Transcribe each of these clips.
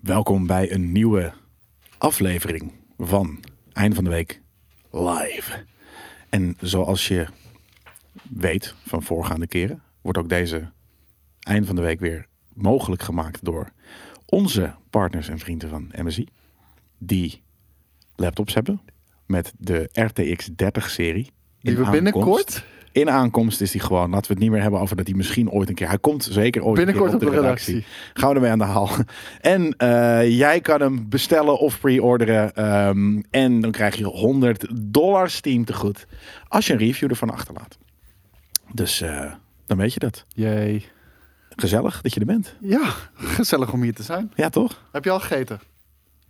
Welkom bij een nieuwe aflevering van Eind van de Week Live. En zoals je weet van voorgaande keren, wordt ook deze Eind van de Week weer mogelijk gemaakt door onze partners en vrienden van MSI. Die laptops hebben met de RTX 30 serie. Die we binnenkort in aankomst is hij gewoon. Laten we het niet meer hebben over dat hij misschien ooit een keer. Hij komt zeker ooit Binnenkort een keer op de redactie. Gaan we ermee aan de haal. En uh, jij kan hem bestellen of pre-orderen. Um, en dan krijg je 100 dollar Steam te goed. Als je een review ervan achterlaat. Dus uh, dan weet je dat. Jee. Gezellig dat je er bent. Ja, gezellig om hier te zijn. Ja, toch? Heb je al gegeten?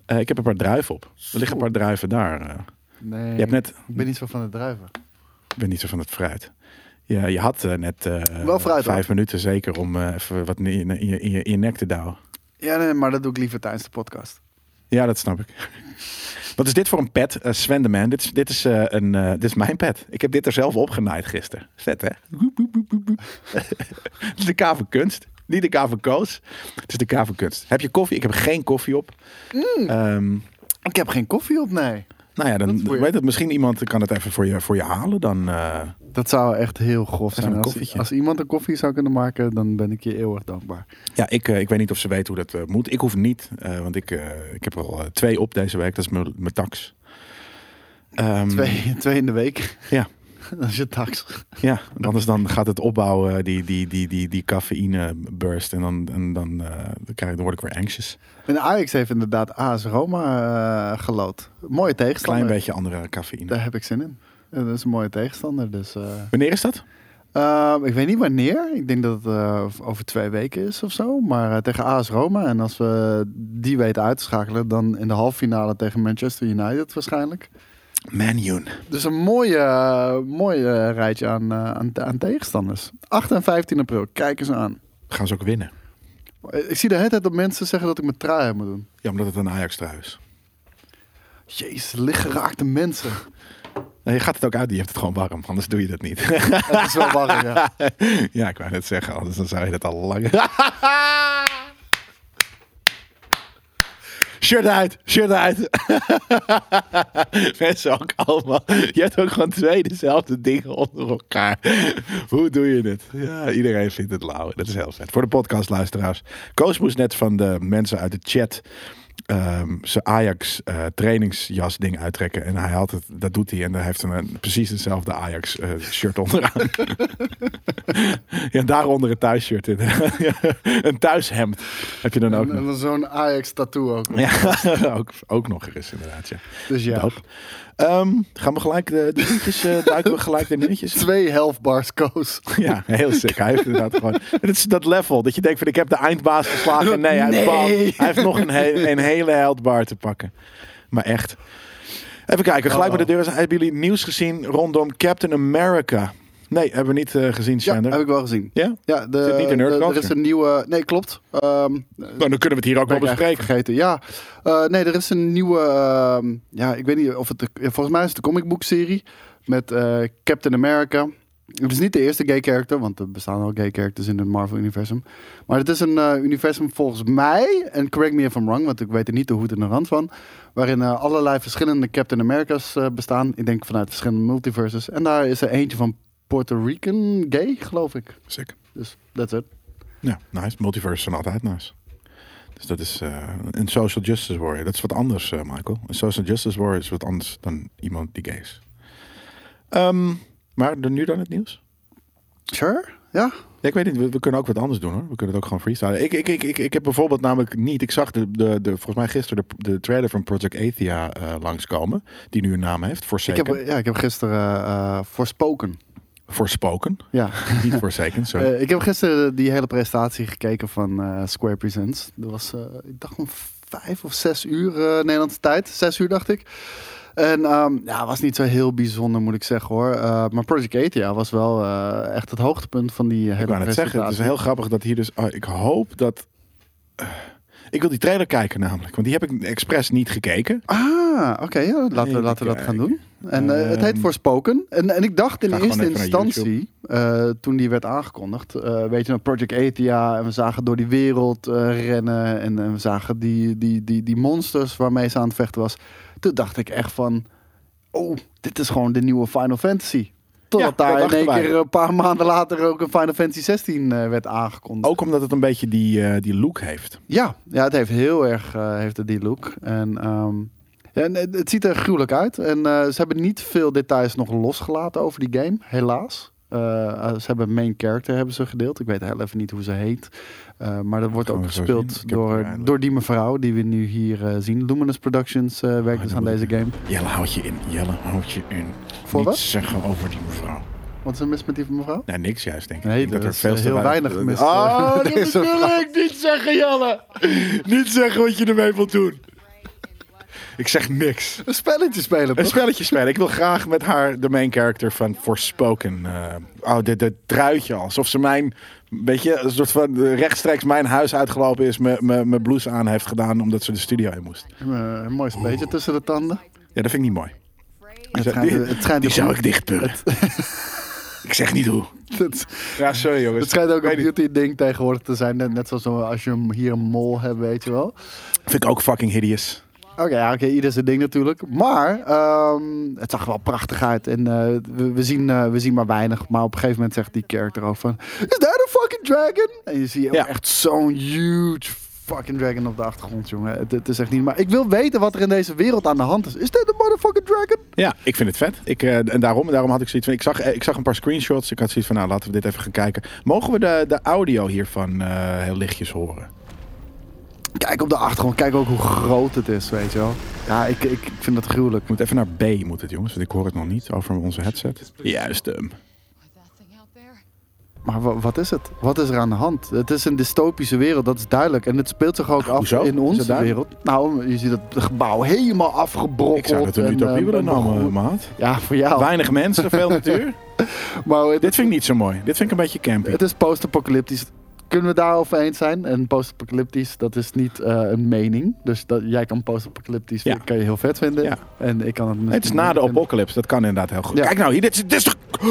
Uh, ik heb een paar druiven op. Er liggen een paar druiven daar. Nee, je hebt net... ik ben niet zo van de druiven. Ben niet zo van het fruit. Ja, je had uh, net uh, Wel fruit, vijf hoor. minuten zeker om uh, even wat in je, in, je, in, je, in je nek te douwen. Ja, nee, maar dat doe ik liever tijdens de podcast. Ja, dat snap ik. Wat is dit voor een pet, uh, Sven de Man? Dit is, dit, is, uh, een, uh, dit is mijn pet. Ik heb dit er zelf opgenaaid gisteren. Vet, hè? Het is de K van kunst. Niet de K van koos. Het is de K van kunst. Heb je koffie? Ik heb geen koffie op. Mm. Um, ik heb geen koffie op, nee. Nou ja, dan weet het misschien iemand kan het even voor je, voor je halen. Dan, uh, dat zou echt heel grof zijn. Als, als, iemand een koffie zou kunnen maken, dan ben ik je eeuwig dankbaar. Ja, ik, uh, ik weet niet of ze weten hoe dat uh, moet. Ik hoef niet, want ik, ik heb er al twee op deze week. Dat is mijn tax. Um, twee, twee in de week? Ja. Dat is tax. Ja, anders dan gaat het opbouwen, die, die, die, die, die cafeïne burst. En dan, en dan, uh, dan, krijg, dan word ik weer anxious. En Ajax heeft inderdaad AS Roma uh, gelood. Mooie tegenstander. Klein beetje andere cafeïne. Daar heb ik zin in. Dat is een mooie tegenstander. Dus, uh... Wanneer is dat? Uh, ik weet niet wanneer. Ik denk dat het uh, over twee weken is of zo. Maar uh, tegen AS Roma. En als we die weten uit te schakelen, dan in de halve finale tegen Manchester United waarschijnlijk. Manune. Dus een mooie, mooie rijtje aan, aan, aan, tegenstanders. 8 en 15 april. Kijk eens aan. Gaan ze ook winnen? Ik zie de hele tijd dat mensen zeggen dat ik mijn trui moet doen. Ja, omdat het een Ajax-trui is. Jezus, lichtgeraakte mensen. Nee, je gaat het ook uit, die heeft het gewoon warm, anders doe je dat niet. Het is wel warm, ja. ja, ik wou net zeggen, anders dan zou je dat al lang... Shirt uit, shirt uit. Mensen ook allemaal. Je hebt ook gewoon twee dezelfde dingen onder elkaar. Hoe doe je het? Ja, iedereen vindt het lauw. Dat is heel vet. Voor de podcastluisteraars. Koos moest net van de mensen uit de chat um, zijn Ajax uh, trainingsjas ding uittrekken. En hij had het, dat doet hij. En daar heeft hij een, precies hetzelfde Ajax uh, shirt onderaan. ja, daaronder een thuisshirt. In. een thuishemd heb je dan ook. En, en zo'n Ajax tattoo ook. Ja, ook, ook nog eens inderdaad. Ja. Dus ja. Um, gaan we gelijk de, de liedjes, uh, duiken we gelijk de nieuwtjes? Twee health bars koos. Ja, heel sick. Hij heeft inderdaad gewoon... Het is dat level, dat je denkt van ik heb de eindbaas geslagen. Nee, hij, nee. Heeft, hij heeft nog een, he een hele health bar te pakken. Maar echt. Even kijken, gelijk Oh. bij de deur. Hebben jullie nieuws gezien rondom Captain America? Nee, hebben we niet uh, gezien, Ja, Sander. heb ik wel gezien. Ja? Ja, de, Zit niet in de- er is een nieuwe... Nee, klopt. Ehm Nou, dan kunnen we het hier ook wel bespreken. vergeten. Ja, Eh, nee, er is een nieuwe. ehm, ja, ik weet niet of het. De, volgens mij is het de comicbook serie met eh, Captain America. Het is niet de eerste gay character, want er bestaan al gay characters in het Marvel-universum. Maar het is een eh, universum volgens mij, en correct me if I'm wrong, want ik weet er niet de hoed en de rand van, waarin eh, allerlei verschillende Captain America's eh, bestaan. Ik denk vanuit verschillende multiverses. En daar is er eentje van Puerto Rican gay, geloof ik. Sick. Dus that's it. Ja, nice. Multiverse zijn altijd nice. Dus dat is eh, een social justice warrior. Dat is wat anders, eh, Michael. Een social justice warrior is wat anders dan iemand die gay is. Ehm, maar nu dan het nieuws? Sure, ja. Ja, ik weet niet, we, we kunnen ook wat anders doen hoor. We kunnen het ook gewoon freestylen. Ik, ik, ik, ik, ik heb bijvoorbeeld namelijk niet, ik zag de, de, de volgens mij gisteren de, de trailer van Project Athia eh, langskomen. Die nu een naam heeft, Ik Forsaken. heb, ja, ik heb gisteren eh Forspoken, Ja. niet. Sorry. Eh, ik heb gisteren die hele presentatie gekeken van eh, Square Presents. Dat was, eh, ik dacht om vijf of zes uur Nederlandse tijd. Zes uur dacht ik. En ehm, ja, was niet zo heel bijzonder moet ik zeggen hoor. Maar Project Athia was wel echt het hoogtepunt van die hele ik wou net zeggen, het is heel grappig dat hier dus... oh, ik hoop dat... ik wil die trailer kijken namelijk, want die heb ik expres niet gekeken. Ah, oké. ja, laten, laten we dat gaan doen. En eh, het heet Forspoken. En, en ik dacht in eerste instantie, eh, toen die werd aangekondigd, eh, weet je nog, Project Athia, en we zagen door die wereld rennen, en, en we zagen die, die, die, die monsters waarmee ze aan het vechten was. Toen dacht ik echt van, oh, dit is gewoon de nieuwe Final Fantasy. Totdat Ja, dat daar in één keer een paar maanden later ook een Final Fantasy 16 eh, werd aangekondigd. Ook omdat het een beetje die, eh, die look heeft. Ja, ja, het heeft heel erg eh, heeft het die look. En, ehm, en het, het ziet er gruwelijk uit. En eh, ze hebben niet veel details nog losgelaten over die game, helaas. Eh, eh, ze hebben main character hebben ze gedeeld. Ik weet heel even niet hoe ze heet. Eh, maar dat wordt ook gespeeld door, door die mevrouw die we nu hier eh, zien. Luminous Productions eh, werkt Ah, dus aan deze game. Jelle, houd je in. Jelle, houd je in. Voor Niet wat? zeggen over die mevrouw. Wat is er mis met die mevrouw? Nee, niks juist, denk ik. Nee, Ik denk er is, te eh, heel weinig mis, eh, Oh, dat vrouw. ik niet zeggen, Jelle. niet zeggen wat je ermee wilt doen. Ik zeg niks. Een spelletje spelen, Een spelletje spelen. Ik wil graag met haar de main character van Forspoken. eh oh, dit dit truitje. Alsof ze mijn, weet je, een soort van eh, rechtstreeks mijn huis uitgelopen is. Mijn blouse aan heeft gedaan omdat ze de studio in moest. Eh, een mooi spelletje tussen de tanden. Ja, dat vind ik niet mooi. Het Die- het Die zou ik dichtpurren. ik zeg niet hoe. het- Ja, sorry jongens. Het schijnt ook een beauty ding tegenwoordig te zijn. Net, net zoals zo- als je hem hier een mol hebt, weet je wel. Vind ik ook fucking hideous. Oké, ja, oké, ieder zijn ding natuurlijk. Maar ehm, het zag er wel prachtig uit. En eh, we, we, zien, eh, we zien maar weinig. Maar op een gegeven moment zegt die character ook van... Is that a fucking dragon? En je ziet Ja. echt zo'n huge fucking dragon op de achtergrond, jongen. Het, het is echt niet... Maar ik wil weten wat er in deze wereld aan de hand is. Is dit een motherfucking dragon? Ja, ik vind het vet. Ik, eh, en daarom, daarom had ik zoiets van... Ik zag, ik zag een paar screenshots. Ik had zoiets van, nou, laten we dit even gaan kijken. Mogen we de, de audio hiervan heel lichtjes horen? Kijk op de achtergrond. Kijk ook hoe groot het is, weet je wel. Ja, ik, ik, ik vind dat gruwelijk. Moet even naar B, moet het jongens. Want ik hoor het nog niet over onze headset. Juist hem. Maar wa- wat is het? Wat is er aan de hand? Het is een dystopische wereld, dat is duidelijk. En het speelt zich ook af Hoezo? Is in onze wereld. Nou, je ziet het gebouw helemaal afgebrokkeld. Ik zou het een en, utopie willen en noemen, maat. Ja, voor jou. Weinig mensen, veel natuur. Maar het, Dit vind ik niet zo mooi. Dit vind ik een beetje campy. het is post-apocalyptisch. Kunnen we daarover eens zijn? En post-apocalyptisch, dat is niet eh, een mening. Dus dat, jij kan post-apocalyptisch Ja. kan je heel vet vinden. Ja. En ik kan het het is na de apocalypse. Dat kan inderdaad heel goed. Ja. Kijk nou, hier, dit, is- dit is toch...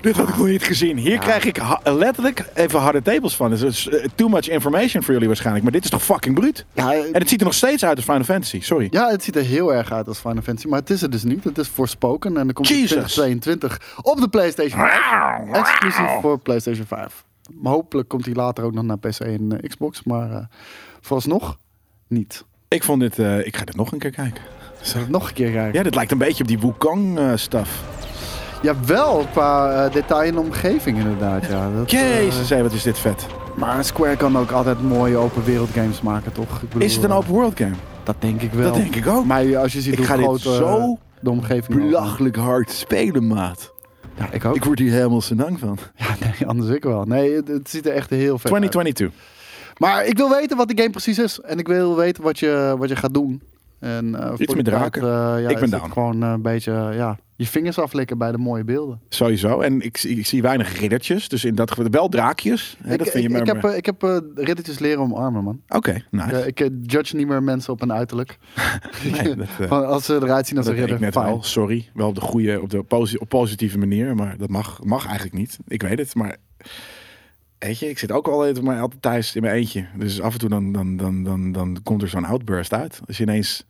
Dit had ik nog niet gezien. Hier krijg ik letterlijk even harde tables van. Dus het is eh, too much information voor jullie waarschijnlijk. Maar dit is toch fucking bruut? Ja, En het ziet er nog steeds uit als Final Fantasy. Sorry. Ja, het ziet er heel erg uit als Final Fantasy, maar het is het dus niet. Het is voorspoken en dan komt het in Jesus. 2022 op de PlayStation 5. Exclusief voor PlayStation 5. Maar hopelijk komt hij later ook nog naar PC en eh, Xbox, maar eh, vooralsnog niet. Ik vond dit... eh, ik ga dit nog een keer kijken. Zal ik nog een keer kijken? Ja, dit lijkt een beetje op die Wukong eh stuff. Ja, wel qua eh, detail en omgeving inderdaad. Ja. Dat, Jezus, wat is dit vet. maar Square kan ook altijd mooie open wereld games maken, toch? Ik bedoel, Is het een open world game? Dat denk ik wel. Dat denk ik ook. Maar als je ziet Ik hoe ga groot zo de omgeving. Belachelijk hard spelen, maat. Ja, ik ook. Ik word hier helemaal senang van. Ja, nee, anders ik wel. Nee, het, het ziet er echt heel vet uit. 2022. Maar ik wil weten wat de game precies is. En ik wil weten wat je, wat je gaat doen. En, eh, Iets die met tijd, draken. eh, ja, Ik ben down. Gewoon een beetje ja, je vingers aflikken bij de mooie beelden. Sowieso. En ik, zie- ik zie weinig riddertjes. Dus in dat geval wel draakjes. Hè, ik, dat vind je ik, maar- ik heb, eh, ik heb eh, riddertjes leren omarmen, man. Oké, nice. Eh, ik eh, judge niet meer mensen op een uiterlijk. Nee, dat, Van als ze eruit zien als een deed ik ridder, net fijn. wel. Sorry. Wel op de goede, op de posi- op positieve manier. Maar dat mag, mag eigenlijk niet. Ik weet het. Maar weet je, ik zit ook altijd, maar altijd thuis in mijn eentje. Dus af en toe dan, dan, dan, dan, dan komt er zo'n outburst uit. Als je ineens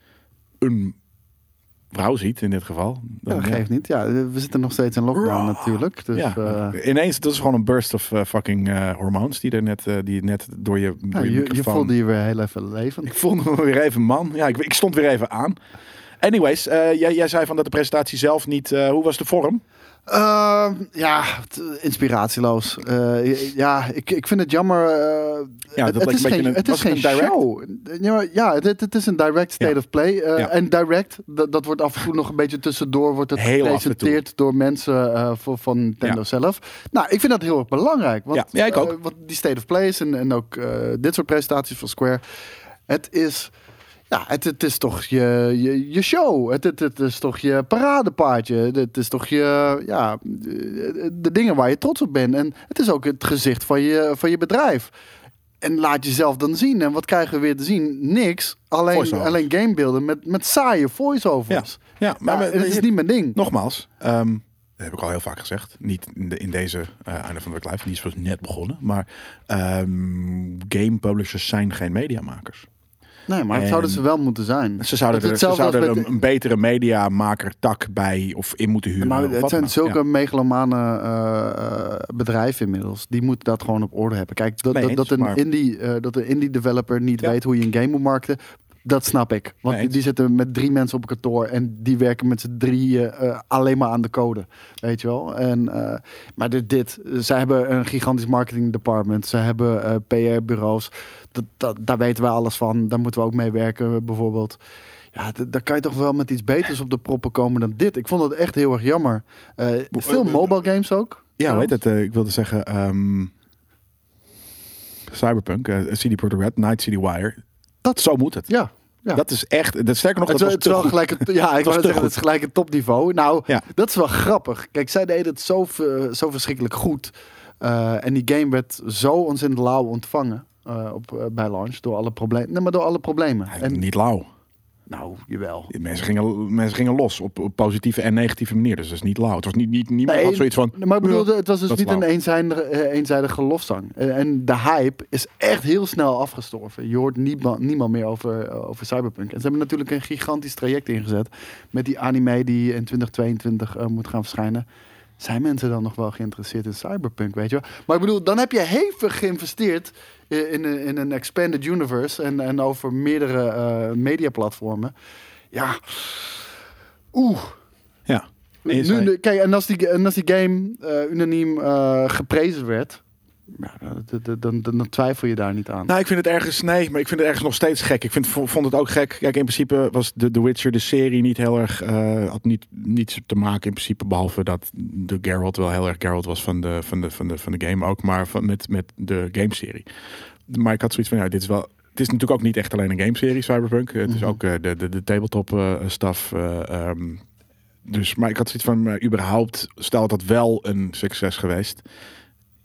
een vrouw ziet in dit geval. Ja, dat geeft niet. Ja, we zitten nog steeds in lockdown natuurlijk. Dus ja, eh, ineens, dat is gewoon een burst of eh, fucking eh, hormoons die er net, die net door je, door ja, je, je, je microfoon- voelde je weer heel even levend. Ik voelde me weer even man. Ja, ik, ik stond weer even aan. Anyways, jij, jij zei van dat de presentatie zelf niet... hoe was de vorm? Ehm, ja, inspiratieloos. Eh, ja, ik, ik vind het jammer. eh, Ja, dat het, lijkt is geen, een- het is het geen een direct? show. Ja, het, het is een direct state Ja. of play. Eh, Ja. En direct, dat, dat wordt af en toe nog een beetje tussendoor. Wordt het Heel gepresenteerd door mensen voor, van Nintendo Ja. zelf. Nou, ik vind dat heel erg belangrijk. Want, Ja, ik ook. want die state of plays en, en ook dit soort presentaties van Square. Het is... Ja, het, het is toch je, je, je show. Het, het, het is toch je paradepaardje. Het is toch je, ja, de, dingen waar je trots op bent. En het is ook het gezicht van je, van je bedrijf. En laat jezelf dan zien. En wat krijgen we weer te zien? Niks. Alleen, alleen gamebeelden met, met saaie voice-overs. Ja, Maar maar, het is niet mijn ding. Nogmaals, ehm, dat heb ik al heel vaak gezegd. Niet in, de, in deze eh einde van de week live, die is pas net begonnen. Maar ehm, game publishers zijn geen mediamakers. Nee, maar het En- zouden ze wel moeten zijn. Ze zouden Het er, ze zouden er een, een betere mediamaker tak bij of in moeten huren. Maar het zijn zulke Ja. megalomane eh, eh, bedrijven inmiddels. Die moeten dat gewoon op orde hebben. Kijk, dat, Nee dat, eens, een maar- indie, eh, dat een indie developer niet Ja. weet hoe je een game moet markten. Dat snap ik. Want die, zitten met drie mensen op kantoor en die werken met z'n drieën eh, alleen maar aan de code. Weet je wel? En, eh, maar dit, dit, zij hebben een gigantisch marketing department. Ze hebben eh, PR-bureaus. Dat, dat, daar weten we alles van. Daar moeten we ook mee werken, bijvoorbeeld. Ja, daar kan je toch wel met iets beters op de proppen komen dan dit. Ik vond het echt heel erg jammer. Veel mobile games ook. Ja, trouwens. het? Ik wilde zeggen ehm, Cyberpunk, CD Projekt Red, Night City Wire. Dat zo moet het. Ja, ja. Dat is echt. Dat sterker nog, het, dat was het wel gelijk het, ja, ik wou zeggen, het is gelijk het topniveau. Nou, Ja. dat is wel grappig. Kijk, zij deden het zo, ver- zo verschrikkelijk goed. Eh, en die game werd zo ontzettend lauw ontvangen eh, op, eh, bij launch door alle problemen. Nee, maar door alle problemen. En, Niet lauw. Nou, jawel. Mensen gingen, mensen gingen los op, op positieve en negatieve manier. Dus dat is niet lauw. Het was niet, niet, niemand had zoiets van. maar ik bedoel, het was dus niet een eenzijdige, eh, eenzijdige lofzang. En, en de hype is echt heel snel afgestorven. Je hoort niemand, niemand meer over, eh, over Cyberpunk. En ze hebben natuurlijk een gigantisch traject ingezet met die anime die in 2022 eh, moet gaan verschijnen. Zijn mensen dan nog wel geïnteresseerd in Cyberpunk, weet je wel? Maar ik bedoel, dan heb je hevig geïnvesteerd in, in, een- in een expanded universe en, en over meerdere eh mediaplatformen. Ja, oeh. Ja. Nu, kijk, en als die, en als die game eh, unaniem eh, geprezen werd, ja, dan, dan, dan, twijfel je daar niet aan. Nou, ik vind het ergens, nee, maar ik vind het ergens nog steeds gek. Ik vind, vond het ook gek. Kijk, in principe was The, The Witcher, de serie, niet heel erg, eh, had niet, niets te maken in principe, behalve dat de Geralt wel heel erg Geralt was van de, van de, van de, van de game ook, maar van, met, met de gameserie. Maar ik had zoiets van, ja, dit is wel, het is natuurlijk ook niet echt alleen een gameserie, Cyberpunk. Het is Mhm. ook eh, de, de, de tabletop eh eh, ehm, dus, maar ik had zoiets van, überhaupt, stel dat wel een succes geweest,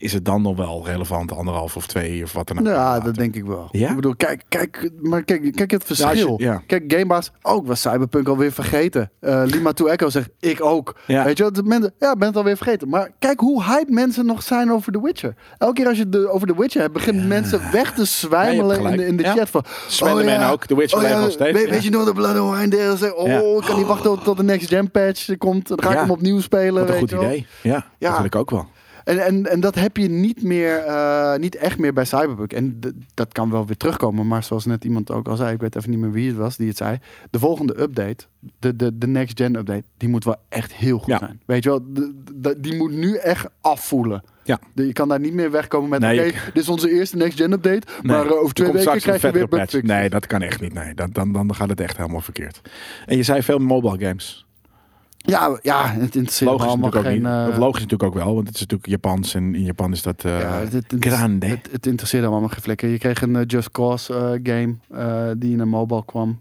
is het dan nog wel relevant, anderhalf of twee of wat dan ook? ja, later? dat denk ik wel. Ja? Ik bedoel, kijk, kijk, maar kijk, kijk het Ja, verschil. je- ja. Kijk, Gamebaas, ook was Cyberpunk alweer vergeten. Eh Lima to Echo zegt, ik ook. Ja. Weet je wat, de mensen, ja, ben het alweer vergeten. Maar kijk hoe hype mensen nog zijn over The Witcher. Elke keer als je het over The Witcher hebt, beginnen mensen weg te zwijmelen in de, in de Ja. chat van... Slenderman ook, The Witcher leeft nog steeds, Weet, ja. je nog de Blood and Wine? Zeg, Oh, Ja. ik kan niet wachten tot, tot de next gen patch komt. Dan ga ik Ja. hem opnieuw spelen. Wat een weet goed idee. Ja, Ja. dat ik ook wel. En, en, en dat heb je niet meer, eh, niet echt meer bij Cyberpunk. En dat kan wel weer terugkomen. Maar zoals net iemand ook al zei, ik weet even niet meer wie het was die het zei. De volgende update, de, de, de next gen update, die moet wel echt heel goed Ja. zijn. Weet je wel, de- de- die moet nu echt afvoelen. Ja. Je kan daar niet meer wegkomen met, Nee, oké, dit is onze eerste next gen update. Nee, maar eh, over er twee weken krijg je weer patch. Nee, dat kan echt niet. Nee, dat, dan, dan gaat het echt helemaal verkeerd. En je zei veel mobile games. Ja, ja, het interesseert Logisch allemaal natuurlijk ook geen... niet. eh, logisch natuurlijk ook wel, want het is natuurlijk Japans en in Japan is dat eh Ja, het, grande. het, het interesseerde allemaal geen flikker. Je kreeg een eh, Just Cause game die in een mobile kwam.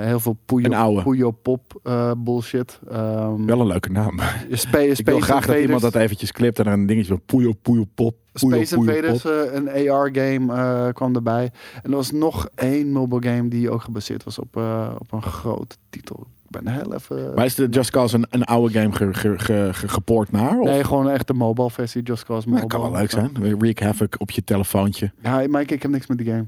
Heel veel Puyo. Puyo Pop bullshit. Ehm Wel een leuke naam. Spa- ik wil Space graag dat iemand dat eventjes clipt en er een dingetje van poejo, poejo, pop. Space Invaders, pop. een AR-game eh, kwam erbij. En er was nog één mobile game die ook gebaseerd was op, op een grote titel. Ik ben heel even... Maar is de Just Cause een, een oude game ge, ge, ge- ge- gepoord naar? Of? Nee, gewoon echt de mobile versie, Just Cause Mobile. dat kan wel leuk zijn. Wreak Havoc op je telefoontje. Ja, maar ik, heb niks met die game.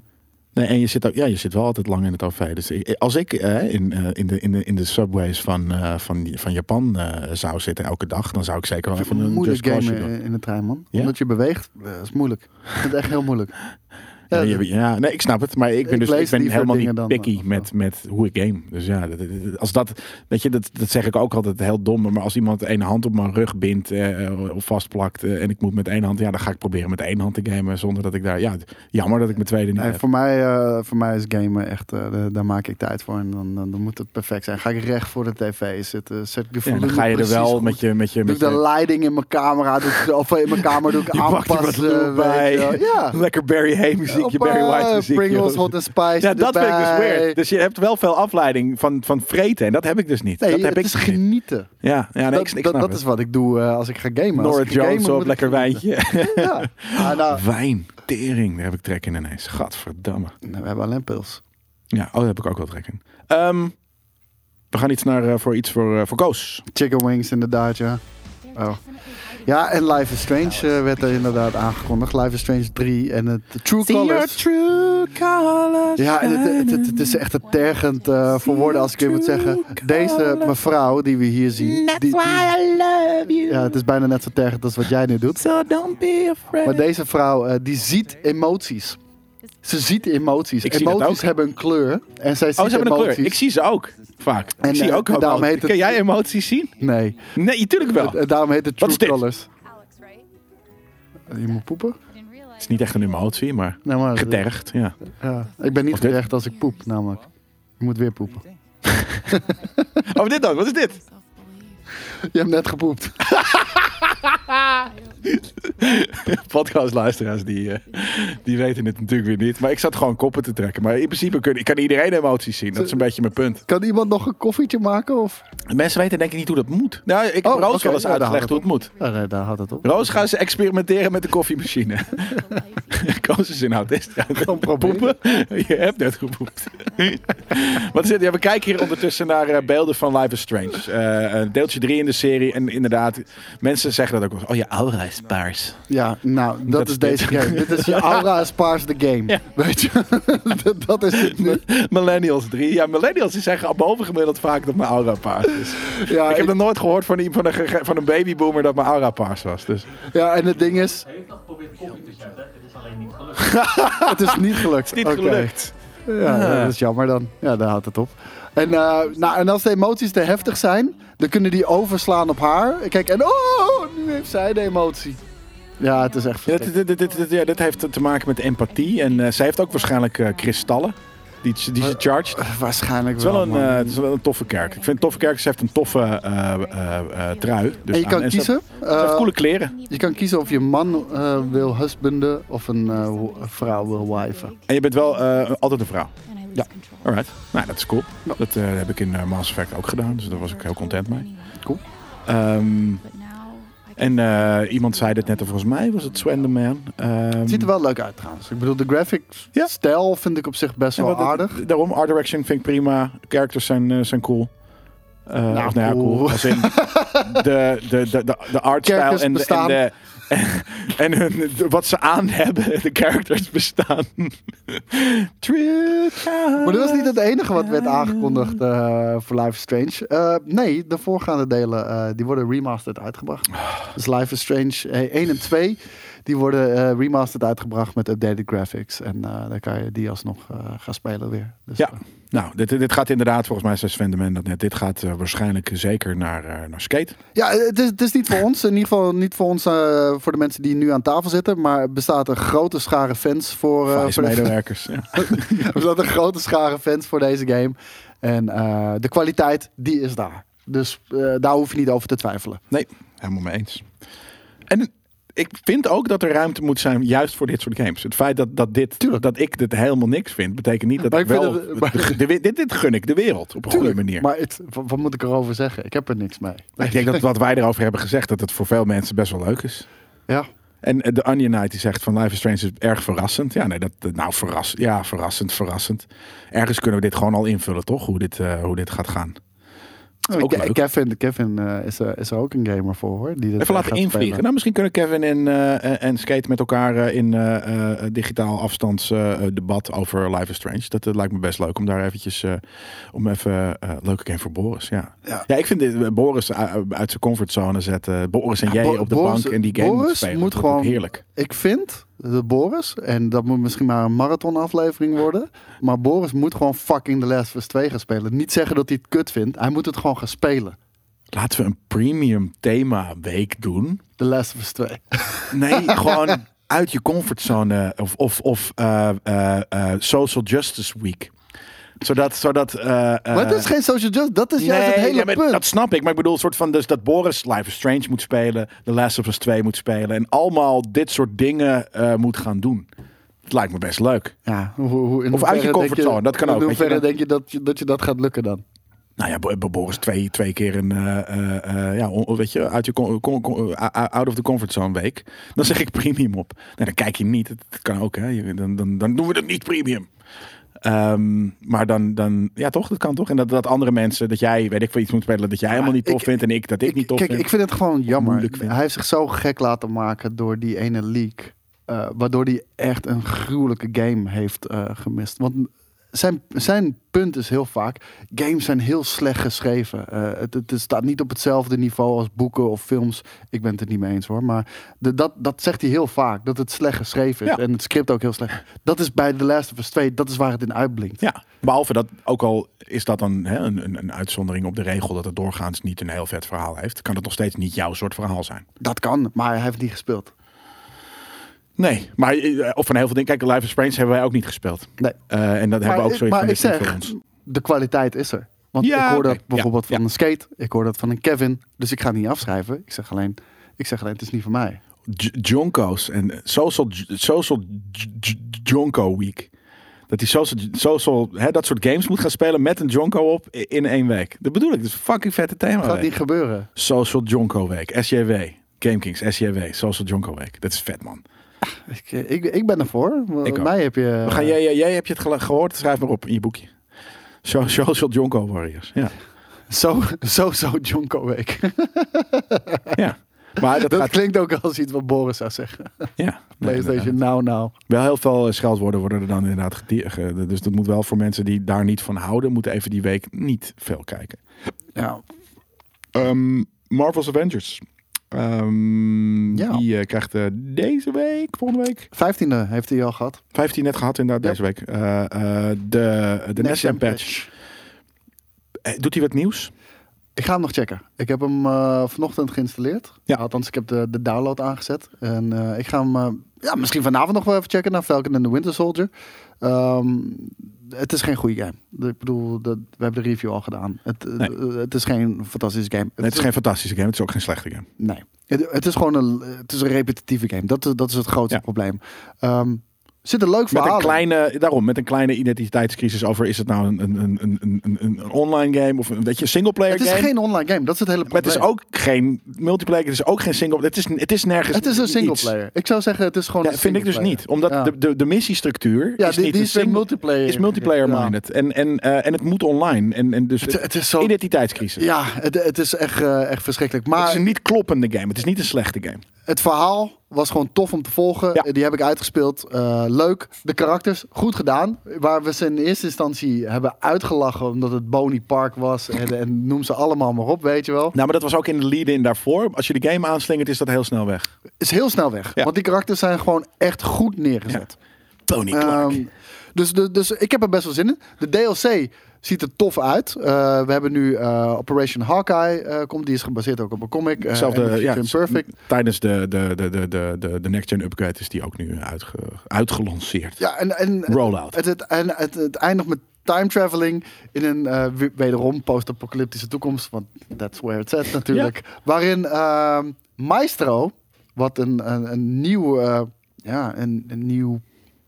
Nee, en je zit, ook, ja, je zit wel altijd lang in het OV. Dus als ik eh, in, eh, in, de, in, de, in de subways van, eh, van, van Japan zou zitten elke dag, dan zou ik zeker wel even een moeilijk Just Cause game doen. in, de trein, man. Ja? Omdat je beweegt, eh, is moeilijk. Vind het echt heel moeilijk. Ja, Ja, je- ja, nee, ik snap het. Maar ik ben, Ik dus, ik ben helemaal niet dan- picky of met, met hoe ik game. Dus ja, dat- als dat, weet je, dat, dat zeg ik ook altijd heel dom. Maar als iemand één hand op mijn rug bindt eh, of vastplakt eh, en ik moet met één hand, ja, dan ga ik proberen met één hand te gamen zonder dat ik daar, ja, jammer dat ik mijn tweede niet Nee, heb. voor, mij, eh, voor mij is gamen echt, eh, daar maak ik tijd voor. En dan, dan, dan moet het perfect zijn. Ga ik recht voor de tv zitten, zet ik de Ja, dan ga je er wel goed. met je, met je, Doe met ik de leiding in mijn camera, doe ik, of in mijn kamer doe ik aanpassen. bij. Ja. lekker Barry Hay muziek muziekje, Hoppa, Barry White muziekje. Pringles, hot and spice Ja, dat vind ik dus weird. Dus je hebt wel veel afleiding van, van vreten. En dat heb ik dus niet. Nee, dat heb het ik is dus niet. genieten. Ja, ja nee, dat, ik, ik dat, snap dat het. is wat ik doe eh, als ik ga gamen. Nora gamen, Jones op lekker wijntje. Ja. Ah, nou, Wijn, tering, daar heb ik trek in ineens. Gadverdamme. nou, we hebben alleen pils. Ja, oh, daar heb ik ook wel trek in. Ehm, we gaan iets naar, eh, voor iets voor, eh, voor Koos. Chicken wings inderdaad, ja. Oh. Ja, en Life is Strange eh, werd er inderdaad aangekondigd. Life is Strange 3 en het True Colors. true colors. Ja, en het, het, het, het is echt te tergend eh, voor woorden als ik weer moet zeggen. Deze mevrouw die we hier zien. Die, die- I love you. ja, het is bijna net zo tergend als wat jij nu doet. So don't be afraid. Maar deze vrouw, eh, die ziet emoties. Ze ziet emoties. Ik emoties hebben een kleur. En zij ziet Oh, ze hebben een emoties. kleur. Ik zie ze ook. Vaak. En, ik zie eh, ook en daarom heet het- Kun jij emoties zien? Nee, Nee, natuurlijk wel. en daarom heet het Wat True? Colors. Je moet poepen? Het is niet echt een emotie, maar Nee, maar, getergd. Ja. Ja, ik ben niet gerecht als ik poep, namelijk. Je moet weer poepen. Oh, dit dan? Wat is dit? Je hebt net gepoept. Podcastluisteraars die, eh, die weten het natuurlijk weer niet. Maar ik zat gewoon koppen te trekken. Maar in principe kun, ik kan iedereen emoties zien. Dat is een beetje mijn punt. Kan iemand nog een koffietje maken? Of? Mensen weten denk ik niet hoe dat moet. Nou, ik heb Oh, Roos wel eens Ja, uitgelegd hoe het moet. Ja, nee, daar had het op. Roos, gaan ze experimenteren met de koffiemachine. Koos is in autist. Gewoon proberen. Poepen? Je hebt net gepoept. Wat is dit? Ja, we kijken hier ondertussen naar eh, beelden van Life is Strange. Eh, eh, deeltje 3 in de serie. En inderdaad, mensen zeggen dat ook wel. Oh, je aura is paars. Ja, nou, dat, Dat is is deze dit. game. Dit is je aura is paars the game. Ja. Weet je? dat, dat is het nu. Millennials 3. Ja, millennials die zeggen bovengemiddeld vaak dat mijn aura paars is. Ja, ik heb nog nooit gehoord van, een- van, een, van een babyboomer dat mijn aura paars was. Dus. ja, en het ding is, Hij heeft al geprobeerd koffie te zetten. Het is alleen niet gelukt. het is niet gelukt. Niet. Ja, dat is jammer dan. Ja, daar houdt het op. En, eh, nou, en als de emoties te heftig zijn, dan kunnen die overslaan op haar. Kijk, en oh, nu heeft zij de emotie. Ja, het is echt Ja, dit, dit, dit, dit- ja, dit heeft te maken met empathie. En eh, zij heeft ook waarschijnlijk eh, kristallen. Die, die ze charged. Het Waarschijnlijk is, wel een, eh, het is wel een toffe kerk. Ik vind een toffe kerk. Ze heeft een toffe eh, eh, eh, trui. Dus en je aan. kan ze kiezen. heeft- Ze heeft eh, coole kleren. je kan kiezen of je man eh, wil husbanden of een eh, vrouw wil wifen. En je bent wel eh, altijd een vrouw. Ja. Alright. Nou, dat is cool. Dat eh, heb ik in eh, Mass Effect ook gedaan. Dus daar was ik heel content mee. Cool. Ehm, en eh, iemand zei dit net, volgens mij was het Slenderman. Ehm, Het ziet er wel leuk uit trouwens. Ik bedoel, de graphic Ja. stijl vind ik op zich best ja, wel aardig. Daarom, art direction vind ik prima. Characters zijn, eh, zijn cool. Eh, Nou, of nou ja, cool. cool. Als in de, de, de, de, de Characters en, en, de, en hun, wat ze aan hebben. De characters bestaan. Maar dit was niet het enige wat werd aangekondigd eh, voor Life is Strange. Eh, nee, de voorgaande delen eh, die worden remastered uitgebracht. Dus Life is Strange eh, 1 en 2 die worden eh, remastered uitgebracht met updated graphics. En eh, dan kan je die alsnog eh, gaan spelen weer. Dus, Ja. Nou, dit, dit gaat inderdaad, volgens mij zei Sven de Man dat net. Dit gaat waarschijnlijk zeker naar, naar skate. ja, het is, het is niet voor ons. In ieder geval niet voor ons, voor de mensen die nu aan tafel zitten. Maar er bestaat een grote schare fans voor, voor de, medewerkers. Ja. Er bestaat een grote schare fans voor deze game. En de kwaliteit, die is daar. Dus daar hoef je niet over te twijfelen. Nee, helemaal mee eens. En ik vind ook dat er ruimte moet zijn, juist voor dit soort games. Het feit dat, dat, dit, Tuurlijk. dat ik dit helemaal niks vind, betekent niet dat Maar ik wel... het- maar- de- de- dit, dit gun ik de wereld op een goede manier. Maar het, wat, moet ik erover zeggen? Ik heb er niks mee. ik denk dat wat wij erover hebben gezegd, dat het voor veel mensen best wel leuk is. Ja, En eh, de Onion Knight die zegt van Life is Strange is erg verrassend. Ja, nee, dat, dat- nou verras, ja, verrassend, verrassend. Ergens kunnen we dit gewoon al invullen, toch? Hoe dit, eh, hoe dit gaat gaan. Ook leuk. Kevin, Kevin eh, is, er, is er ook een gamer voor hoor. Die Even laten gaat invliegen. spelen. Nou, misschien kunnen Kevin en, eh, en- Skate met elkaar eh, in eh, eh, digitaal afstandsdebat over Life is Strange. Dat eh, lijkt me best leuk om daar eventjes, eh, om even, eh leuke game voor Boris. Ja, Ja. ja ik vind dit, eh, Boris uit, zijn comfortzone zetten. Boris en Ja, jij Bo- op de Boris- bank en die game Boris spelen. moet Dat gewoon- heerlijk. Ik vind de Boris, en dat moet misschien maar een marathonaflevering worden. Maar Boris moet gewoon fucking The Last of Us 2 gaan spelen. Niet zeggen dat hij het kut vindt. Hij moet het gewoon gaan spelen. Laten we een premium thema week doen. The Last of Us 2. Nee, gewoon uit je comfortzone of, of, of eh, eh, eh, social justice week. Zodat, zodat maar het eh, is geen social justice. Dat is juist het hele ja, punt. Dat snap ik. Maar ik bedoel, een soort van dus dat Boris Life is Strange moet spelen, The Last of Us 2 moet spelen en allemaal dit soort dingen eh, moet gaan doen. Het lijkt me best leuk. Ja, hoe, hoe, Of uit je comfortzone, dat kan ook, In je hoeverre denk je dat, je dat je dat gaat lukken dan? Nou ja, Bo- Bo- Boris twee, twee keer een, ja, weet je, uit je out of the comfort zone week. Dan zeg ik premium op. Nou, dan kijk je niet. Dat kan ook, hè. Dan, dan, dan doen we het niet premium. Ehm, maar dan, dan, ja toch, dat kan toch? En dat, dat andere mensen, dat jij, weet ik veel, iets moet spelen dat jij helemaal niet tof ik- vindt en ik dat ik, niet tof Kijk, vind. ik vind het gewoon jammer. Hij heeft zich zo gek laten maken door die ene leak. eh, waardoor hij echt een gruwelijke game heeft eh, gemist. Want zijn, zijn punt is heel vaak: games zijn heel slecht geschreven. Eh, het, het staat niet op hetzelfde niveau als boeken of films. Ik ben het er niet mee eens hoor. Maar de, dat, dat zegt hij heel vaak: dat het slecht geschreven is. Ja. En het script ook heel slecht. Dat is bij The Last of Us 2, dat is waar het in uitblinkt. Ja, behalve dat, ook al is dat dan hè, een, een, een uitzondering op de regel dat het doorgaans niet een heel vet verhaal heeft, kan het nog steeds niet jouw soort verhaal zijn. Dat kan, maar hij heeft niet gespeeld. Nee, maar eh, of van heel veel dingen. Kijk, Life is Strange hebben wij ook niet gespeeld. Nee. Eh, en dat hebben we ook maar van, ik zeg, voor ons. de kwaliteit is er. Want Ja, ik hoor dat bijvoorbeeld Ja, van ja. een Skate. Ik hoor dat van een Kevin. Dus ik ga het niet afschrijven. Ik zeg alleen, ik zeg alleen het is niet voor mij. J- Jonko's en Social, social J- J- Jonko Week. Dat hij social, social hè, dat soort games moet gaan spelen met een Jonko op in één week. Dat bedoel ik. Dat is een fucking vette thema. Dat gaat week. niet gebeuren. Social Jonko Week. SJW. GameKings. SJW. Social Jonko Week. Dat is vet, man. Ik, ik, ik ben ervoor. Ik mij heb je... We gaan, jij, jij, heb je het gehoord? Schrijf maar op in je boekje. So- Social Jonko Warriors. Ja. Zo, zo, zo Jonko Week. ja. Maar dat, dat gaat... klinkt ook als iets wat Boris zou zeggen. Ja. Nee, PlayStation nou nou. Wel heel veel eh, scheldwoorden worden er dan inderdaad gedie- ge- Dus dat moet wel voor mensen die daar niet van houden, moeten even die week niet veel kijken. Ja. Ehm, Marvel's Avengers. Ehm, Ja. Die eh, krijgt eh, deze week, volgende week. 15e heeft hij al gehad. 15 net gehad inderdaad Ja. deze week. Eh, eh, de de Next Gen patch. Doet hij wat nieuws? Ik ga hem nog checken. Ik heb hem eh, vanochtend geïnstalleerd. Ja. Althans, ik heb de, de download aangezet. En eh, ik ga hem ja, misschien vanavond nog wel even checken naar Falcon and the Winter Soldier. Ehm, het is geen goede game. Ik bedoel, dat, we hebben de review al gedaan. Het, eh, Nee. het is geen fantastische game. Nee, het is geen fantastische game, het is ook geen slechte game. Nee. Het, het is gewoon een, het is een repetitieve game. Dat, is- dat is het grootste Ja. probleem. Ehm zit een leuk Met verhaal. een in. kleine, daarom, met een kleine identiteitscrisis over is het nou een, een, een, een, een, een online game of een, weet je, een singleplayer Het is game? geen online game. Dat is het hele maar het probleem. is ook geen multiplayer, het is ook geen single, het is, het is nergens Het is een iets. singleplayer. Ik zou zeggen, het is gewoon Ja, een vind ik dus niet. Omdat Ja. de, de, de missiestructuur Ja, is die, niet die een is single- multiplayer. is multiplayer minded. En, en, eh, en het moet online. En, en dus Het, het is zo. identiteitscrisis. Ja, het, het is echt, eh, echt verschrikkelijk. het is Maar een niet kloppende game. Het is niet een slechte game. het verhaal was gewoon tof om te volgen. Ja. Die heb ik uitgespeeld. Eh, leuk. De karakters, goed gedaan. Waar we ze in eerste instantie hebben uitgelachen omdat het Boney Park was. En, en noem ze allemaal maar op, weet je wel. Nou, maar dat was ook in de lead-in daarvoor. Als je de game aanslingert, is dat heel snel weg. Is heel snel weg. Ja. Want die karakters zijn gewoon echt goed neergezet. Tony Clark. Ehm, dus, dus, dus ik heb er best wel zin in. De DLC ziet er tof uit. Eh, we hebben nu eh, Operation Hawkeye. eh, komt, die is gebaseerd ook op een comic. Hetzelfde, ja, Perfect. tijdens de, de, de, de, de, de, Next Gen upgrade is die ook nu uitge, uitgelanceerd. Ja, en, en, Rollout. Het, het, en het, het eindigt met time traveling in een we- wederom post-apocalyptische toekomst. Want that's where it's at natuurlijk. Waarin ehm, Maestro, wat een, een, een nieuw, ja, een, een nieuw,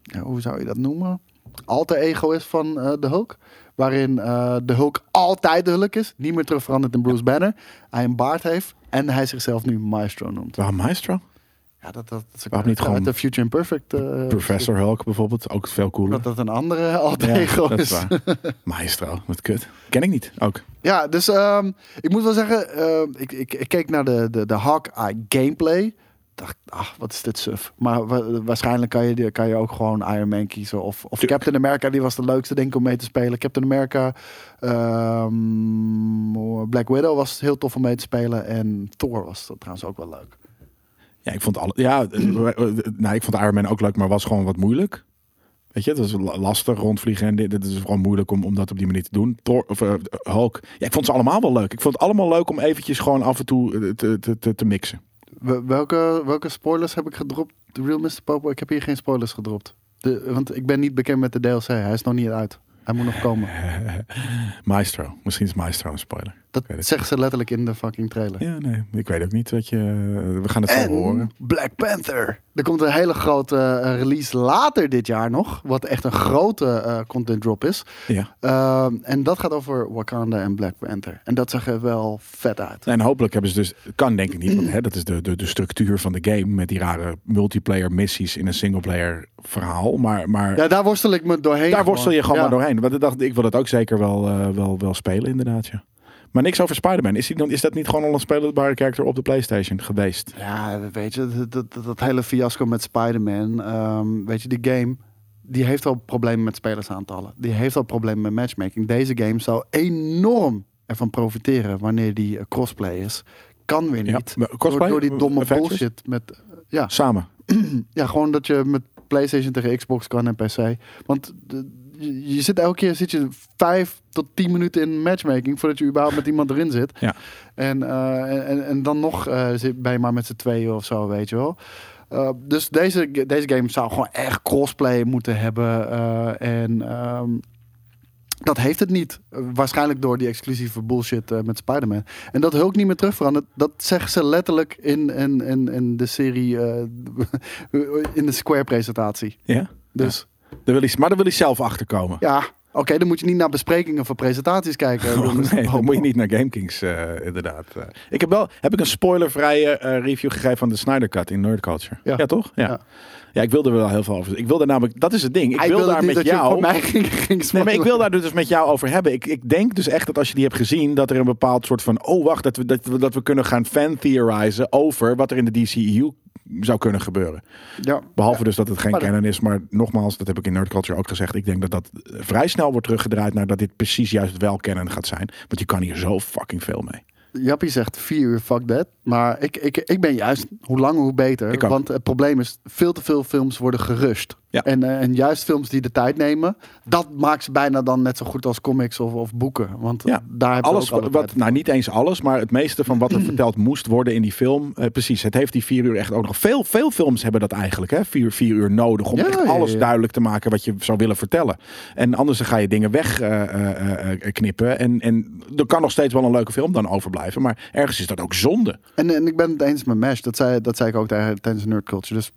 ja, hoe zou je dat noemen? Alter ego is van de Hulk. Waarin eh, de Hulk altijd de Hulk is. Niet meer terug veranderd in Bruce Banner. Hij een baard heeft. En hij zichzelf nu Maestro noemt. Waarom Maestro? Ja, dat, dat, dat Waarom niet gewoon de Future Imperfect. eh, Professor Hulk bijvoorbeeld, ook veel cooler. Dat dat een andere alter Ja, ego dat is is. waar. Maestro, wat kut. Ken ik niet, ook. Ja, dus ehm, ik moet wel zeggen, ehm, ik, ik, ik keek naar de, de, de Hawkeye gameplay. Dacht, ach, wat is dit suf. Maar wa- waarschijnlijk kan je, kan je ook gewoon Iron Man kiezen. Of, of Captain America, die was de leukste denk ik om mee te spelen. Captain America, ehm, Black Widow was heel tof om mee te spelen. En Thor was trouwens ook wel leuk. Ja, ik vond alle. Ja, eh, eh, nou, ik vond Iron Man ook leuk, maar was gewoon wat moeilijk. Weet je, het was la- lastig rondvliegen en dit, dit is gewoon moeilijk om, om dat op die manier te doen. Thor, of uh, Hulk. Ja, ik vond ze allemaal wel leuk. Ik vond het allemaal leuk om eventjes gewoon af en toe eh, te, te, te, te mixen. Wel- Welke, welke spoilers heb ik gedropt? The Real Mr. Popo? Ik heb hier geen spoilers gedropt. De, want ik ben niet bekend met de DLC. Hij is nog niet uit. Hij moet nog komen. Maestro. Misschien is Maestro een spoiler. Dat zeggen ze letterlijk in de fucking trailer. Ja, nee, ik weet ook niet wat je... We gaan het zo horen. En Black Panther. Er komt een hele grote eh, release later dit jaar nog. Wat echt een grote eh, content drop is. Ja. Ehm, en dat gaat over Wakanda en Black Panther. En dat zag er wel vet uit. En hopelijk hebben ze dus... Kan denk ik niet, want hè, dat is de, de, de structuur van de game... met die rare multiplayer missies in een singleplayer verhaal. Maar, maar Ja, daar worstel ik me doorheen. daar worstel je gewoon Ja. maar doorheen. Want ik dacht, ik wil het ook zeker wel, eh, wel, wel spelen, inderdaad. Ja. Maar niks over Spider-Man. Is, die is dat niet gewoon al een spelbare karakter op de PlayStation geweest? Ja, weet je, dat, dat, dat hele fiasco met Spider-Man. ehm, weet je, die game, die heeft al problemen met spelersaantallen. Die heeft al problemen met matchmaking. Deze game zou enorm ervan profiteren wanneer die eh, crossplay is. Kan weer niet. door, die domme bullshit met... ja, Samen. ja, gewoon dat je met PlayStation tegen Xbox kan en PC. Want de- je, je zit elke keer zit je vijf tot tien minuten in matchmaking voordat je überhaupt met iemand erin zit. Ja. En, eh, en, en dan nog eh, zit, ben je maar met z'n tweeën of zo, weet je wel. Eh, dus deze, deze game zou gewoon echt crossplay moeten hebben. en ehm, dat heeft het niet. Waarschijnlijk door die exclusieve bullshit met Spider-Man. En dat Hulk niet meer terug verandert, dat zeggen ze letterlijk in, in, in, in de serie, in de Square-presentatie. Ja? Dus Daar wil maar daar wil hij zelf achterkomen. ja, oké, dan moet je niet naar besprekingen van presentaties kijken. Oh, nee, dan moet je niet naar GameKings, eh inderdaad. Eh, ik heb wel heb ik een spoilervrije eh, review gegeven van de Snyder Cut in Nerd Culture. Ja, Ja. toch? Ja. Ja. ja. ik wilde er wel heel veel over. Ik wilde namelijk, dat is het ding. Ik Hij wil daar met jou. voor mij ging, ging Nee, maar ik wil daar dus met jou over hebben. Ik, ik denk dus echt dat als je die hebt gezien, dat er een bepaald soort van. Oh, wacht, dat we, dat we, dat we kunnen gaan fan-theorizen over wat er in de DCEU zou kunnen gebeuren. Ja. Behalve dus dat het geen canon is. Maar nogmaals, dat heb ik in Nerd Culture ook gezegd. Ik denk dat dat eh, vrij snel wordt teruggedraaid naar dat dit precies juist wel canon gaat zijn. Want je kan hier zo fucking veel mee. Jappie zegt vier uur, fuck that. Maar ik, ik, ik ben juist, hoe langer hoe beter. Want het probleem is, veel te veel films worden gerust. Ja. En, eh, en juist films die de tijd nemen, dat maakt ze bijna dan net zo goed als comics of, of boeken. Want Ja, daar hebben Alles wat, nou niet eens alles, maar het meeste van wat er verteld moest worden in die film. eh, precies, het heeft die vier uur echt ook nog. Veel, veel films hebben dat eigenlijk, hè? Vier, vier uur nodig om Ja, echt alles duidelijk te maken wat je zou willen vertellen. En anders dan ga je dingen wegknippen. knippen en, en er kan nog steeds wel een leuke film dan overblijven. Maar ergens is dat ook zonde. En, en ik ben het eens met Mesh. Dat zei, dat zei ik ook tijdens Nerd Culture. Dus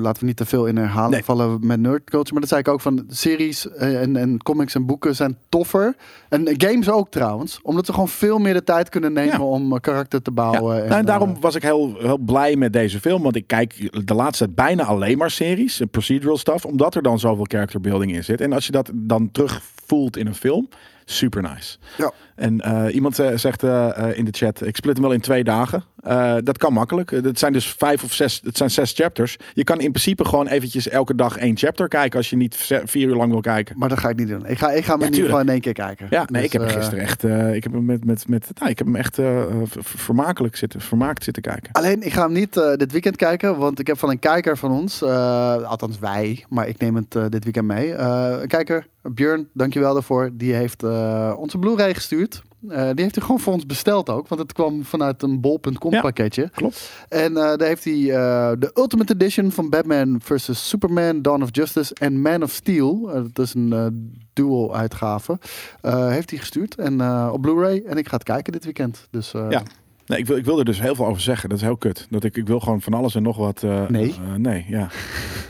laten we niet te veel in herhalen Nee. vallen met Nerd Culture. Maar dat zei ik ook van series eh, en, en comics en boeken zijn toffer. En games ook trouwens. Omdat ze gewoon veel meer de tijd kunnen nemen Ja. om eh, karakter te Ja, bouwen. nou, en eh, daarom was ik heel, heel blij met deze film. Want ik kijk de laatste tijd bijna alleen maar series, procedural stuff. Omdat er dan zoveel character building in zit. En als je dat dan terug voelt in een film, super nice. Ja. En eh, iemand eh, zegt eh, in de chat, ik split hem wel in twee dagen. Dat kan makkelijk. Dat zijn dus vijf of zes, het zijn zes chapters. Je kan in principe gewoon eventjes elke dag één chapter kijken als je niet vier uur lang wil kijken. Maar dat ga ik niet doen. Ik ga, ik ga hem in ieder geval in één keer kijken. Ja, nee, Dus, ik heb hem gisteren echt, ik heb hem met, met, met, nou, ik heb hem echt vermakelijk zitten, vermaakt zitten kijken. Alleen, ik ga hem niet dit weekend kijken, want ik heb van een kijker van ons, althans wij, maar ik neem het dit weekend mee. Een kijker, Björn, dankjewel daarvoor. Die heeft eh, onze Blu-ray gestuurd. Eh, die heeft hij gewoon voor ons besteld ook, want het kwam vanuit een bol.com Ja. pakketje. Klopt. En eh, daar heeft hij de Ultimate Edition van Batman vs. Superman, Dawn of Justice en Man of Steel. Dat is een dual uitgave. heeft hij gestuurd en op Blu-ray. En ik ga het kijken dit weekend. Dus Ja. Nee, ik wil, ik wil er dus heel veel over zeggen. Dat is heel kut. Dat ik, ik wil gewoon van alles en nog wat. eh, Nee. eh, nee, ja.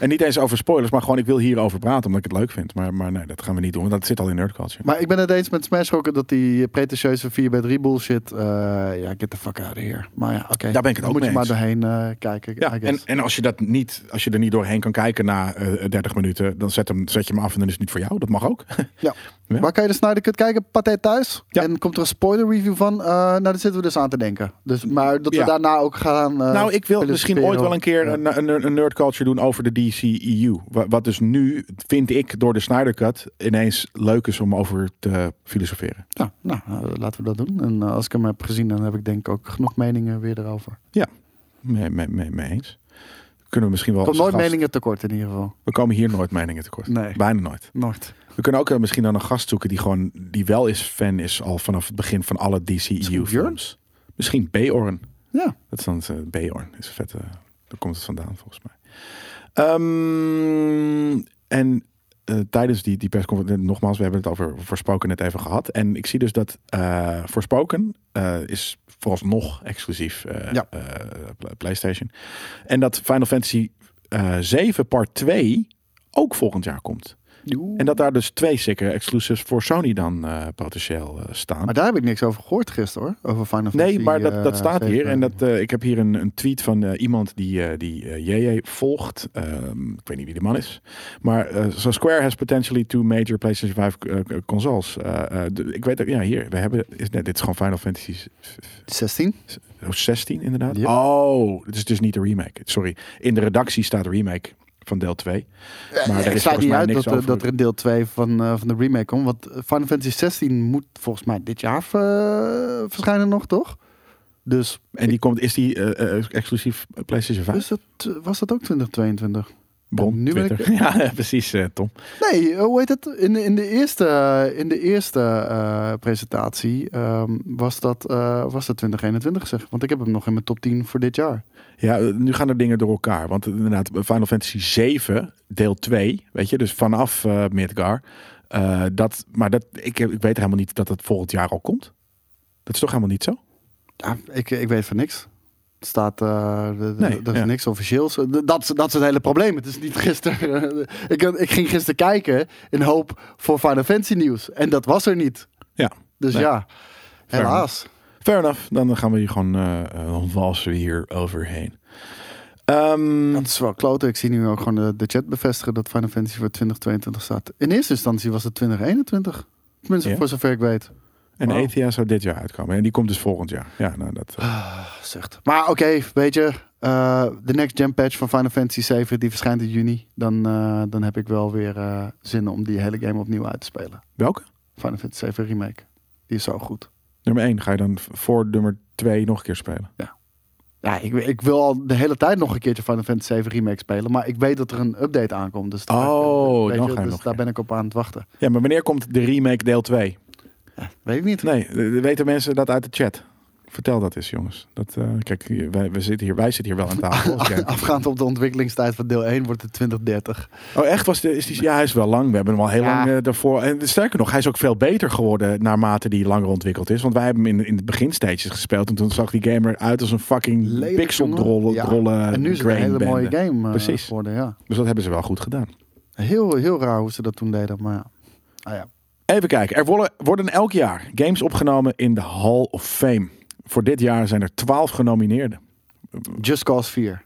En niet eens over spoilers, maar gewoon ik wil hierover praten omdat ik het leuk vind. Maar, maar nee, dat gaan we niet doen, want dat zit al in Nerd Culture. Maar ik ben het eens met Smash ook dat die pretentieuze 4 bij 3 bullshit. eh, ja, get the fuck out of here. Maar ja, oké. Daar ben ik het Dan ook moet je mee maar eens. doorheen kijken. Ja, en, en als je dat niet, als je er niet doorheen kan kijken na eh 30 minuten, dan zet, hem, zet je hem af en dan is het niet voor jou. Dat mag ook. ja. Ja. Waar kan je de Snyder Cut kijken? Pathé thuis. Ja. En komt er een spoiler review van? Eh, nou, daar zitten we dus aan te denken. Dus, maar dat we Ja. daarna ook gaan. eh, nou, ik wil misschien ooit wel een keer Ja. een, een, een Nerd Culture doen over de DCEU. Wa- Wat dus nu, vind ik, door de Snyder Cut ineens leuk is om over te filosoferen. Ja, nou, eh, laten we dat doen. En als ik hem heb gezien, dan heb ik denk ik ook genoeg meningen weer erover. Mee, mee, mee, mee eens. Kunnen we misschien wel. Komt nooit gast- meningen tekort in ieder geval. We komen hier nooit meningen tekort. Nee. Bijna nooit. Nooit. We kunnen ook eh, misschien dan een gast zoeken die gewoon die wel is fan is al vanaf het begin van alle DCEU films. Misschien Beorn. Ja. Dat is dan uh, Beorn. Is vette. Daar komt het vandaan volgens mij. Ehm, en eh, tijdens die, die persconferentie, nogmaals, we hebben het over Forspoken net even gehad. En ik zie dus dat eh Forspoken eh, is vooralsnog exclusief Ja. PlayStation. En dat Final Fantasy eh 7 part 2 ook volgend jaar komt. En dat daar dus twee zeker exclusives voor Sony dan eh, potentieel eh, staan. Maar daar heb ik niks over gehoord gisteren hoor. Over Final Fantasy. Nee, maar dat, dat eh, staat hier. 7. En dat, ik heb hier een, een tweet van iemand die, die JJ volgt. Ehm, ik weet niet wie de man is. Maar so Square has potentially two major PlayStation 5 eh, consoles. Ik weet ook, ja, hier, we hebben, is, dit is gewoon Final Fantasy s- s- 16? oh, 16 inderdaad. Oh, het is dus niet de remake. Sorry. In de redactie staat remake van deel 2. Maar er is staat volgens niet mij uit dat, er- over. dat er een deel 2 van, eh, van de remake komt. Want Final Fantasy 16 moet volgens mij dit jaar eh, verschijnen nog, toch? Dus En die komt, is die eh, eh, exclusief PlayStation 5? is dat, was dat ook 2022? Bron, nu ik-. Ja, precies, eh, Tom. Nee, eh, hoe heet het? In, de- in de eerste, in de eerste eh, presentatie ehm, was, dat, eh, was dat 2021 gezegd. Want ik heb hem nog in mijn top 10 voor dit jaar. Ja, eh, nu gaan er dingen door elkaar. Want inderdaad, Final Fantasy 7, deel 2, weet je, dus vanaf eh Midgar. eh, dat, maar dat, ik, ik weet helemaal niet dat het volgend jaar al komt. Dat is toch helemaal niet zo? Ja, ik, ik weet van niks. Staat, eh, Nee, er is ja. niks officieels. Dat, is- dat is het hele probleem. Het is niet gisteren. ik, ik ging gisteren kijken in hoop voor Final Fantasy nieuws. En dat was er niet. Ja. Dus Nee. ja, Fair helaas. Fair enough. Dan gaan we hier gewoon, dan walsen we hier overheen. Ehm, Dat is wel kloten. Ik zie nu ook gewoon de, de chat bevestigen dat Final Fantasy voor 2022 staat. In eerste instantie was het 2021. Tenminste, voor zover ik weet. En wauw. ETIA zou dit jaar uitkomen. En die komt dus volgend jaar. Ja, nou dat... eh, Ah, zegt. Maar oké, weet je, eh, de next gen patch van Final Fantasy 7 die verschijnt in juni. Dan, eh, dan heb ik wel weer zin om die hele game opnieuw uit te spelen. welke? Final Fantasy 7 remake. Die is zo goed. Nummer 1 ga je dan voor nummer 2 nog een keer spelen. Ja, ik, ik wil al de hele tijd nog een keertje Final Fantasy 7 remake spelen. Maar ik weet dat er een update aankomt. Dus, daar- Oh, weet dan je, ga je dus nog, daar ja. ben ik op aan het wachten. Ja, maar wanneer komt de remake deel 2? Weet ik niet. Nee, eh, weten mensen dat uit de chat? Vertel dat eens, jongens. Dat, eh, kijk, wij, we zitten hier, wij zitten hier wel aan tafel. Afgaand op de ontwikkelingstijd van deel 1 wordt het 2030. Oh, echt? Was de, is die, ja, hij is wel lang. We hebben hem al heel Ja. lang eh, daarvoor. En sterker nog, hij is ook veel beter geworden naarmate die langer ontwikkeld is. Want wij hebben hem in, in de beginstages gespeeld. En toen zag die gamer uit als een fucking jongen. Ja. drollen En nu is het een hele mooie game Precies. geworden. Ja. Dus dat hebben ze wel goed gedaan. Heel, heel raar hoe ze dat toen deden. Maar ja. Ah, ja. Even kijken. Er worden, elk jaar games opgenomen in de Hall of Fame. Voor dit jaar zijn er 12 genomineerden. Just Cause 4.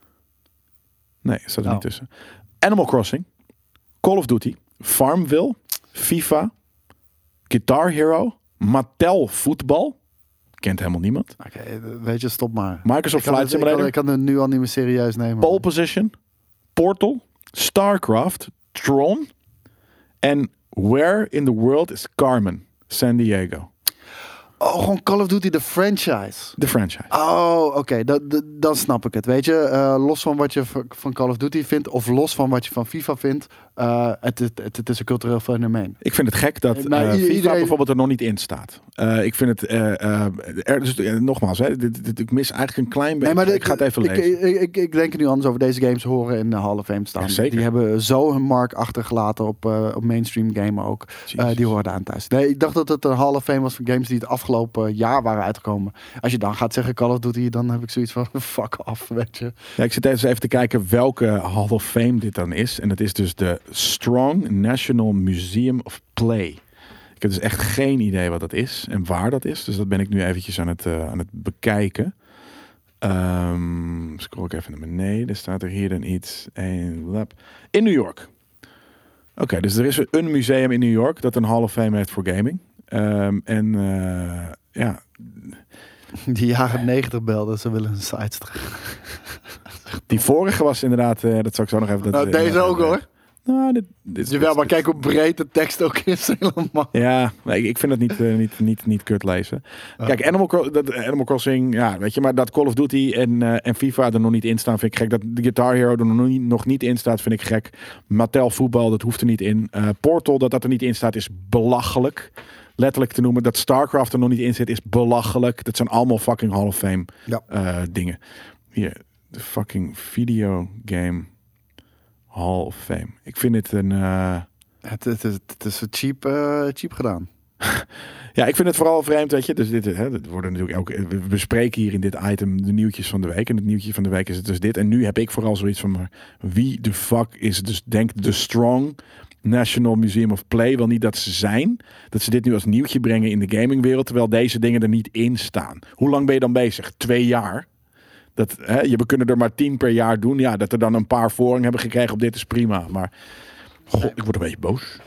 Nee, staat er Oh. niet tussen. Animal Crossing, Call of Duty, Farmville, FIFA, Guitar Hero, Mattel Voetbal. Kent helemaal niemand. Oké, weet je, stop maar. Microsoft Flight het, ik, kan, Simulator, ik kan het nu al niet meer serieus nemen. Pole Position, Portal, StarCraft, Tron en Where in the World is Carmen? San Diego. Oh, gewoon Call of Duty, de franchise. De franchise. Oh, oké, dan- dan- dan snap ik het. Weet je, eh, los van wat je van Call of Duty vindt, of los van wat je van FIFA vindt, eh, het, het, het, is een cultureel fenomeen. Ik vind het gek dat i- FIFA iedereen- bijvoorbeeld er nog niet in staat. Ik vind het, er, dus, nogmaals, hè, dit, dit- ik mis eigenlijk een klein beetje. ik ga het even lezen. Ik, ik, ik denk er nu anders over deze games horen in de Hall of Fame staan. Ja, zeker. Die hebben zo hun mark achtergelaten op, op mainstream gamen ook. Die horen daar aan thuis. Nee, ik dacht dat het een Hall of Fame was van games die het afgelopen jaar waren uitgekomen. Als je dan gaat zeggen Call of Duty, dan heb ik zoiets van fuck off, weet je. Ja, ik zit even te kijken welke Hall of Fame dit dan is. En dat is dus de Strong National Museum of Play. Ik heb dus echt geen idee wat dat is en waar dat is. Dus dat ben ik nu eventjes aan het, eh, aan het bekijken. Ehm scroll ik even naar beneden. Staat er hier dan iets? In New York. Oké, dus er is een museum in New York dat een Hall of Fame heeft voor gaming. Ehm, en eh, ja, Die jaren 90 belden, ze willen een terug. die vorige was inderdaad, eh, dat zal ik zo nog even... Dat, Nou, eh, deze ook hoor. Nou, dit, dit is- Jawel, maar dit- kijk hoe breed de tekst ook is helemaal. Ja, nee, ik, vind het niet, eh, niet, niet, niet kut lezen. Kijk, Animal, Cro- dat, Animal Crossing, ja, weet je, maar dat Call of Duty en, eh, en FIFA er nog niet in staan, vind ik gek. Dat de Guitar Hero er nog niet, nog niet in staat, vind ik gek. Mattel voetbal, dat hoeft er niet in. Eh, Portal, dat dat er niet in staat, is belachelijk. Letterlijk te noemen. Dat StarCraft er nog niet in zit, is belachelijk. Dat zijn allemaal fucking Hall of Fame Ja. eh, dingen. Hier, de fucking video game Hall of Fame. Ik vind dit een... eh, Het, het, is- het is cheap, eh, cheap gedaan. Ja, ik vind het vooral vreemd, weet je. Dus dit, hè, worden natuurlijk elke, we bespreken hier in dit item de nieuwtjes van de week. En het nieuwtje van de week is het dus dit. En nu heb ik vooral zoiets van, maar wie de fuck is dus, denkt de Strong National Museum of Play wel niet dat ze zijn? Dat ze dit nu als nieuwtje brengen in de gamingwereld, terwijl deze dingen er niet in staan. Hoe lang ben je dan bezig? Twee jaar? Dat, hè, je, we kunnen er maar tien per jaar doen. Ja, dat er dan een paar voorrang hebben gekregen op dit is prima. Maar god, ik word een beetje boos.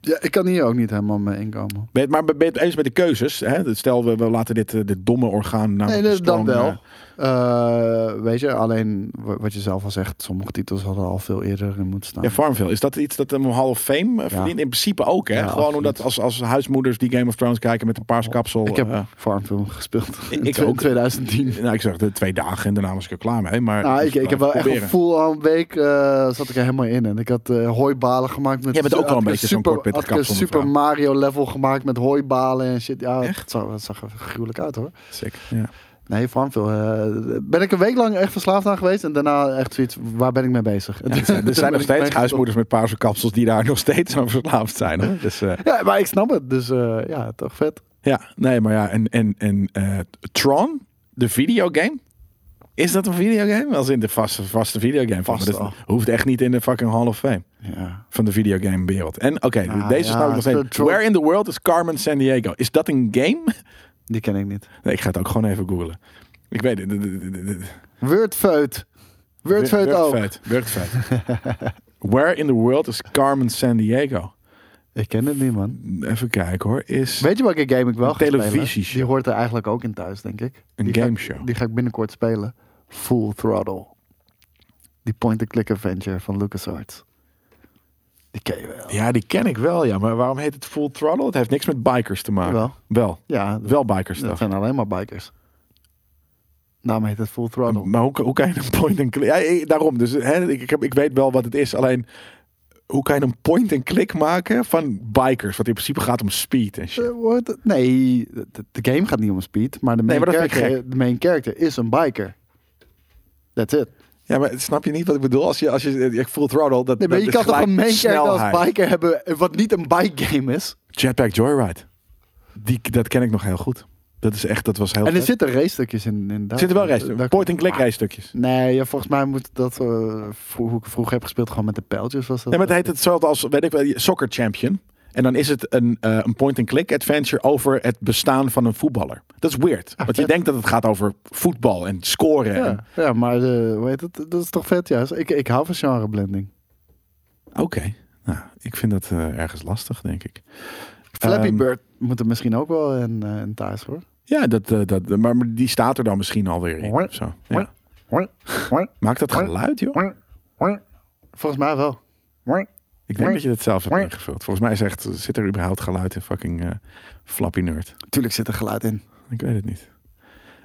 Ja, ik kan hier ook niet helemaal mee inkomen. Ben je het, maar ben je het eens met de keuzes? Hè? Stel, we, we laten dit, eh, dit domme orgaan... Nee, de Strong, wel. Eh, weet je, alleen wa- wat je zelf al zegt, sommige titels hadden al veel eerder in moeten staan. Ja, Farmville. Is dat iets dat een Hall of Fame eh, verdient? In principe ook, hè? Ja, Gewoon absoluut. omdat als, als huismoeders die Game of Thrones kijken met een paarse kapsel... ik heb eh, Farmville gespeeld. Ik- ook. 2010. nou, ik zeg de twee dagen en daarna was ik er klaar mee. Maar Nou, ik, dus ik heb wel echt een full aan week zat ik er helemaal in. En ik had hooibalen gemaakt met... Jij bent ook wel een beetje zo'n kortpittig had ik een kapsel, Super. Mario level gemaakt met hooibalen en shit. Ja, Echt? het zag, het zag er gruwelijk uit hoor. Sick, ja. Nee, Farmville. eh, ben ik een week lang echt verslaafd aan geweest. En daarna echt zoiets, waar ben ik mee bezig? Ja, er zijn, er zijn nog steeds huismoeders met paarse kapsels die daar nog steeds aan verslaafd zijn. Hoor. Dus, eh, Ja, maar ik snap het. Dus eh, ja, toch vet. ja, nee, maar ja. En, en, en eh, Tron, de videogame. Is dat een videogame? Als in de vaste, vaste videogame. Vast Maar dat hoeft echt niet in de fucking Hall of Fame. Ja. van de videogame wereld. En oké, Nou, deze ja, snap ik nog steeds. Where in the world is Carmen San Diego? Is dat een game? Die ken ik niet. Nee, ik ga het ook gewoon even googlen. Ik weet het. Wordfeut. Wordfeut ook. Wordfeut. Where in the world is Carmen San Diego? Ik ken het niet, man. Even kijken hoor. Is Weet je welke game ik wel ga spelen? televisieshow. Die hoort er eigenlijk ook in thuis, denk ik. Een Die ga ik- gameshow. Die ga ik binnenkort spelen. Full Throttle. Die point-and-click adventure van LucasArts. Die ken je wel. ja, die ken ik wel, ja. Maar waarom heet het Full Throttle? Het heeft niks met bikers te maken. Wel. Wel. Ja, Wel bikers dat zijn alleen maar bikers. Daarom heet het Full Throttle. Maar hoe, hoe kan je een point-and-click... Ja, ik- daarom. Dus hè, ik, ik, heb, ik weet wel wat het is. Alleen, hoe kan je een point-and-click maken van bikers? Wat in principe gaat om speed en shit. Eh, nee, de, de game gaat niet om speed, maar de main, maar character, de main character is een biker. That's it. Ja, maar snap je niet wat ik bedoel? Als je, als je, ik voel throttle, dat, Nee, maar dat je kan toch een main als biker hebben wat niet een bike game is? Jetpack Joyride. Die, dat ken ik nog heel goed. Dat is echt, dat was heel En er zitten race stukjes in. in Er zitten wel race, point-and-click race stukjes. Nee, ja, volgens mij moet dat, eh, vro- hoe ik vroeger heb gespeeld, gewoon met de pijltjes was dat. Nee, maar het heet hetzelfde als, weet ik wel, Soccer Champion. En dan is het een, eh, een point-and-click adventure over het bestaan van een voetballer. Dat is weird. Want je denkt dat het gaat over voetbal en scoren. En, ja, maar eh, hoe heet het? dat is toch vet, ja. Ik, ik hou van genreblending. Oké. Nou, ik vind dat eh, ergens lastig, denk ik. Flappy Ehm, Bird moet er misschien ook wel in, eh, in thuis, hoor. Ja, dat, eh, dat, maar die staat er dan misschien alweer in. of Zo. Ja. Maakt dat geluid, joh? Volgens mij wel. Ik denk dat je het zelf hebt ingevuld. Volgens mij echt, zit er überhaupt geluid in fucking eh, Flappy Nerd. Tuurlijk zit er geluid in. Ik weet het niet.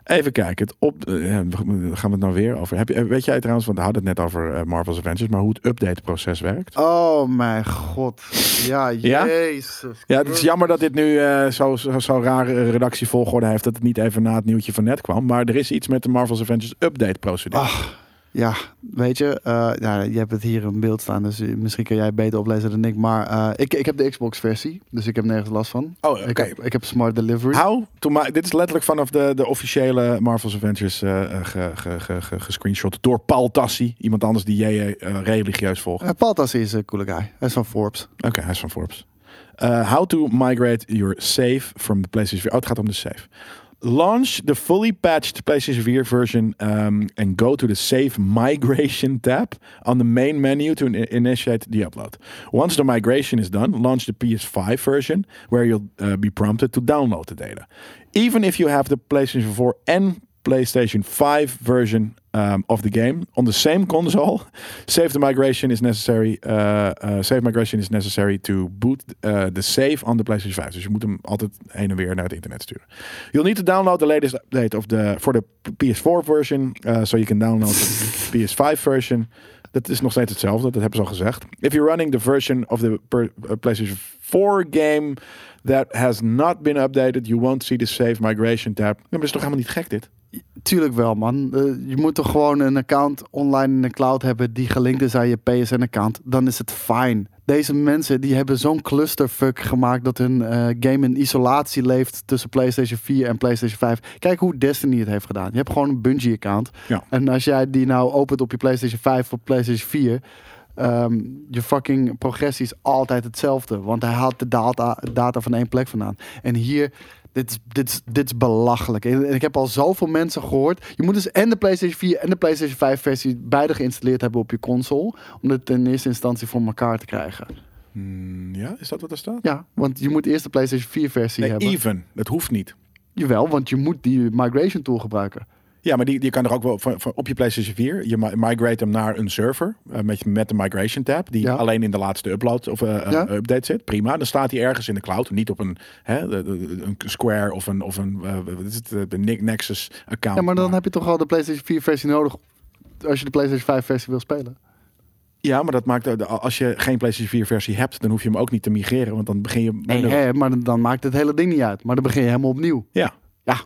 Even kijken. Het op, eh, gaan we het nou weer over. Heb je, weet jij trouwens, want we hadden het net over eh, Marvel's Avengers, maar hoe het update-proces werkt? Oh mijn god. Ja, jezus. Ja, het is jammer dat dit nu eh, zo, zo, zo rare redactievolgorde heeft dat het niet even na het nieuwtje van net kwam. Maar er is iets met de Marvel's Avengers update-procedure. Ach, ja, weet je, eh, ja, je hebt het hier in beeld staan, dus misschien kan jij beter oplezen dan ik. Maar eh, ik, ik heb de Xbox-versie, dus ik heb nergens last van. Oh, oké. Ik, heb, ik heb Smart Delivery. How dit is letterlijk vanaf de, de officiële Marvel's Avengers ge, ge, ge, ge- gescreenshot door Paul Tassi. Iemand anders die jij religieus volgt. Uh, Paul Tassi is een coole guy. Hij is van Forbes. Oké, hij is van Forbes. Uh, how to migrate your save from the PlayStation 4. Oh, het gaat om de save. Launch the fully patched PlayStation 4 version um, and go to the Save Migration tab on the main menu to in- initiate the upload. Once the migration is done, launch the PS5 version where you'll uh, be prompted to download the data. Even if you have the PlayStation 4 and PlayStation 5 version um, of the game on the same console, save the migration is necessary. Uh, uh, save migration is necessary to boot uh, the save on the PlayStation 5. Dus je moet hem altijd heen en weer naar het internet sturen. You'll need to download the latest update of the for the PS4 version, uh, so you can download the PS5 version. Dat is nog steeds hetzelfde. Dat hebben ze al gezegd. If you're running the version of the uh, PlayStation 4 game that has not been updated, you won't see the save migration tab. Ja, maar dat is toch helemaal niet gek dit? Tuurlijk wel, man. Eh, je moet toch gewoon een account online in de cloud hebben die gelinkt is aan je PSN-account. Dan is het fijn. Deze mensen die hebben zo'n clusterfuck gemaakt dat hun eh, game in isolatie leeft tussen PlayStation 4 en PlayStation 5. Kijk hoe Destiny het heeft gedaan. Je hebt gewoon een Bungie-account. Ja. En als jij die nou opent op je PlayStation 5 of PlayStation 4, ehm, je fucking progressie is altijd hetzelfde. Want hij haalt de data, data van één plek vandaan. En hier, dit is, dit is, dit is belachelijk. En ik heb al zoveel mensen gehoord. Je moet dus en de PlayStation 4 en de PlayStation 5 versie beide geïnstalleerd hebben op je console. Om het in eerste instantie voor elkaar te krijgen. Hmm, ja, is dat wat er staat? Ja, want je moet eerst de PlayStation 4 versie Nee, hebben. even. Dat hoeft niet. Jawel, want je moet die migration tool gebruiken. Ja, maar die, die kan er ook wel van, van op je PlayStation 4. Je mi- migrate hem naar een server eh, met, met de migration tab. Die Ja. alleen in de laatste upload of eh, eh, Ja. update zit. Prima. Dan staat hij ergens in de cloud. Niet op een, hè, een Square of een, of een Nick Nexus account. Ja, maar dan heb je toch al de PlayStation 4 versie nodig als je de PlayStation 5 versie wil spelen. Ja, maar dat maakt als je geen PlayStation 4 versie hebt, dan hoef je hem ook niet te migreren. Want dan begin je. Nee, hè, maar dan, dan maakt het hele ding niet uit. Maar dan begin je helemaal opnieuw. Ja, Ja,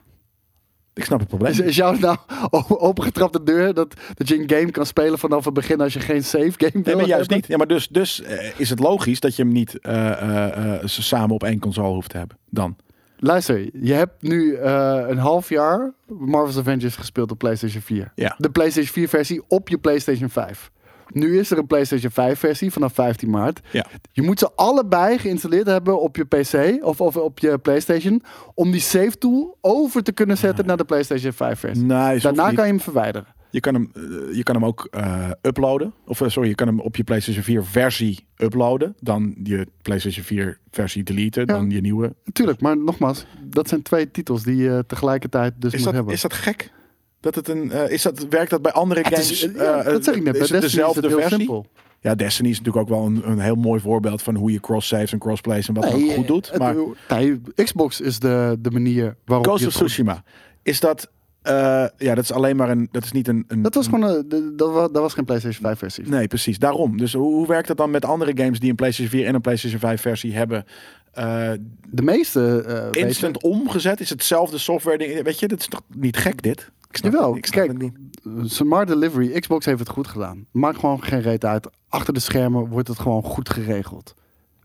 ik snap het probleem. is, is jou nou opengetrapte deur dat, dat je een game kan spelen vanaf het begin als je geen save game wil Nee, maar juist niet. Ja, maar dus, dus eh, is het logisch dat je hem niet eh, samen op één console hoeft te hebben. Dan. Luister, je hebt nu een half jaar Marvel's Avengers gespeeld op PlayStation 4. Ja. De PlayStation 4 versie op je PlayStation 5. Nu is er een PlayStation 5 versie vanaf 15 maart. Ja. Je moet ze allebei geïnstalleerd hebben op je PC of, of op je PlayStation. Om die save tool over te kunnen zetten naar de PlayStation 5 versie. Daarna kan je hem verwijderen. Je kan hem, eh, je kan hem ook eh, uploaden. Of eh, sorry, je kan hem op je PlayStation 4 versie uploaden. Dan je PlayStation 4 versie deleten. Ja. Dan je nieuwe. Tuurlijk, maar nogmaals, dat zijn twee titels die je tegelijkertijd dus Is moet dat, hebben. is dat gek? Dat het een, eh, is dat, werkt dat bij andere games? is- ja, eh, dat zeg ik net. Bij Is het Destiny is dezelfde het heel versie? simpel. Ja, Destiny is natuurlijk ook wel een, een heel mooi voorbeeld van hoe je cross-saves en crossplays en wat Nee, dat goed doet. het- Maar nee, Xbox is de, de manier waarop Ghost je of Tsushima, is dat... eh, ja, dat is alleen maar een... Dat is niet een... een Dat was gewoon een, de- dat, was, dat was geen PlayStation 5 versie. Nee, precies. Daarom. Dus hoe, hoe werkt dat dan met andere games die een PlayStation 4 en een PlayStation 5 versie hebben? Eh, De meeste. instant omgezet? Is hetzelfde software? Weet je, dat is toch niet gek dit? Ik snap, Jawel, het- ik snap kijk, het niet. Smart Delivery, Xbox heeft het goed gedaan. Maakt gewoon geen reet uit. Achter de schermen wordt het gewoon goed geregeld.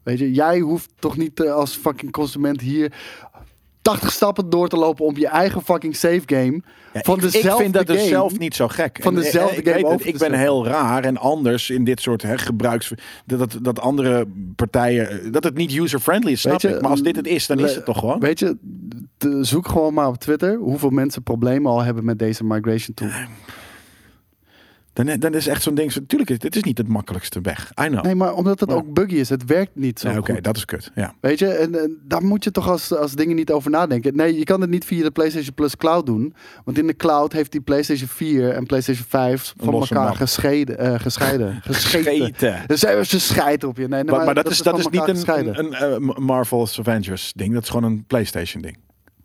Weet je, jij hoeft toch niet eh, als fucking consument hier 80 stappen door te lopen om je eigen fucking save game Ja, van ik, ik dezelfde vind dat dus game. zelf niet zo gek. van dezelfde eh, ik game over te Ik ben heel raar en anders in dit soort hè, gebruiks... Dat, dat, dat andere partijen... eh, Dat het niet user-friendly is, snap je, ik. Maar als dit het is, dan is het toch gewoon? Weet je, de- zoek gewoon maar op Twitter hoeveel mensen problemen al hebben met deze migration tool. Dan, dan is echt zo'n ding... Natuurlijk, dit is niet het makkelijkste weg. I know. Nee, maar omdat het Maar- ook buggy is, het werkt niet zo Nee, Oké, dat is kut. Ja. Weet je, en, en daar moet je toch als, als dingen niet over nadenken. Nee, je kan het niet via de PlayStation Plus Cloud doen. Want in de cloud heeft die PlayStation 4 en PlayStation 5 van elkaar gescheiden. eh, gescheiden. Gescheten. Scheten. Dus ze ze scheiden op je. Nee, nee, Maar, maar dat, is, dat is niet een, gescheiden. een, een, Marvel's Avengers ding. Dat is gewoon een PlayStation ding.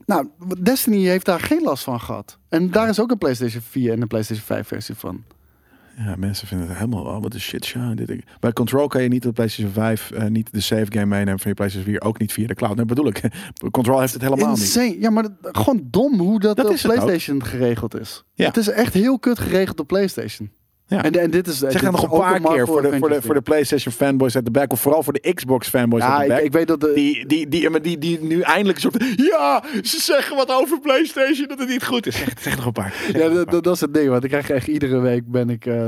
Nou, Destiny heeft daar geen last van gehad. En daar is ook een PlayStation 4 en een PlayStation 5 versie van. Ja, mensen vinden het helemaal, oh, wat een shit show. Dit, bij Control kan je niet op PlayStation 5 eh, niet de save game meenemen van je PlayStation 4. Ook niet via de cloud. Nee, bedoel ik. Control heeft het helemaal niet. Insane. Ja, maar dat- gewoon dom hoe dat, op ook. PlayStation geregeld is. Ja. Het is echt heel kut geregeld op PlayStation. Ja. En, en dit is Zeg dit nog een paar keer voor de, voor, de, voor de PlayStation fanboys at the back. Of vooral voor de Xbox fanboys Ja, at the ik, back. ik weet dat de, die, die, die, die, die nu eindelijk soort ja, ze zeggen wat over PlayStation dat het niet goed is. Zeg, zeg nog een paar. Zeg Ja, een dat, paar. dat, dat is het ding. Want ik krijg echt iedere week ben ik eh,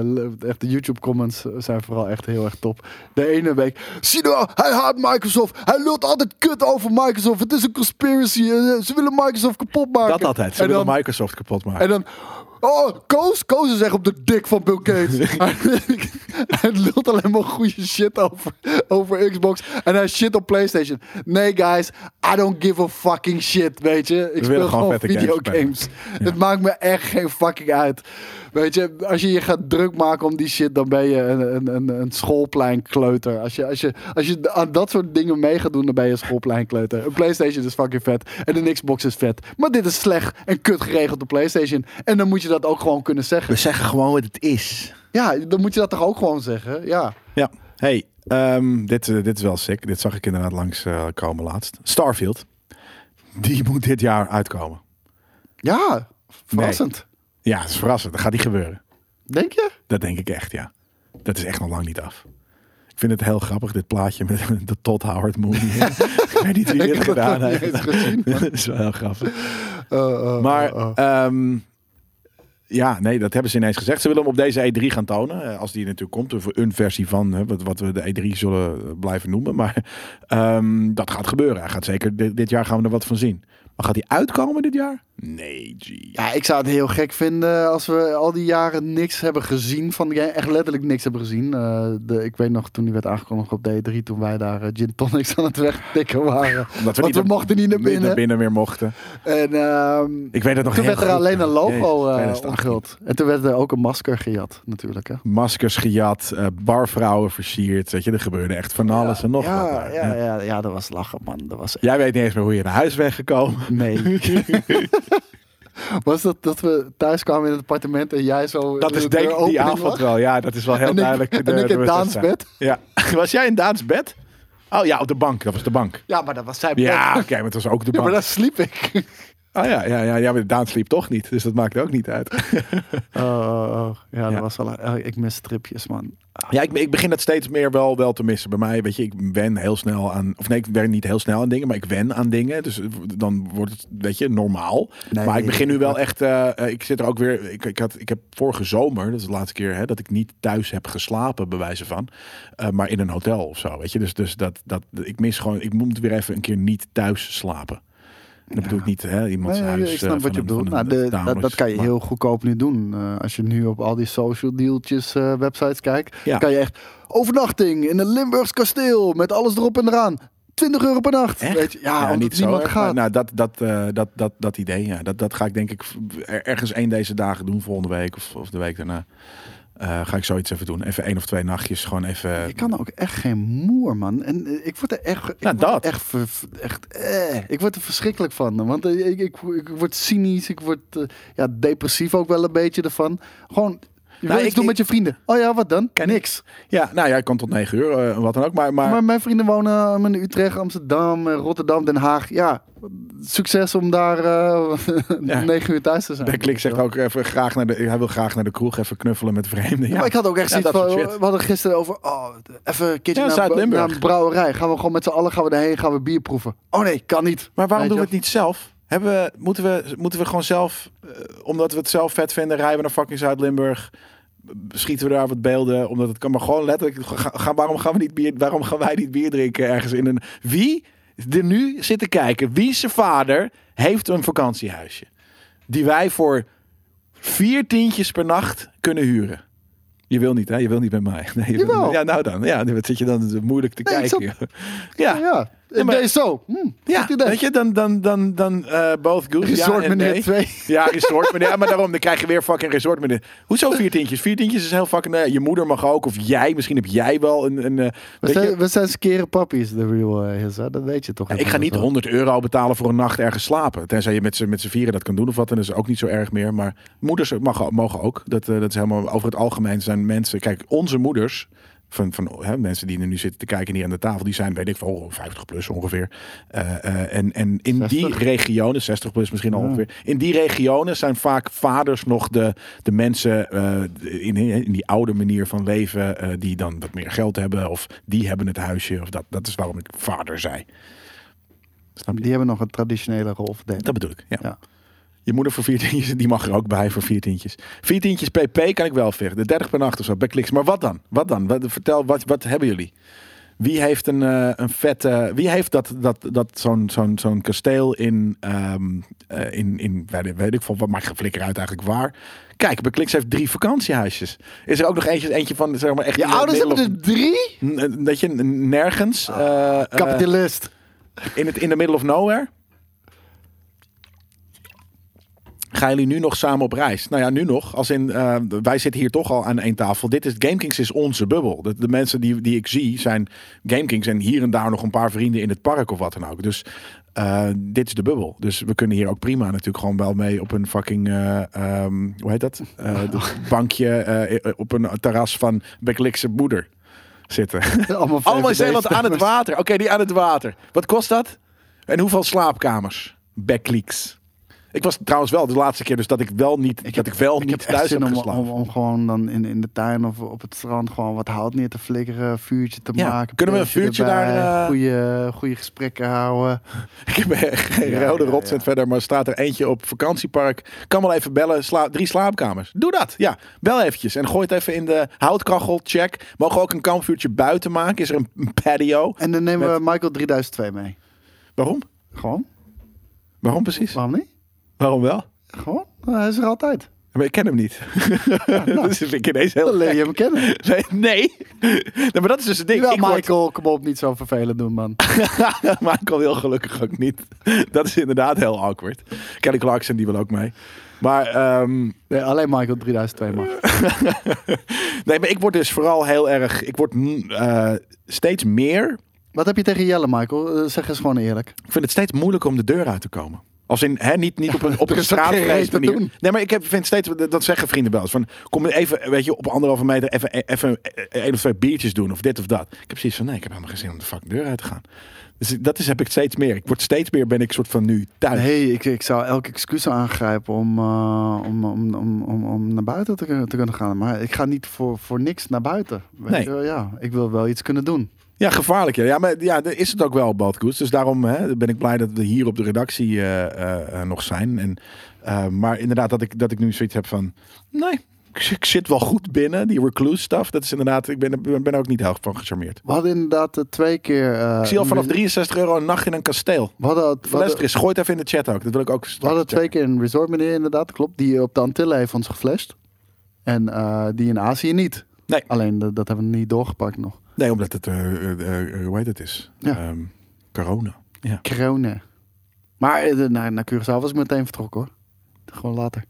echt de YouTube comments zijn vooral echt heel erg top. De ene week, zie je nou, hij haat Microsoft. Hij lult altijd kut over Microsoft. Het is een conspiracy. Eh, Ze willen Microsoft kapot maken. dat altijd. Ze en willen dan, Microsoft kapot maken. en dan Oh, Koos? Koos is echt op de dik van Bill Gates. hij lult alleen maar goede shit over, over Xbox. En hij shit op PlayStation. Nee, guys. I don't give a fucking shit, weet je. Ik speel gewoon videogames. Het maakt me echt geen fucking uit. Weet je, als je je gaat druk maken om die shit, dan ben je een, een, een, een schoolpleinkleuter. Als je, als, je, als je aan dat soort dingen mee gaat doen, dan ben je een schoolpleinkleuter. Een PlayStation is fucking vet en een Xbox is vet. Maar dit is slecht en kut geregeld op PlayStation. En dan moet je dat ook gewoon kunnen zeggen. We zeggen gewoon wat het is. Ja, dan moet je dat toch ook gewoon zeggen. Ja. Ja. Hey, ehm, dit, eh, dit is wel sick. Dit zag ik inderdaad langs eh, komen laatst. Starfield. Die moet dit jaar uitkomen. Ja, verrassend. Ja, dat is verrassend. Dat gaat niet gebeuren. Denk je? Dat denk ik echt, ja. Dat is echt nog lang niet af. Ik vind het heel grappig, dit plaatje met de Todd Howard movie. ik weet niet wie dit gedaan heeft. dat is wel heel grappig. Uh, uh, Maar uh, uh. ehm, ja, nee, dat hebben ze ineens gezegd. Ze willen hem op deze E3 gaan tonen. eh, Als die natuurlijk komt. Een versie van wat, wat we de E3 zullen blijven noemen. Maar ehm, dat gaat gebeuren. Hij gaat zeker, dit, dit jaar gaan we er wat van zien. Maar gaat hij uitkomen dit jaar? Nee, G. Ja, ik zou het heel gek vinden als we al die jaren niks hebben gezien van. Echt letterlijk niks hebben gezien. Eh, de, ik weet nog toen die werd aangekondigd op D3, toen wij daar eh, gin tonics aan het wegtikken waren. Omdat Want we mochten niet naar Niet binnen. naar binnen meer mochten. En ehm, Ik weet het nog toen werd er alleen een logo Jezus, eh 2018. onthuld. En toen werd er ook een masker gejat, natuurlijk. Hè. Maskers gejat, barvrouwen versierd. Weet je, er gebeurde echt van alles en nog ja, wat. daar. Ja, ja, ja, dat was lachen, man. Dat was Jij weet niet eens meer hoe je naar huis bent gekomen. Nee. Was dat dat we thuis kwamen in het appartement en jij zo... Dat is de denk ik die avond lag? wel. Ja, dat is wel heel En ik- duidelijk. en de- ik de in Daans bed? Ja. Was jij in Daans bed? Oh ja, op de bank. Dat was de bank. Ja, maar dat was zijn Ja, bed. oké, maar het was ook de Ja, maar bank. daar sliep ik. Oh ja, ja, ja, ja, maar Daan sliep toch niet. Dus dat maakt ook niet uit. Oh, oh, oh. Ja, dat Ja. was wel... oh, ik mis stripjes, man. Ja, ik, ik begin dat steeds meer wel, wel te missen. Bij mij, weet je, ik wen heel snel aan... Of nee, ik wen niet heel snel aan dingen, maar ik wen aan dingen. Dus dan wordt het, weet je, normaal. Nee, maar ik begin nu wel echt... eh, eh, ik zit er ook weer... Ik, ik, had, ik heb vorige zomer, dat is de laatste keer... Hè, dat ik niet thuis heb geslapen, bij wijze van. eh, maar in een hotel of zo, weet je. Dus, dus dat, dat, ik mis gewoon... Ik moet weer even een keer niet thuis slapen. Dat bedoel ik niet, hè, iemands Nee, huis. ik eh, snap wat je bedoelt. Nou, de, dat, dat kan je maar- heel goedkoop nu doen. Eh, als je nu op al die social dealtjes eh, websites kijkt, Ja. kan je echt overnachting in een Limburgs kasteel met alles erop en eraan. 20 euro per nacht. Echt? Weet je? Ja, omdat niet zo erg, gaat. Nou, dat, dat, dat, dat, dat idee, ja. Dat, dat ga ik denk ik er- ergens één deze dagen doen. Volgende week of, of de week daarna. Eh, ga ik zoiets even doen. Even één of twee nachtjes. Gewoon even... Ik kan ook echt geen moer, man. En eh, ik word er echt, ik Nou, word dat. echt, ver- echt eh, ik word er verschrikkelijk van. Want eh, ik, ik, ik word cynisch, ik word ja, depressief ook wel een beetje ervan. Gewoon, je wil Nou, iets ik- doen ik- met je vrienden. Oh ja, wat dan? Ken Niks. Ja, nou ja, ik kan tot negen uur. eh, wat dan ook. Maar, maar, Maar mijn vrienden wonen in Utrecht, Amsterdam, eh, Rotterdam, Den Haag. Ja, succes om daar eh Ja. negen uur thuis te zijn. de klik zegt ook even graag naar de... Hij wil graag naar de kroeg. Even knuffelen met vreemden. Ja, maar ik had ook echt Ja, zoiets van, shit. we hadden gisteren over, oh, even een keertje naar, naar een brouwerij. Gaan we gewoon met z'n allen gaan we daarheen, gaan we bier proeven. Oh nee, kan niet. Maar waarom Weet doen we het niet zelf? Hebben we, moeten, we, moeten we gewoon zelf, eh, omdat we het zelf vet vinden, rijden we naar fucking Zuid-Limburg, schieten we daar wat beelden, omdat het kan. Maar gewoon letterlijk, ga, ga- waarom, gaan we niet bier, waarom gaan wij niet bier drinken ergens in een... Wie er nu zit te kijken, wie zijn vader heeft een vakantiehuisje? Die wij voor vier tientjes per nacht kunnen huren. Je wil niet, hè? Je wil niet met mij. Nee, je wil- ja, nou dan. Ja, wat zit je dan moeilijk te Nee, kijken. Ja, Ja, ja. Ja, maar- deze zo. Hm, ja, weet je, dan, dan, dan, dan eh both good. Resort ja, en meneer nee. 2. Ja, resort meneer. Ja, maar daarom, dan krijg je weer fucking resort meneer. Hoezo vier tientjes? Vier tientjes is heel fucking... eh, je moeder mag ook, of jij. Misschien heb jij wel een... een eh, We zijn, we zijn skere pappies, de real eh, is, hè? Dat weet je toch? ik ga niet 100 euro betalen voor een nacht ergens slapen. Tenzij je met z'n vieren dat kan doen of wat. Dan is ook niet zo erg meer. Maar moeders mag, mogen ook. Dat, eh, dat is helemaal over het algemeen zijn mensen... Kijk, onze moeders... Van, van hè, mensen die er nu zitten te kijken hier aan de tafel, die zijn, weet ik veel, 50 plus ongeveer. Eh, eh, en, en in die 60? regionen, 60 plus misschien al Ja. ongeveer. In die regionen zijn vaak vaders nog de, de mensen eh, in, in die oude manier van leven, die dan wat meer geld hebben. Of die hebben het huisje. Of dat, dat is waarom ik vader zei. Snap je? Die hebben nog een traditionele rolverdeling. Dat bedoel ik. Ja. Ja. Je moeder voor vier tientjes, die mag er ook bij voor vier tientjes. Vier tientjes pp kan ik wel vechten. De 30 per nacht of zo, bij kliks. Maar wat dan? Wat dan? Wat, vertel, wat, wat hebben jullie? Wie heeft een, eh, een vette... Wie heeft dat, dat, dat zo'n zo'n zo'n kasteel in, eh, in, in weet, weet ik veel, wat maakt geen flikker uit eigenlijk waar? Kijk, bij Kliks heeft drie vakantiehuisjes. Is er ook nog eentje, eentje van, zeg maar, echt... Je ouders hebben er drie? of- N- Dat je nergens... eh, eh, Kapitalist. in het in the middle of nowhere. Gaan jullie nu nog samen op reis? Nou ja, nu nog. Als in, eh, wij zitten hier toch al aan één tafel. Dit is GameKings is onze bubbel. De, de mensen die, die ik zie zijn GameKings en hier en daar nog een paar vrienden in het park of wat dan ook. Dus eh, dit is de bubbel. Dus we kunnen hier ook prima natuurlijk gewoon wel mee op een fucking, eh, ehm, hoe heet dat? Bankje op een terras van Beklikse moeder zitten. Allemaal, Allemaal in Zeeland aan het water. Oké, die aan het water. Wat kost dat? En hoeveel slaapkamers? Backleaks. Ik was trouwens wel de laatste keer dus dat ik wel niet, dat ik wel Ik niet thuis zin heb om, geslapen. om, om gewoon dan in, in de tuin of op het strand gewoon wat hout neer te flikkeren, vuurtje te Ja, maken. kunnen we een vuurtje erbij, daar, eh, Goede, goede gesprekken houden. Ik heb geen Ja, rode ja, verder, maar staat er eentje op vakantiepark. Kan wel even bellen. Sla drie slaapkamers. Doe dat. Ja, bel eventjes. En gooi het even in de houtkachel. Check. Mogen we ook een kampvuurtje buiten maken? Is er een, een patio? En dan nemen Met- we Michael 3002 mee. Waarom? Gewoon? Waarom precies? Waarom niet? Waarom wel? Gewoon? Hij is er altijd. Maar ik ken hem niet. dat vind ik ineens heel Dan leer je hem kennen. Nee, nee. Nee, maar dat is dus het ding. Jawel, Ik word- Michael, kom op, niet zo vervelend doen, man. Michael wil gelukkig ook niet. Dat is inderdaad heel awkward. Kelly Clarkson die wil ook mee. Maar ehm, Nee, alleen Michael 3002 mag. nee, maar ik word dus vooral heel erg. Ik word mm, eh, steeds meer. Wat heb je tegen Jelle, Michael? Eh, zeg eens gewoon eerlijk. Ik vind het steeds moeilijker om de deur uit te komen. Als in, hè, niet, niet op een, op een manier. doen. Nee, maar ik heb, vind steeds, dat zeggen vrienden wel eens. Van, kom even, weet je, op anderhalve meter even, even één of twee biertjes doen. Of dit of dat. Ik heb zoiets van, nee, ik heb helemaal geen zin om de fucking deur uit te gaan. Dus dat is, heb ik steeds meer. Ik word steeds meer, ben ik soort van nu thuis. Nee, ik, ik zou elke excuus aangrijpen om, eh, om, om, om, om, om naar buiten te, kunnen- te kunnen gaan. Maar ik ga niet voor, voor niks naar buiten. Weet Nee. je ja, ik wil wel iets kunnen doen. Ja, gevaarlijk. Ja, ja maar ja, is het ook wel, Badkoes. Dus daarom hè, ben ik blij dat we hier op de redactie eh, eh, eh, nog zijn. En, maar inderdaad, dat ik, dat ik nu zoiets heb van... Nee, ik, ik zit wel goed binnen. Die recluse stuff, dat is inderdaad... Ik ben, ben er ook niet heel van gecharmeerd. We hadden inderdaad twee keer... ik zie al vanaf een- 63 euro een nacht in een kasteel. We hadden, Verlester is, gooi het even in de chat ook. Dat wil ik ook we hadden twee keer een resort meneer inderdaad, klopt. Die op de Antillen heeft ons geflasht. En die in Azië niet. Nee. Alleen dat, dat hebben we niet doorgepakt nog. Nee, omdat het... eh eh, eh, hoe heet het is? Ja. Ehm, corona. Ja. Corona. Maar naar, naar Curaçao was ik meteen vertrokken hoor. Gewoon later.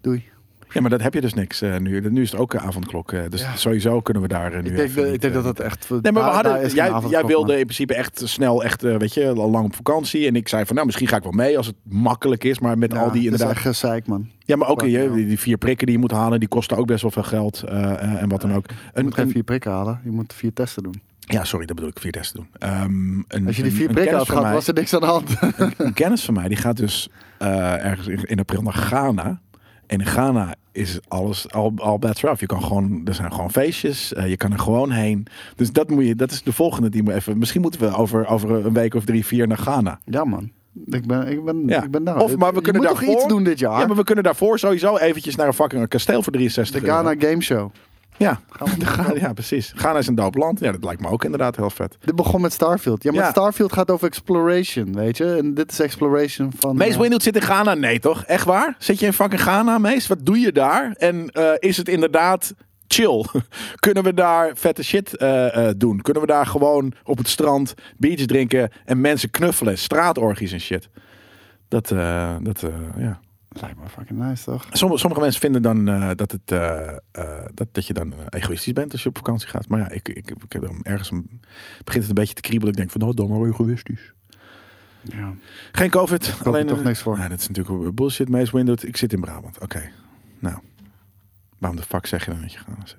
Doei. Ja, maar dat heb je dus niks eh, nu. Nu is het ook avondklok. eh, dus Ja. sowieso kunnen we daar eh, nu Ik denk, even ik denk dat dat echt... Nee, maar we hadden, jij, jij wilde in principe echt snel, echt, weet je, al lang op vakantie. En ik zei van, nou, misschien ga ik wel mee als het makkelijk is. Maar met Ja, al die dat is inderdaad... echt gezeik, man. Ja, maar ook je, die, die vier prikken die je moet halen, die kosten ook best wel veel geld. en wat dan ook. Je Een, moet geen een- vier prikken halen. Je moet vier testen doen. ja, sorry, dat bedoel ik, vier testen doen. Ehm, een, Als je die vier prikken had gehad, was er niks aan de hand. een kennis van mij, die gaat dus ergens in, in april naar Ghana. En in Ghana is alles al, al bad. Je kan gewoon, er zijn gewoon feestjes. eh, je kan er gewoon heen. Dus dat moet je, dat is de volgende die moet even. Misschien moeten we over, over een week of drie, vier naar Ghana. ja, man. Ik ben, ik ben, Ja. ik ben daar. Of, maar we Je kunnen daarvoor- iets doen dit jaar? Ja, maar we kunnen daarvoor sowieso eventjes naar een fucking kasteel voor 63 de euro. Ghana Game Show. Ja. Ja, precies. Ghana is een doop land. Ja, dat lijkt me ook inderdaad heel vet. Dit begon met Starfield. Ja, maar Ja. Starfield gaat over exploration, weet je. En dit is exploration van... Mees eh, Windows zit in Ghana? Nee, toch? Echt waar? Zit je in fucking Ghana, Mees? Wat doe je daar? En eh, is het inderdaad chill? Kunnen we daar vette shit eh, doen? Kunnen we daar gewoon op het strand biertjes drinken en mensen knuffelen? Straatorgies en shit. Dat, dat ja. Lijkt me fucking nice, toch? Sommige, sommige mensen vinden dan eh, dat, het, eh, eh, dat, dat je dan egoïstisch bent als je op vakantie gaat. Maar ja, ik, ik, ik heb dan ergens een, begint het een beetje te kriebelen. Ik denk van, oh, dan maar egoïstisch. Ja. Geen COVID. er alleen toch niks voor. Nee, dat is natuurlijk bullshit. Meest Windows. Ik zit in Brabant. Oké. Nou. Waarom de fuck zeg je dan dat je Ghana zit?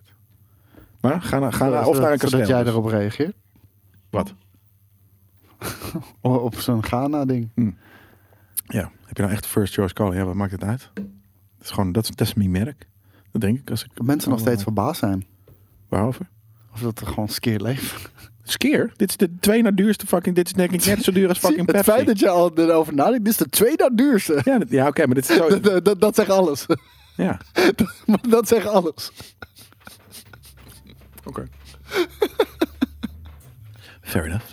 Maar ga naar, ga naar, of naar een kasteel. Zodat jij erop reageert. Wat? Op zo'n Ghana-ding. Ja. Heb je nou echt first choice call? Ja, wat maakt het uit? Dat is gewoon, dat is, dat is mijn merk. Dat denk ik als ik... Mensen nog steeds verbaasd zijn. Waarover? Of dat er gewoon skeer leeft. Skeer? Dit is de twee na duurste fucking... Dit is denk ik net zo duur als fucking Het Pepsi. feit dat je al erover nadenkt, dit is de tweede duurste. Ja, dat- ja oké, maar dit is zo... Dat, dat, dat, dat zegt alles. ja. Dat zegt alles. Oké. Fair enough.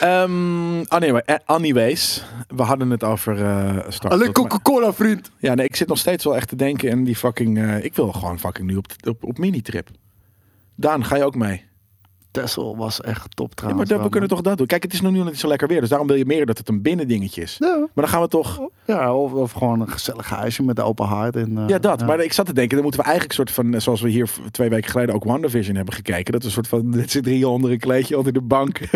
Ehm, anyway, eh, anyways, we hadden het over eh Star Alleen Coca-Cola, vriend. Ja, nee, ik zit nog steeds wel echt te denken en die fucking... eh, ik wil gewoon fucking nu op, op, op minitrip. Daan, ga je ook mee? Texel was echt top Ja, trouwens. maar dat, we kunnen toch dat doen? Kijk, het is nu nog niet zo lekker weer, dus daarom wil je meer dat het een binnendingetje is. Ja, Maar dan gaan we toch... ja of, of gewoon een gezellig huisje met open haard. En, eh, Ja, dat. Maar ik zat te denken, dan moeten we eigenlijk soort van, zoals we hier twee weken geleden ook WandaVision hebben gekeken. Dat we een soort van, dit zit hier onder een kleedje onder de bank,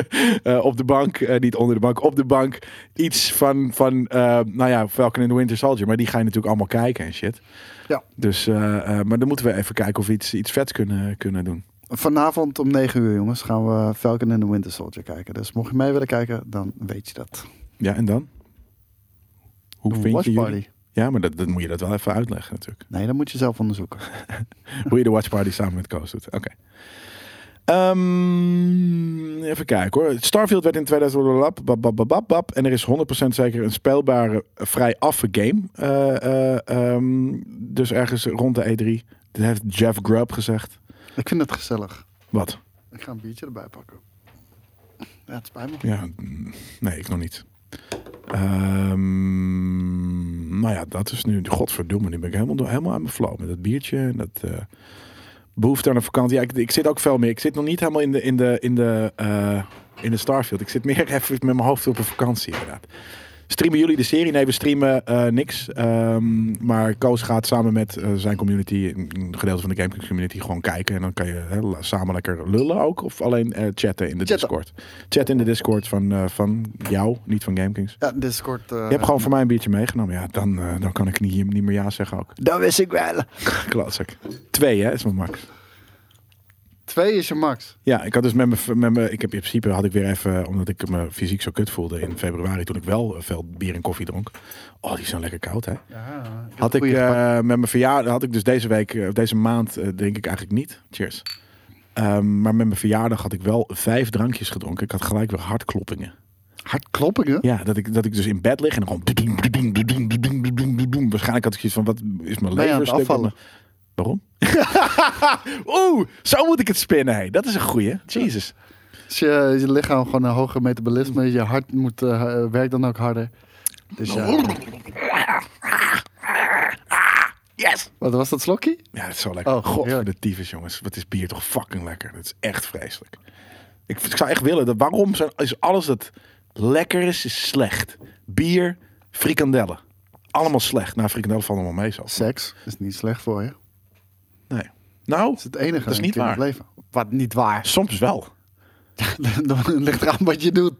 eh, op de bank, eh, niet onder de bank, op de bank. Iets van, van nou ja, Falcon in the Winter Soldier. Maar die ga je natuurlijk allemaal kijken en shit. Ja. Dus, maar dan moeten we even kijken of we iets, iets vets kunnen, kunnen doen. Vanavond om 9 uur, jongens, gaan we Falcon and the Winter Soldier kijken. Dus mocht je mee willen kijken, dan weet je dat. Ja, en dan? Hoe vind je jullie? Party. Ja, maar dat, dat moet je dat wel even uitleggen natuurlijk. Nee, dat moet je zelf onderzoeken. Hoe je de Watch Party samen met Koos doet. Oké. Ehm, even kijken hoor. Starfield werd in 2000 bab, bab, bab, bab, bab, bab. en er is 100% zeker een speelbare, vrij affe game. Eh, eh, ehm, dus ergens rond de E3. Dat heeft Jeff Grubb gezegd. Ik vind het gezellig. Wat? Ik ga een biertje erbij pakken. Ja, het spijt me. Ja, mm, nee, ik nog niet. Ehm, nou ja, dat is nu, godverdomme, nu ben ik helemaal, helemaal aan mijn flow met dat biertje en dat eh, behoefte aan een vakantie. Ja, ik, ik zit ook veel meer. Ik zit nog niet helemaal in de, in de, in de, eh, in de Starfield. Ik zit meer even met mijn hoofd op een vakantie inderdaad. Streamen jullie de serie? Nee, we streamen eh, niks. Ehm, maar Koos gaat samen met eh, zijn community, een gedeelte van de Gamekings community, gewoon kijken. En dan kan je la- samen lekker lullen ook. Of alleen eh, chatten in de Chatten. Discord. Chatten in de Discord van, van jou, niet van Gamekings. Ja, Discord. Je hebt gewoon voor mij een biertje meegenomen. Ja, dan, dan kan ik niet, niet meer ja zeggen ook. Dat wist ik wel. Klaatzak. Twee, hè, is mijn max. Twee is je max. Ja, ik had dus met mijn, met mijn, ik heb in principe had ik weer even, omdat ik me fysiek zo kut voelde in februari, toen ik wel veel bier en koffie dronk. Oh, die zo lekker koud, hè? Ja, Had ik eh, met mijn verjaardag, had ik dus deze week, eh, deze maand, eh, drink ik eigenlijk niet. Cheers. Ehm, maar met mijn verjaardag had ik wel vijf drankjes gedronken. Ik had gelijk weer hartkloppingen. Hardkloppingen? Ja, dat ik, dat ik dus in bed lig en dan gewoon. Waarschijnlijk had ik zoiets van: wat is mijn stuk? afvallen? Waarom? Oeh, zo moet ik het spinnen. Hey. Dat is een goeie. Jesus. Als je, je lichaam gewoon een hoger metabolisme, je hart moet, eh, werkt dan ook harder. Dus ja. Yes! Wat was dat slokje? Ja, dat is zo lekker. Oh, God voor heerlijk. de tyfus, jongens. Wat is bier toch fucking lekker. Dat is echt vreselijk. Ik, ik zou echt willen, dat, waarom zijn, is alles dat lekker is, is slecht. Bier, frikandellen. Allemaal slecht. Nou, frikandellen vallen allemaal mee zo. Seks is niet slecht voor je. Nou, Dat is het enige Dat is niet waar. leven. Wat niet waar. soms wel. Dan ligt eraan wat je doet.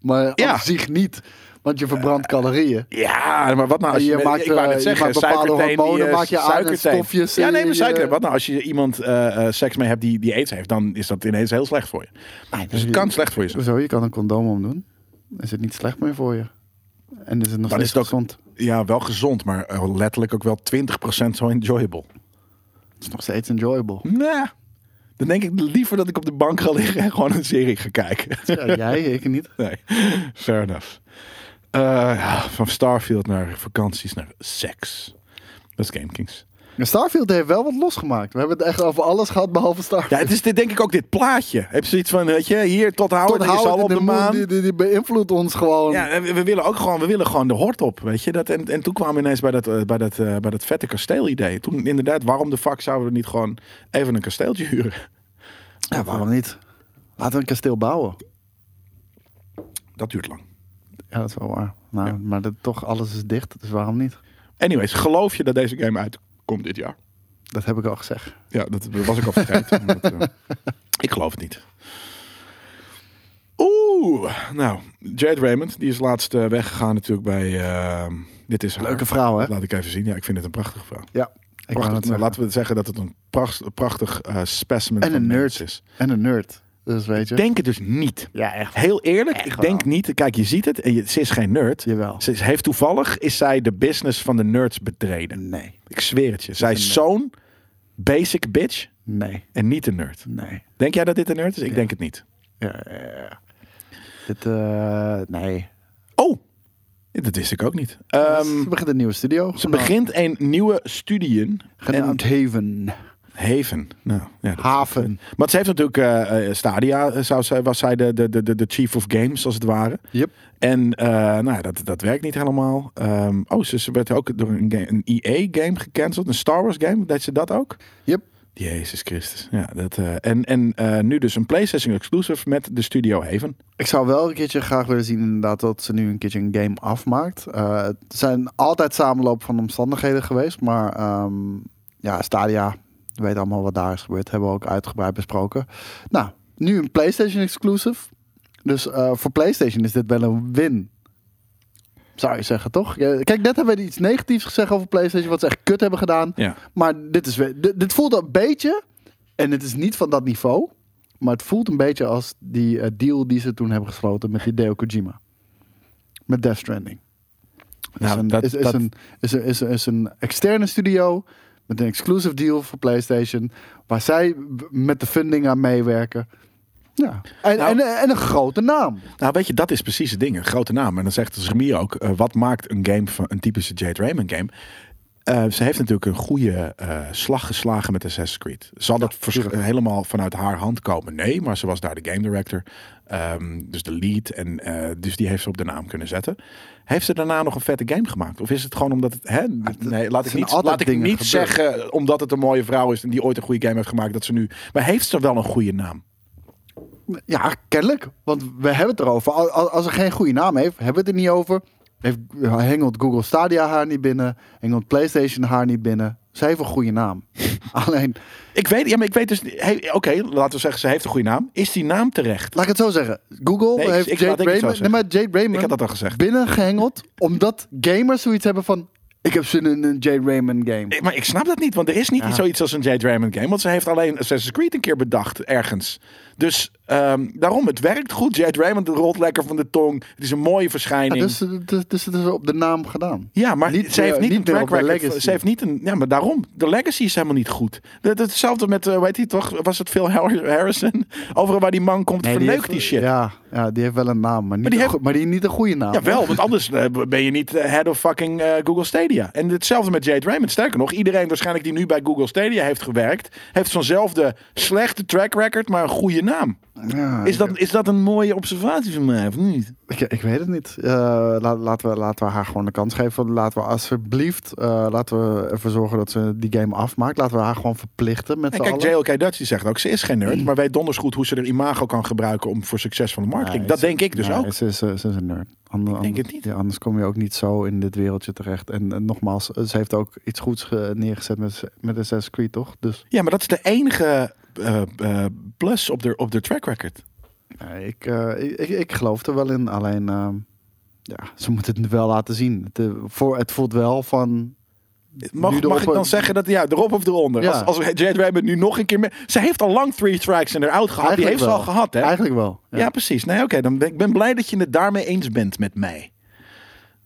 Maar Ja. zich niet. Want je verbrandt calorieën. Ja, maar wat nou als Je je... maakt, ik wou eh, net je zeggen, maakt bepaalde hormonen, eh, maak je aan stofjes Ja, nee, maar je- suiker. Wat nou als je iemand eh, eh, seks mee hebt die, die aids heeft, dan is dat ineens heel slecht voor je. Dus het kan slecht voor je zijn. Zo, je kan een condoom omdoen. Is het niet slecht meer voor je? En is het nog Dan steeds is het ook- gezond? Ja, wel gezond, maar eh, letterlijk ook wel 20% zo enjoyable. Het is nog steeds enjoyable. Nee. Dan denk ik liever dat ik op de bank ga liggen en gewoon een serie ga kijken. Ja, jij, ik niet. Nee, fair enough. Eh, ja, van Starfield naar vakanties naar seks. Dat is Game Kings. Starfield heeft wel wat losgemaakt. We hebben het echt over alles gehad behalve Starfield. Ja, het is dit, denk ik ook dit plaatje. Heb je zoiets van, weet je, hier tot houden, Tot houden op de, maan. Die, die, die beïnvloedt ons gewoon. Ja, en we, we willen ook gewoon, we willen gewoon de hort op, weet je. Dat, en, en toen kwamen we ineens bij dat, eh, bij dat, eh, bij dat vette kasteelidee. Toen inderdaad, waarom de fuck zouden we niet gewoon even een kasteeltje huren? Ja, waarom niet? Laten we een kasteel bouwen. Dat duurt lang. Ja, dat is wel waar. Nou, Maar dat, toch, alles is dicht, dus waarom niet? Anyways, geloof je dat deze game uitkomt dit jaar? Dat heb ik al gezegd. Ja, dat was ik al vergeten. Dat, eh, ik geloof het niet. Oeh, nou, Jade Raymond, die is laatst eh, weggegaan natuurlijk bij... eh, dit is haar. Leuke vrouw, hè? Laat ik even zien. Ja, ik vind het een prachtige vrouw. Ja. Prachtig, het zeggen. laten we zeggen dat het een pracht- prachtig eh, specimen En een nerd. is. En een nerd. Dus weet je. Ik denk het dus niet. ja, echt. Heel eerlijk, Echt ik wel. denk niet. Kijk, je ziet het en je, ze is geen nerd. Jawel. Ze is- heeft toevallig, is zij de business van de nerds betreden. Nee. Ik zweer het je. Zij is zo'n basic bitch Nee. en niet een nerd. Nee. Denk jij dat dit een nerd is? Ik denk het niet. Ja, ja, ja. Dit, eh, nee. Oh, dat wist ik ook niet. Ehm, ze begint een nieuwe studio. ze begint een nieuwe studie en Genaamd Haven. Haven. Nou, ja, Haven. Maar ze heeft natuurlijk eh, Stadia, eh, zou zij, was zij de, de, de, de- chief of games als het ware. Yep. En nou, ja, dat, dat werkt niet helemaal. Ehm, oh, ze, werd ook door een, ga- een EA-game gecanceld. Een Star Wars game, deed ze dat ook? Yep. Jezus Christus. Ja, dat, en en nu dus een PlayStation exclusive met de studio Haven. Ik zou wel een keertje graag willen zien inderdaad dat ze nu een keertje een game afmaakt. Eh, het zijn altijd samenloop van omstandigheden geweest. Maar ehm, ja, Stadia, we weten allemaal wat daar is gebeurd. Hebben we ook uitgebreid besproken. Nou, nu een PlayStation exclusive. Dus eh, voor PlayStation is dit wel een win. Zou je zeggen, toch? Ja, Kijk, net hebben we iets negatiefs gezegd over PlayStation. Wat ze echt kut hebben gedaan. Ja. Maar dit, is, weer- dit, dit voelt een beetje. En het is niet van dat niveau. Maar het voelt een beetje als die eh, deal die ze toen hebben gesloten met Hideo Kojima. Met Death Stranding. Is, Nou, een, dat- is, is, dat- een, is, een, is, een, is een externe studio met een exclusive deal voor PlayStation, waar zij met de funding aan meewerken. Ja. En, Nou- en, en een grote naam. Nou, weet je, dat is precies het ding. Een grote naam. En dan zegt Remy ook, eh, wat maakt een game van een typische Jade Raymond game? Eh, ze heeft natuurlijk een goede eh, slag geslagen met Assassin's Creed. Zal dat helemaal vanuit haar hand komen? Nee, maar ze was daar de game director. Ehm, dus de lead. En eh, dus die heeft ze op de naam kunnen zetten. Heeft ze daarna nog een vette game gemaakt? Of is het gewoon omdat het... Hè, nee, laat ik niet, laat ik zeggen omdat het een mooie vrouw is... en die ooit een goede game heeft gemaakt, dat ze nu... Maar heeft ze wel een goede naam? Ja, kennelijk. Want we hebben het erover. Al- al- Als er geen goede naam heeft, hebben we het er niet over. Heeft, hengelt Google Stadia haar niet binnen. Hengelt PlayStation haar niet binnen. Ze heeft een goede naam. Alleen, Ik weet, ja, maar ik weet dus... Hey, Oké, laten we zeggen, ze heeft een goede naam. Is die naam terecht? laat ik het zo zeggen. Google Nee, heeft ik- Jade Raymond, nee, maar Jade Raymond Ik had dat al gezegd. binnengehengeld. omdat gamers zoiets hebben van... Ik heb zin in een Jade Raymond game. Ik- Maar ik snap dat niet, want er is niet Ja. zoiets als een Jade Raymond game. Want ze heeft alleen Assassin's Creed een keer bedacht ergens. Dus ehm, daarom, het werkt goed. Jade Raymond rolt lekker van de tong. Het is een mooie Ja, verschijning. dus, dus, dus het is op de naam gedaan. Ja, maar Niet ze heeft meer- niet, niet een track record. Ze heeft niet een. Ja, maar daarom. De legacy is helemaal niet goed. Dat, hetzelfde met, eh weet je toch, was het Phil Harrison? Overal waar die man komt, Nee, verneukt die shit. Ja, ja, die heeft wel een naam, maar niet, die een, heeft- maar die niet een goede naam. Ja, wel, want anders eh, ben je niet eh, head of fucking eh, Google Stadia. En hetzelfde met Jade Raymond. Sterker nog, iedereen waarschijnlijk die nu bij Google Stadia heeft gewerkt, heeft zo'nzelfde slechte track record, maar een goede naam. Ja, Is dat, is dat een mooie observatie van mij, of niet? Ik, ik weet het niet. Eh, laat, laten, we, laten we haar gewoon de kans geven. Laten we alsjeblieft, eh, laten we ervoor zorgen dat ze die game afmaakt. Laten we haar gewoon verplichten met z'n kijk. JLK Dutch die zegt ook, ze is geen nerd, maar weet donders goed hoe ze er imago kan gebruiken om voor succes van de marketing. Dat denk ik dus ook. Ze is, ze is een nerd. Ander, Ik denk het niet. Ja, anders kom je ook niet zo in dit wereldje terecht. En, en nogmaals, ze heeft ook iets goeds ge- neergezet met, met Assassin's Creed, toch? Dus Ja, maar dat is de enige eh, eh, plus op de, op de track record. nee, ik, eh, ik, ik, ik geloof er wel in. Alleen, ehm, ja, ze moeten het wel laten zien. Het, eh, voor, het voelt wel van... Mag, mag ik dan zeggen dat, ja, erop of eronder? Ja. Als, als Jade Raymond nu nog een keer... Mee, ze heeft al lang three strikes en eruit gehad. Die Eigenlijk heeft ze al wel. gehad, hè? Eigenlijk wel. Ja, precies. Nee, oké. dan ben ik ben blij dat je het daarmee eens bent met mij.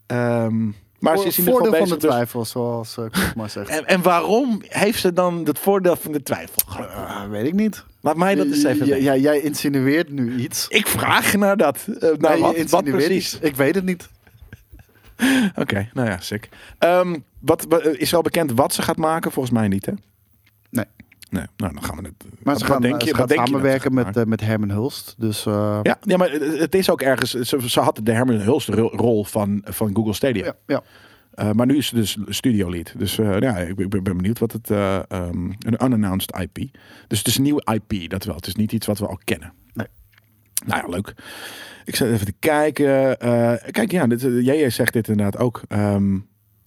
Ehm, maar ze is in ieder voordeel van de dus- twijfel, zoals uh, Koek maar zegt. en, en waarom heeft ze dan het voordeel van de twijfel gehad? Ah, weet ik niet. Laat mij dat eens even Ja, jij insinueert nu iets. Ik vraag naar dat. Eh, nou, Nee, wat, precies? iets. Ik weet het niet. Oké, nou ja, sick. Ehm, wat, wat- is wel bekend wat ze gaat maken? Volgens mij niet, hè? Nee. Nee, nou dan gaan we het. Maar wat- ze gaan, denk je- gaat ze samenwerken met, eh, met Herman Hulst. Dus eh, Ja, ja, maar het is ook ergens. Ze, ze had de Herman Hulst ro- rol van, van Google Stadia. ja, ja. Eh, maar nu is ze dus studio lead. Dus eh, ja, ik, ben- ik ben benieuwd wat het. eh, ehm, een unannounced IP. Dus het is een nieuw IP, dat wel. Het is niet iets wat we al kennen. Nee. Nou ja, leuk. Ik zit even te kijken. Eh, kijk, ja, dit, eh, jij zegt dit inderdaad ook. Ehm,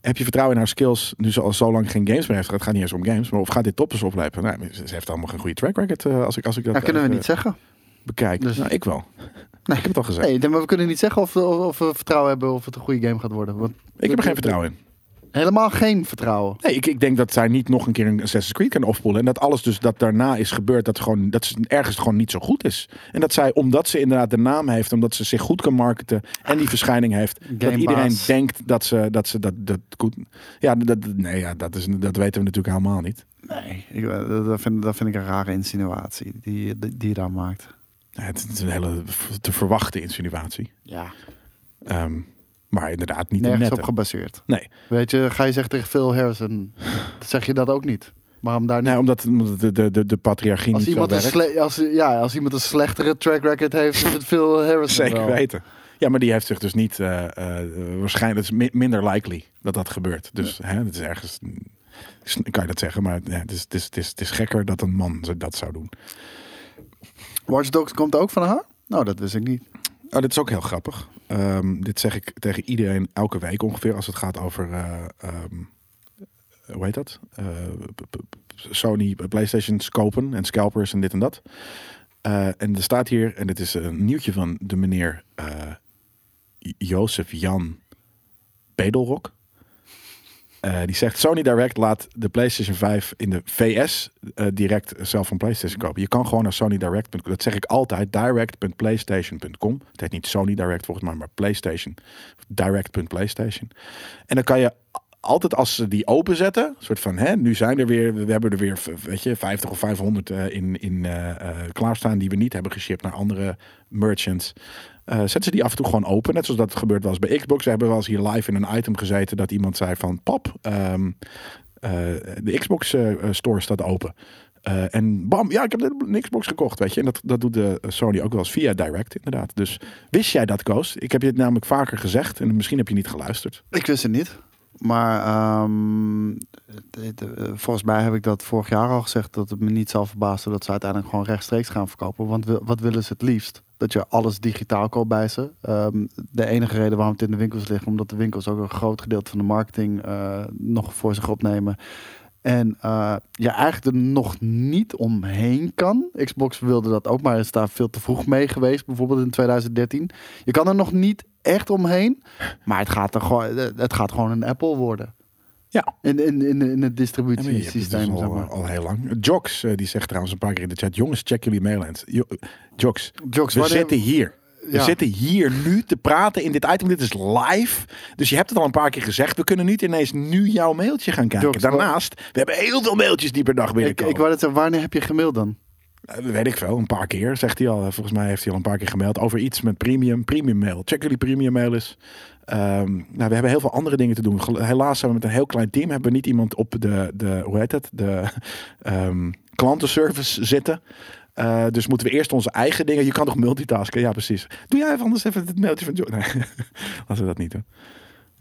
heb je vertrouwen in haar skills? Nu ze al zo lang geen games meer heeft. Het gaat niet eens om games. Maar of gaat dit toppers opleveren? Nou, ze heeft allemaal geen goede track record. eh, als ik, als ik dat Ja, kunnen we niet zeggen. bekijk. Dus- Nou, ik wel. Ik heb het al gezegd. Nee, maar we kunnen niet zeggen of, of, of we vertrouwen hebben of het een goede game gaat worden. Want ik heb er geen vertrouwen in. Helemaal geen vertrouwen. Nee, ik, ik denk dat zij niet nog een keer een Assassin's Creed kan opspoelen. En dat alles dus dat daarna is gebeurd, dat, gewoon, dat ze ergens gewoon niet zo goed is. En dat zij, omdat ze inderdaad de naam heeft, omdat ze zich goed kan marketen en die verschijning heeft, dat Gamebaas. iedereen denkt dat ze dat, ze dat, dat goed... Ja, dat, nee, ja dat, is, dat weten we natuurlijk helemaal niet. Nee, ik, eh, dat, dat vind, dat vind ik een rare insinuatie die, die, die je daar maakt. Ja, Het is een hele te verwachten insinuatie. Ja, Ehm, maar inderdaad niet nergens op gebaseerd. Nee, Weet je, ga je zeggen tegen Phil Harrison, zeg je dat ook niet. Daar niet? nee omdat, de, de, de, de patriarchie als, niet iemand een werkt. als, ja, als iemand een slechtere track record heeft, is het Phil Harrison Zeker wel. weten. Ja, maar die heeft zich dus niet eh, eh, waarschijnlijk het is mi- minder likely dat dat gebeurt. Dus hè, het is ergens kan je dat zeggen, maar ja, het, is, het, is, het, is, het is gekker dat een man dat zou doen. Watch Dogs komt ook van haar? Nou, dat wist ik niet. Oh, dit is ook heel grappig. Ehm, dit zeg ik tegen iedereen elke week ongeveer als het gaat over eh, ehm, hoe heet dat? Eh, Sony PlayStations kopen en scalpers en dit en dat. Eh, en er staat hier, en dit is een nieuwtje van de meneer eh, Jozef Jan Bedelrok. Eh, die zegt Sony Direct laat de PlayStation 5 in de VS eh, direct zelf van PlayStation kopen. Je kan gewoon naar Sony Direct. Dat zeg ik altijd. Direct.playstation.com. Het heet niet Sony Direct volgens mij, maar PlayStation. Direct.playstation. En dan kan je altijd als ze die openzetten, soort van, hè, nu zijn er weer, we hebben er weer, weet je, 50 of 500 eh, in, in klaarstaan die we niet hebben geshipped naar andere merchants. Eh, zetten ze die af en toe gewoon open, net zoals dat gebeurd was bij Xbox. We hebben wel eens hier live in een item gezeten dat iemand zei van, pap, ehm, eh, de Xbox eh, store staat open. En bam, ja, ik heb net een Xbox gekocht, weet je. En dat, dat doet de Sony ook wel eens via Direct, inderdaad. Dus wist jij dat, Koos? Ik heb je het namelijk vaker gezegd en misschien heb je niet geluisterd. Ik wist het niet. Maar ehm, eh, volgens mij heb ik dat vorig jaar al gezegd dat het me niet zal verbazen dat ze uiteindelijk gewoon rechtstreeks gaan verkopen. Want wat willen ze het liefst? Dat je alles digitaal koopt bij ze. Ehm, de enige reden waarom het in de winkels ligt, omdat de winkels ook een groot gedeelte van de marketing eh, nog voor zich opnemen. En eh, je eigenlijk er nog niet omheen kan. Xbox wilde dat ook, maar is daar veel te vroeg mee geweest. Bijvoorbeeld in 2013. Je kan er nog niet echt omheen. Maar het gaat, er gewoon, het gaat gewoon een Apple worden. Ja. In, in, in, in het Ja, maar distributiesysteem. dus zeg al, maar. al heel lang. Jox, eh, die zegt trouwens een paar keer in de chat: jongens, check jullie mail eens. Jo- Jox, Jokes, we zitten hier. We Ja. zitten hier nu te praten in dit item. Dit is live. Dus je hebt het al een paar keer gezegd. We kunnen niet ineens nu jouw mailtje gaan kijken. Daarnaast, we hebben heel veel mailtjes die per dag Ik, binnenkomen. ik wou net zeggen, wanneer heb je gemaild dan? Eh, weet ik veel, een paar keer, zegt hij al. Volgens mij heeft hij al een paar keer gemeld over iets met premium, premium mail. Check jullie premium mail eens. Ehm, nou, we hebben heel veel andere dingen te doen. Helaas zijn we met een heel klein team. Hebben we niet iemand op de, de hoe heet het, de ehm, klantenservice zitten. Eh, dus moeten we eerst onze eigen dingen. Je kan toch multitasken? Ja, precies. Doe jij anders even het mailtje van Joe. Nee, laten we dat niet doen.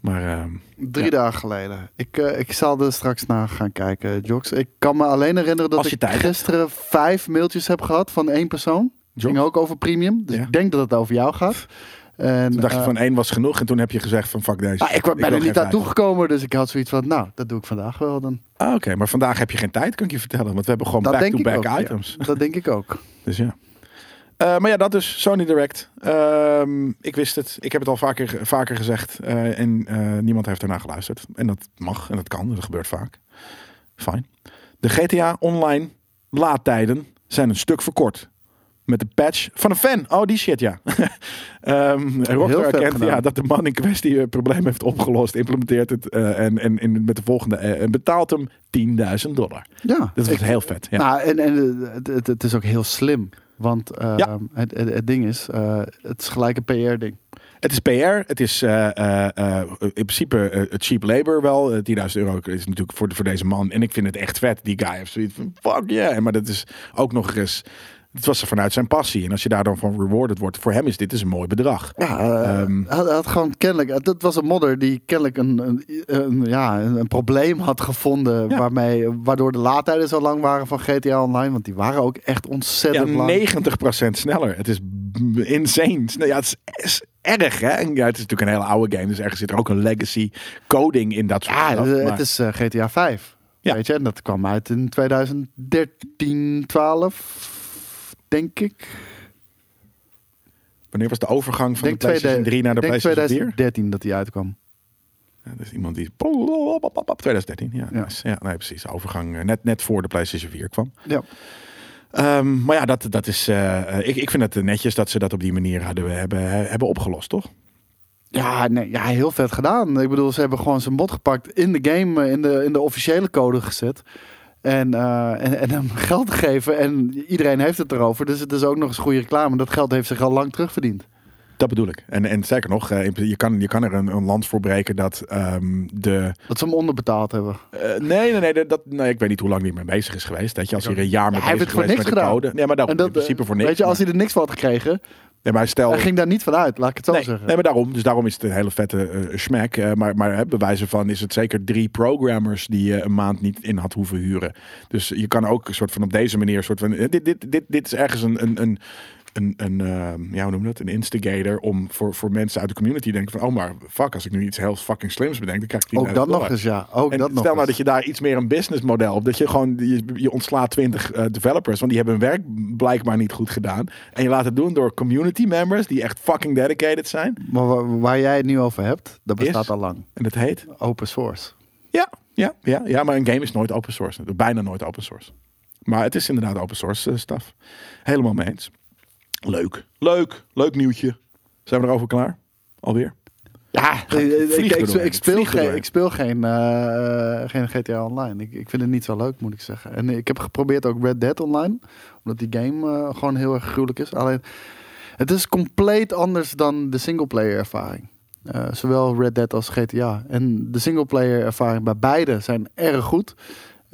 Maar ehm, Drie Ja. dagen geleden. Ik, eh, ik zal er straks naar gaan kijken, Joks. Ik kan me alleen herinneren dat ik hebt. gisteren vijf mailtjes heb gehad van één persoon. Ging ook over premium. Dus Ja. ik denk dat het over jou gaat. En, toen dacht je eh, van één was genoeg. En toen heb je gezegd van fuck deze. ah, ik ben er niet naartoe gekomen, dus ik had zoiets van, nou, dat doe ik vandaag wel dan. Ah, Oké, maar vandaag heb je geen tijd, kan ik je vertellen. Want we hebben gewoon back-to-back ja. items. Dat denk ik ook. Dus ja. Eh, maar ja, dat dus. Sony Direct. Ehm, ik wist het. Ik heb het al vaker, vaker gezegd. eh, en eh, niemand heeft ernaar geluisterd. En dat mag en dat kan. Dat gebeurt vaak. Fijn. De GTA Online laadtijden zijn een stuk verkort. Met de patch van een fan. Oh, die shit, ja. Ehm Rockstar erkent ja, dat de man in kwestie het probleem heeft opgelost. Implementeert het en, en, en met de volgende. en betaalt hem 10.000 dollar. Ja, Dat was ik- heel vet. Ja. Nou, en, en het, het, het is ook heel slim. Want eh, Ja. het, het, het ding is, eh, het is gelijk een PR-ding. Het is PR. Het is eh, eh, in principe het cheap labor wel. Eh, 10.000 euro is natuurlijk voor, voor deze man. En ik vind het echt vet. Die guy heeft zoiets van fuck yeah. Maar dat is ook nog eens... Het was er vanuit zijn passie. En als je daar dan van rewarded wordt. Voor hem is dit dus een mooi bedrag. Ja, eh, Ehm. hij had, gewoon kennelijk. Dat was een modder die kennelijk een, een, een- ja, een, een probleem had gevonden. Ja. Waarmee, waardoor de laadtijden zo lang waren van GTA Online. Want die waren ook echt Ja, ontzettend lang. 90% sneller. Het is insane. Ja, het is, is erg hè. Ja, het is natuurlijk een hele oude game. Dus ergens zit er ook een legacy coding in dat soort Ja, het, maar- het is eh, GTA 5. Ja. Weet je, en dat kwam uit in 2013, 12, denk ik. Wanneer was de overgang van denk de PlayStation 3 naar de denk PlayStation 4? 2013 dat die uitkwam. Ja, dat is iemand die... 2013, ja. Ja. nice. ja nee, precies. De overgang eh, net, net voor de PlayStation 4 kwam. Ja. Ehm, maar ja, dat, dat is, eh, eh, ik, ik vind het netjes dat ze dat op die manier hadden, hebben, hebben opgelost, toch? Ja, nee, ja, heel vet gedaan. Ik bedoel, ze hebben gewoon zijn bot gepakt in de game, in de, in de officiële code gezet. En, eh, en, en hem geld gegeven. En iedereen heeft het erover. Dus het is ook nog eens goede reclame. Dat geld heeft zich al lang terugverdiend. Dat bedoel ik. En, en sterker nog, eh, je, kan, je kan er een, een land voor breken dat ehm, de... Dat ze hem onderbetaald hebben. eh, nee, nee, nee, dat, nee, ik weet niet hoe lang hij mee bezig is geweest. Dat je als hij er een jaar mee hij heeft bezig het voor geweest niks met de gedaan. code. Nee, maar En dat, in principe voor niks. Weet je, als hij er niks van had gekregen, nee, maar stel, hij ging daar niet van uit. Laat ik het zo nee, zeggen. nee, maar daarom. Dus daarom is het een hele vette eh smack. Eh, maar maar hè, bewijzen van is het zeker drie programmers die je een maand niet in had hoeven huren. Dus je kan ook een soort van op deze manier een soort van eh, dit, dit, dit, dit is ergens een een een een, een eh, ja, hoe noem dat? Een instigator om voor, voor mensen uit de community te denken van oh maar fuck als ik nu iets heel fucking slims bedenk dan krijg ik die ook dat nog eens, ja. Ook en dat stel nou eens. dat je daar iets meer een businessmodel op. Dat je gewoon, je, je ontslaat 20 eh, developers. Want die hebben hun werk blijkbaar niet goed gedaan. En je laat het doen door community members die echt fucking dedicated zijn. Maar waar, waar jij het nu over hebt, dat bestaat Is? al lang. En dat heet. Open source. Ja, Ja, ja, ja, maar een game is nooit open source. Bijna nooit open source. Maar het is inderdaad open source eh, stuff. Helemaal mee eens. Leuk. Leuk. Leuk nieuwtje. Zijn we erover klaar? Alweer? Ja, ik, ik, speel, geen, ik speel geen, eh, geen GTA Online. Ik, ik vind het niet zo leuk, moet ik zeggen. En ik heb geprobeerd ook Red Dead Online. Omdat die game eh, gewoon heel erg gruwelijk is. Alleen, het is compleet anders dan de singleplayer ervaring. Eh, zowel Red Dead als GTA. En de singleplayer ervaring bij beide zijn erg goed.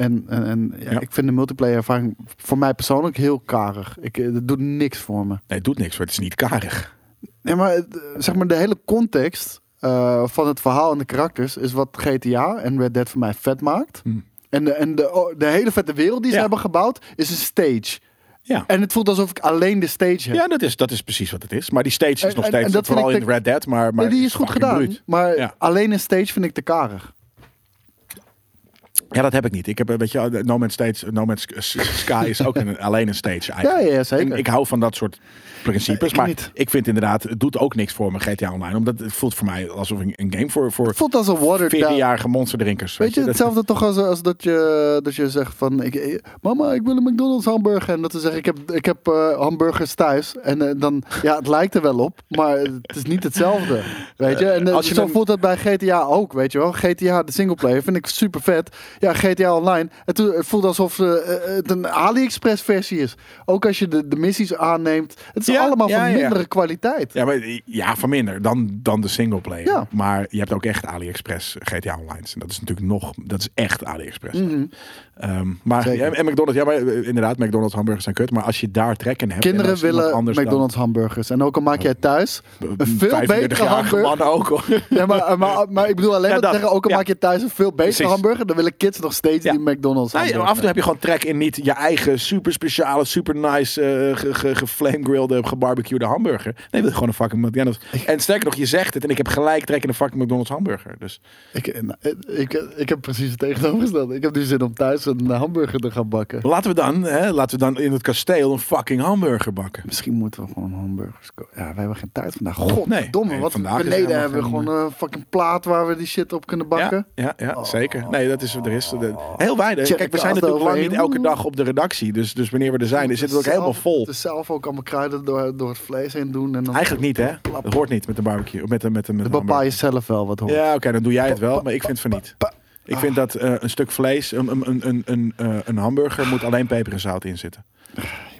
En, en, en ja, ik vind de multiplayer ervaring voor mij persoonlijk heel karig. Ik, eh, het doet niks voor me. Nee, het doet niks. hoor. Het is niet karig. Nee, maar het, eh, zeg maar de hele context eh, van het verhaal en de karakters is wat GTA en Red Dead voor mij vet maakt. Hmm. En, de, en de, oh, de hele vette wereld die ze Ja. hebben gebouwd is een stage. Ja. En het voelt alsof ik alleen de stage heb. Ja, dat is, dat is precies wat het is. Maar die stage is En- nog steeds, en dat vooral in Red Dead, maar, maar die is goed gedaan. bruut. Maar Ja. alleen een stage vind ik te karig. Ja, dat heb ik niet. Ik heb, eh, weet je, No Man's, Stage, no Man's Sky is ook een, alleen een stage eigenlijk. Ja, ja, zeker. En ik hou van dat soort principes. Ik maar niet. ik vind inderdaad, het doet ook niks voor me GTA Online. Omdat het voelt voor mij alsof een, een game voor, voor Het voelt als een down. 14-jarige monsterdrinkers. Weet je, dat- hetzelfde toch als, als dat, je, dat je zegt van... Ik, ik- mama, ik wil een McDonald's hamburger. En dat ze zeggen, ik heb, ik heb eh, hamburgers thuis. En eh, dan, ja, het lijkt er wel op. Maar het is niet hetzelfde. Weet je? En eh, als je zo een- voelt het bij GTA ook, weet je wel. GTA, de singleplayer, vind ik super vet. Ja, GTA Online. Het, het voelt alsof eh, eh, het een AliExpress versie is. Ook als je de, de missies aanneemt. Het is Ja, allemaal van mindere kwaliteit. Ja, maar, ja, van minder dan, dan de singleplayer. Maar je hebt ook echt AliExpress GTA Online. En dat is natuurlijk nog, dat is echt AliExpress. Mhm. Ehm, maar Zeker. en McDonald's, ja, maar eh, inderdaad, McDonald's hamburgers zijn kut. Maar als je daar trek in hebt. en Kinderen willen dan- McDonald's hamburgers. En ook al maak jij thuis een veel 35-jarige betere hamburger. ook hoor. Ja, maar, maar, maar ik bedoel alleen dat. zeggen, ook al maak je thuis een veel betere hamburger, dan willen kids nog steeds die McDonald's Nee, af en toe heb je gewoon trek in niet je eigen super speciale, super nice, eh ge, gebarbecuede hamburger. Nee, wil je gewoon een fucking McDonald's. En sterker nog, je zegt het en ik heb gelijk trek in een fucking McDonald's hamburger. Dus Ik, eh, nou, ik, ik heb precies het tegenovergestelde. Ik heb nu zin om thuis een hamburger te gaan bakken. laten we dan, hè, laten we dan in het kasteel een fucking hamburger bakken. Misschien moeten we gewoon hamburgers kopen. Ja, we hebben geen tijd vandaag. Godverdomme, Nee, wat vandaag is beneden hebben we gewoon een fucking plaat waar we die shit op kunnen bakken. Ja, ja, ja zeker. Nee, dat is, er is heel weinig. Check Kijk, we zijn natuurlijk lang niet elke dag op de redactie. Dus, dus wanneer we er zijn, is het ook helemaal vol. Dus zelf ook allemaal kruiden door, door het vlees heen doen. En dan Eigenlijk niet, hè? Dat hoort niet met de barbecue. Met de, met de, met bepaal je zelf wel wat hoort. Ja, oké, dan doe jij het wel, maar ik vind van niet. Ik vind dat eh, een stuk vlees, een, een, een, een, een, eh, een hamburger moet alleen peper en zout in zitten.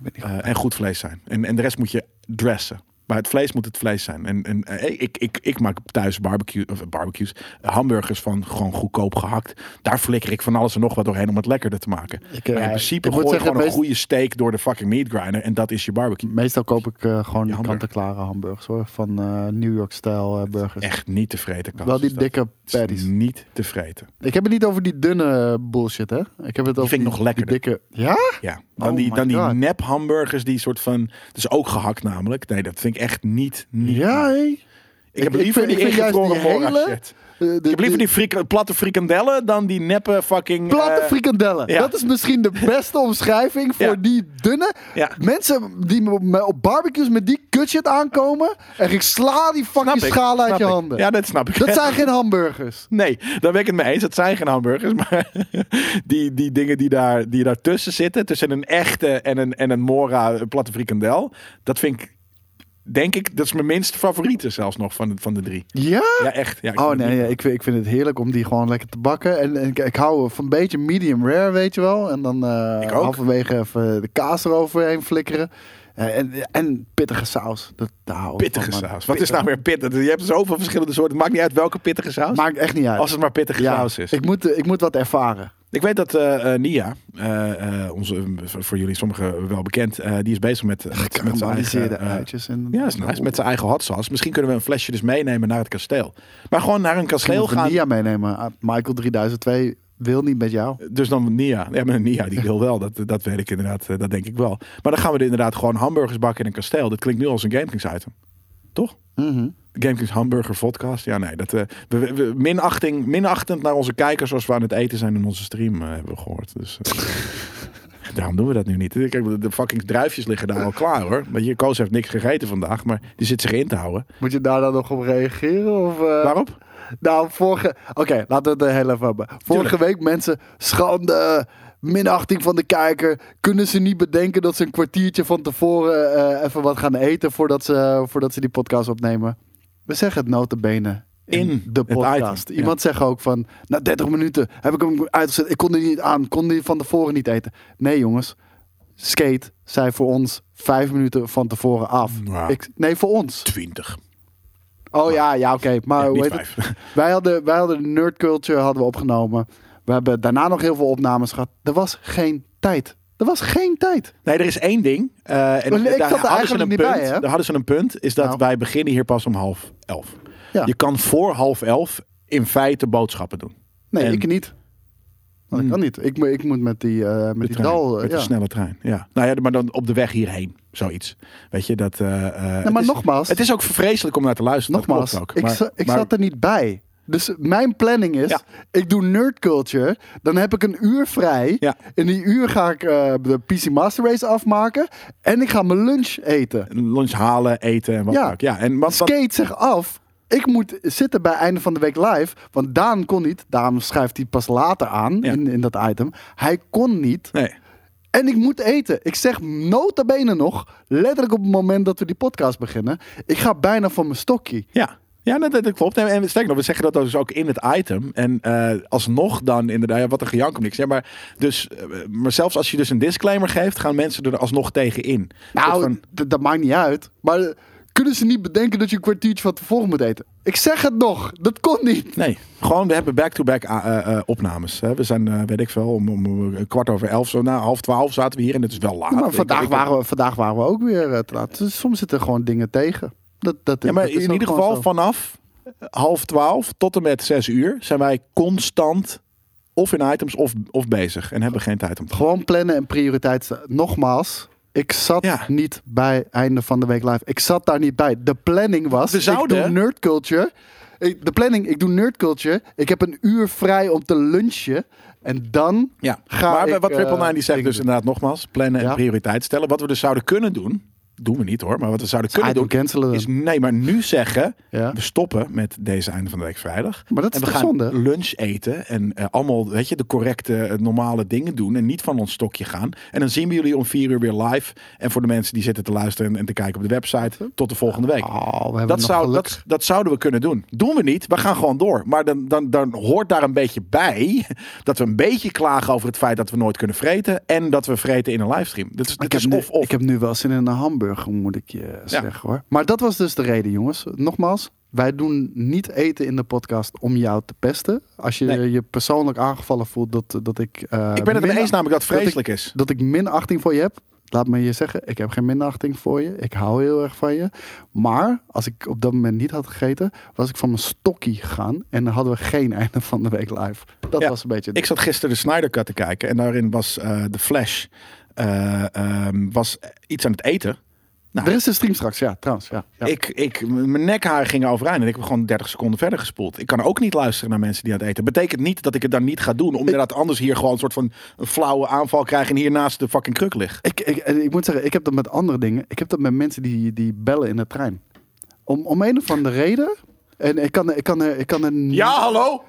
Niet Eh, en goed vlees zijn. En, en de rest moet je dressen. Maar het vlees moet het vlees zijn. En, en eh, ik, ik, ik maak thuis barbecue, of barbecues, eh, hamburgers van gewoon goedkoop gehakt. Daar flikker ik van alles en nog wat doorheen om het lekkerder te maken. Ik, maar in eh, principe ik gooi je gewoon een goede steak door de fucking meat grinder. En dat is je barbecue. Meestal koop ik gewoon die kant-en-klare hamburgers hoor. Van New York-stijl burgers. Echt niet te vreten. Kas. Wel die dat dikke is patties. Niet te vreten. Ik heb het niet over die dunne bullshit, hè? Ik heb het over vind ik nog die lekkerder. dikke. Ja? Ja, dan Oh die, dan die nep hamburgers die soort van, dus ook gehakt namelijk. Nee, dat vind ik echt niet. niet Ja, hé. Ik heb liever ik vind ingevroren die hele- shit. De- Ik heb liever die frika- platte frikandellen dan die neppe fucking... Platte eh, frikandellen. ja. Dat is misschien de beste omschrijving voor Ja. die dunne. Ja. Mensen die op- barbecues met die kutshit aankomen. En ik sla die fucking schaal uit je ik. handen. Ja, dat snap ik. Dat zijn geen hamburgers. Nee, daar ben ik het mee eens. Het zijn geen hamburgers. Maar die, die dingen die daar, die daar tussen zitten, tussen een echte en een, en een Mora een platte frikandel, dat vind ik, denk ik, dat is mijn minst favoriete zelfs nog van, de- van de drie. Ja? Ja, echt. Ja, Oh vind het nee, ja, ik, vind, ik vind het heerlijk om die gewoon lekker te bakken. En, en ik, ik hou van een beetje medium rare, weet je wel. En dan ook. halverwege even de kaas eroverheen flikkeren. Eh, en, en pittige saus. Dat, daar ik Pittige van, saus. Wat is nou weer pittig? Je hebt zoveel verschillende soorten. Het maakt niet uit welke pittige saus. Maakt echt niet uit. Als het maar pittige ja, saus is. Ik moet, eh, ik moet wat ervaren. Ik weet dat eh, eh, Nia, eh, onze, voor jullie sommigen wel bekend, die is bezig met, met, met zijn eigen... uitjes. En, ja, is nice. Met zijn eigen hot sauce. Misschien kunnen we een flesje dus meenemen naar het kasteel. Maar gewoon naar een kasteel gaan. Nia meenemen. Ah, Michael 3002 wil niet met jou. Dus dan Nia. Ja, maar Nia die wil wel. Dat, dat weet ik inderdaad. Dat denk ik wel. Maar dan gaan we er inderdaad gewoon hamburgers bakken in een kasteel. Dat klinkt nu als een GameKings item. Toch? Mhm. De GameKings Hamburger Podcast. Ja, nee. Dat, eh, we, minachting, minachtend naar onze kijkers zoals we aan het eten zijn in onze stream, eh, hebben we gehoord. Dus, eh. Daarom doen we dat nu niet. Kijk, de- fucking druifjes liggen daar al klaar hoor. Want je Koos heeft niks gegeten vandaag, maar die zit zich in te houden. Moet je daar dan nog op reageren? Of? Waarop? Nou, vorige... Oké, laten we het er heel even hebben. Vorige week mensen, schande, minachting van de kijker. Kunnen ze niet bedenken dat ze een kwartiertje van tevoren even wat gaan eten voordat ze, voordat ze die podcast opnemen? We zeggen het notabene in, In de podcast. item, Iemand zegt ook van, na 30 minuten heb ik hem uitgezet. Ik kon er niet aan, kon die van tevoren niet eten. Nee jongens, Skate zei voor ons vijf minuten van tevoren af. Ik, nee, voor ons. 20. Oh ja, ja, oké. Maar Ja, hoe het? Wij hadden, wij hadden de Nerd Culture hadden we opgenomen. We hebben daarna nog heel veel opnames gehad. Er was geen tijd. Er was geen tijd. Nee, er is één ding. eh, en ik daar er hadden ze een niet punt. bij, hè? Daar hadden ze een punt. Is dat Nou. wij beginnen hier pas om half elf. Ja. Je kan voor half elf in feite boodschappen doen. Nee, En- ik niet. Dat kan niet. Ik, moet- ik moet met die, eh, met De die trein, dal. eh, met ja. de snelle trein. Ja. Nou ja, maar dan op de weg hierheen. Zoiets. Weet je, dat... eh, eh, maar het is- nogmaals- Het is ook vreselijk om naar te luisteren. Nogmaals, ook. ik, Maar- ik maar- zat er niet bij. Dus mijn planning is, Ja. ik doe Nerd Culture. Dan heb ik een uur vrij. Ja. In die uur ga ik eh, de PC Master Race afmaken. En ik ga mijn lunch eten. lunch halen, eten en wat Ja. ook. Ja, en wat, wat- Skate zich af. Ik moet zitten bij einde van de week live. Want Daan kon niet. Daarom schrijft hij pas later aan Ja. in, in dat item. Hij kon niet. Nee. En ik moet eten. Ik zeg nota bene nog. Letterlijk op het moment dat we die podcast beginnen. Ik ga bijna van mijn stokje. Ja. Ja, dat, dat klopt. En, en sterker nog, we zeggen dat dus ook in het item. En eh, alsnog dan inderdaad, wat een gejank om niks. Ja, maar, dus, eh, maar zelfs als je dus een disclaimer geeft, gaan mensen er alsnog tegen in. Nou, van- dat maakt niet uit. Maar eh, kunnen ze niet bedenken dat je een kwartiertje van tevoren moet eten? Ik zeg het nog. Dat kon niet. Nee, gewoon we hebben back-to-back opnames. Hè. We zijn, weet ik veel, om, om, kwart over elf, zo na half twaalf zaten we hier. En het is wel laat. maar vandaag, ik- waren we, vandaag waren we ook weer te laat. Dus soms zitten er gewoon dingen tegen. Dat, dat, Ja, maar dat is in ieder geval zo. vanaf half twaalf tot en met zes uur zijn wij constant of in items of, of bezig. En hebben geen tijd om te Gewoon plannen en prioriteit. stellen. Nogmaals, ik zat Ja. niet bij einde van de week live. Ik zat daar niet bij. De planning was, We zouden- ik doe nerd culture. Ik- De planning, ik doe nerd culture. Ik heb een uur vrij om te lunchen. En dan Ja, ga maar ik, wat Triple eh, Nine die zegt dus inderdaad nogmaals, plannen Ja. en prioriteit stellen. Wat we dus zouden kunnen doen, doen we niet hoor, maar wat we zouden kunnen doen, cancelen is nee, maar nu zeggen, Ja. we stoppen met deze einde van de week vrijdag. Maar dat is en we gaan zonde? lunch eten en eh, allemaal, weet je, de correcte, eh, normale dingen doen en niet van ons stokje gaan. En dan zien we jullie om vier uur weer live. En voor de mensen die zitten te luisteren en, en te kijken op de website, tot de volgende week. Oh, we Dat, zou, dat, dat zouden we kunnen doen. Doen we niet. We gaan gewoon door. Maar dan, dan, dan hoort daar een beetje bij dat we een beetje klagen over het feit dat we nooit kunnen vreten. En dat we vreten in een livestream. Dat is, Ik dat heb, is nu, of of. ik heb nu wel zin in een hamburger, moet ik je zeggen hoor. Maar dat was dus de reden, jongens. Nogmaals, wij doen niet eten in de podcast om jou te pesten. Als je Nee. je persoonlijk aangevallen voelt dat, dat ik. eh, ik ben het mee eens namelijk dat het dat ik- vreselijk is. Dat ik minachting voor je heb. Laat me je zeggen, ik heb geen minachting voor je. Ik hou heel erg van je. Maar als ik op dat moment niet had gegeten, was ik van mijn stokkie gegaan. En dan hadden we geen einde van de week live. Dat Ja, was een beetje. Ik zat gisteren de Snyder Cut te kijken. En daarin was eh de Flash eh, ehm, was iets aan het eten. Nou, Er is een stream straks, ja, trouwens. Ja, ja. Ik, ik, mijn nekharen gingen overeind en ik heb gewoon 30 seconden verder gespoeld. Ik kan ook niet luisteren naar mensen die aan het eten. Betekent niet dat ik het dan niet ga doen. Omdat anders hier gewoon een soort van een flauwe aanval krijg en hier naast de fucking kruk lig. Ik, ik, en ik moet zeggen, ik heb dat met andere dingen. Ik heb dat met mensen die, die bellen in de trein. Om, om een of andere reden. En ik kan, ik kan, ik kan niet, Ja, hallo?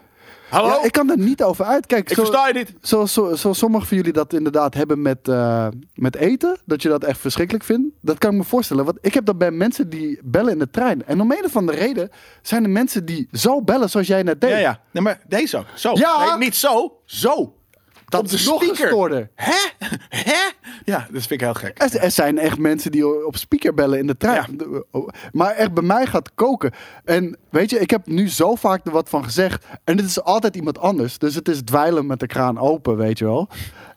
Hallo? Ja, ik kan er niet over uitkijken. ik Zo- versta je niet. Zoals zo, zo sommigen van jullie dat inderdaad hebben met, eh, met eten. Dat je dat echt verschrikkelijk vindt. Dat kan ik me voorstellen. Want ik heb dat bij mensen die bellen in de trein. En om een of andere reden zijn er mensen die zo bellen zoals jij net deed. Ja, ja. Nee, maar deze ook. Zo. Ja. Nee, niet zo. Zo. Dat Op de is nog speaker. gestoorder. Hè? Hè? Ja, dat vind ik heel gek. Er, er zijn echt mensen die op speaker bellen in de trein. Maar echt bij mij gaat koken. En weet je, ik heb nu zo vaak er wat van gezegd. En het is altijd iemand anders. Dus het is dweilen met de kraan open, weet je wel.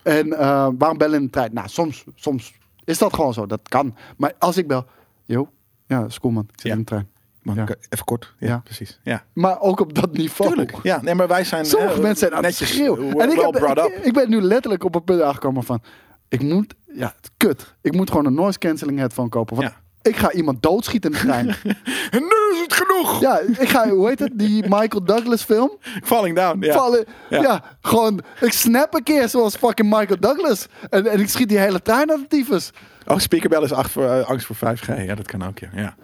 En eh, waarom bellen in de trein? Nou, soms, soms is dat gewoon zo. Dat kan. Maar als ik bel... Yo, ja, dat is cool man. Ik zit Ja. in de trein. Mag Ja. ik even kort? Ja, Ja. precies. Ja. Maar ook op dat niveau. Tuurlijk. Ja, nee, maar wij zijn... Sommige eh, mensen zijn aan het netjes, schreeuwen. well En ik, heb, brought ik, up. ik ben nu letterlijk op een punt aangekomen van... Ik moet... Ja, kut. Ik moet gewoon een noise cancelling headphone kopen. Want Ja. Ik ga iemand doodschieten in de trein. En nu is het genoeg! ja, ik ga, hoe heet het? Die Michael Douglas film? Falling down. Ja. Vallen. Ja. Ja. gewoon. Ik snap een keer zoals fucking Michael Douglas. En, en ik schiet die hele trein aan de tyfus. Oh, speakerbel is acht voor, eh, angst voor 5G. Ja, dat kan ook, ja. ja.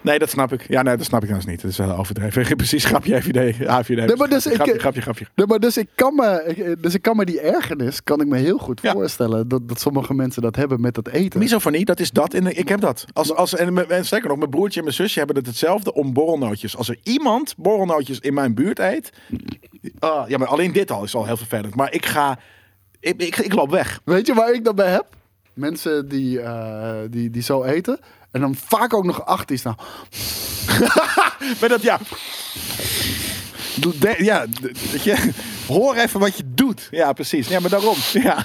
Nee, dat snap ik. Ja, nee, dat snap ik trouwens niet. Dat is wel overdreven. Precies, grapje, FVD. AVD. Nee, maar dus ik- grapje, grapje, grapje. Nee, maar dus ik kan me, ik- dus ik kan me die ergernis, kan ik me heel goed Ja. voorstellen dat, dat sommige mensen dat hebben met dat eten. Misofonie, dat is dat. En ik heb dat. Als, als, en, en sterker nog, mijn broertje en mijn zusje hebben het hetzelfde om borrelnootjes. Als er iemand borrelnootjes in mijn buurt eet. ah, ja, maar alleen dit al is al heel vervelend. Maar ik ga. Ik, ik, ik loop weg. Weet je waar ik dat bij heb? Mensen die, eh, die, die zo eten. En dan vaak ook nog achter staan. Maar dat ja. Doe de- ja, dat je, hoor even wat je doet. Ja, precies. Ja, maar daarom. Ja.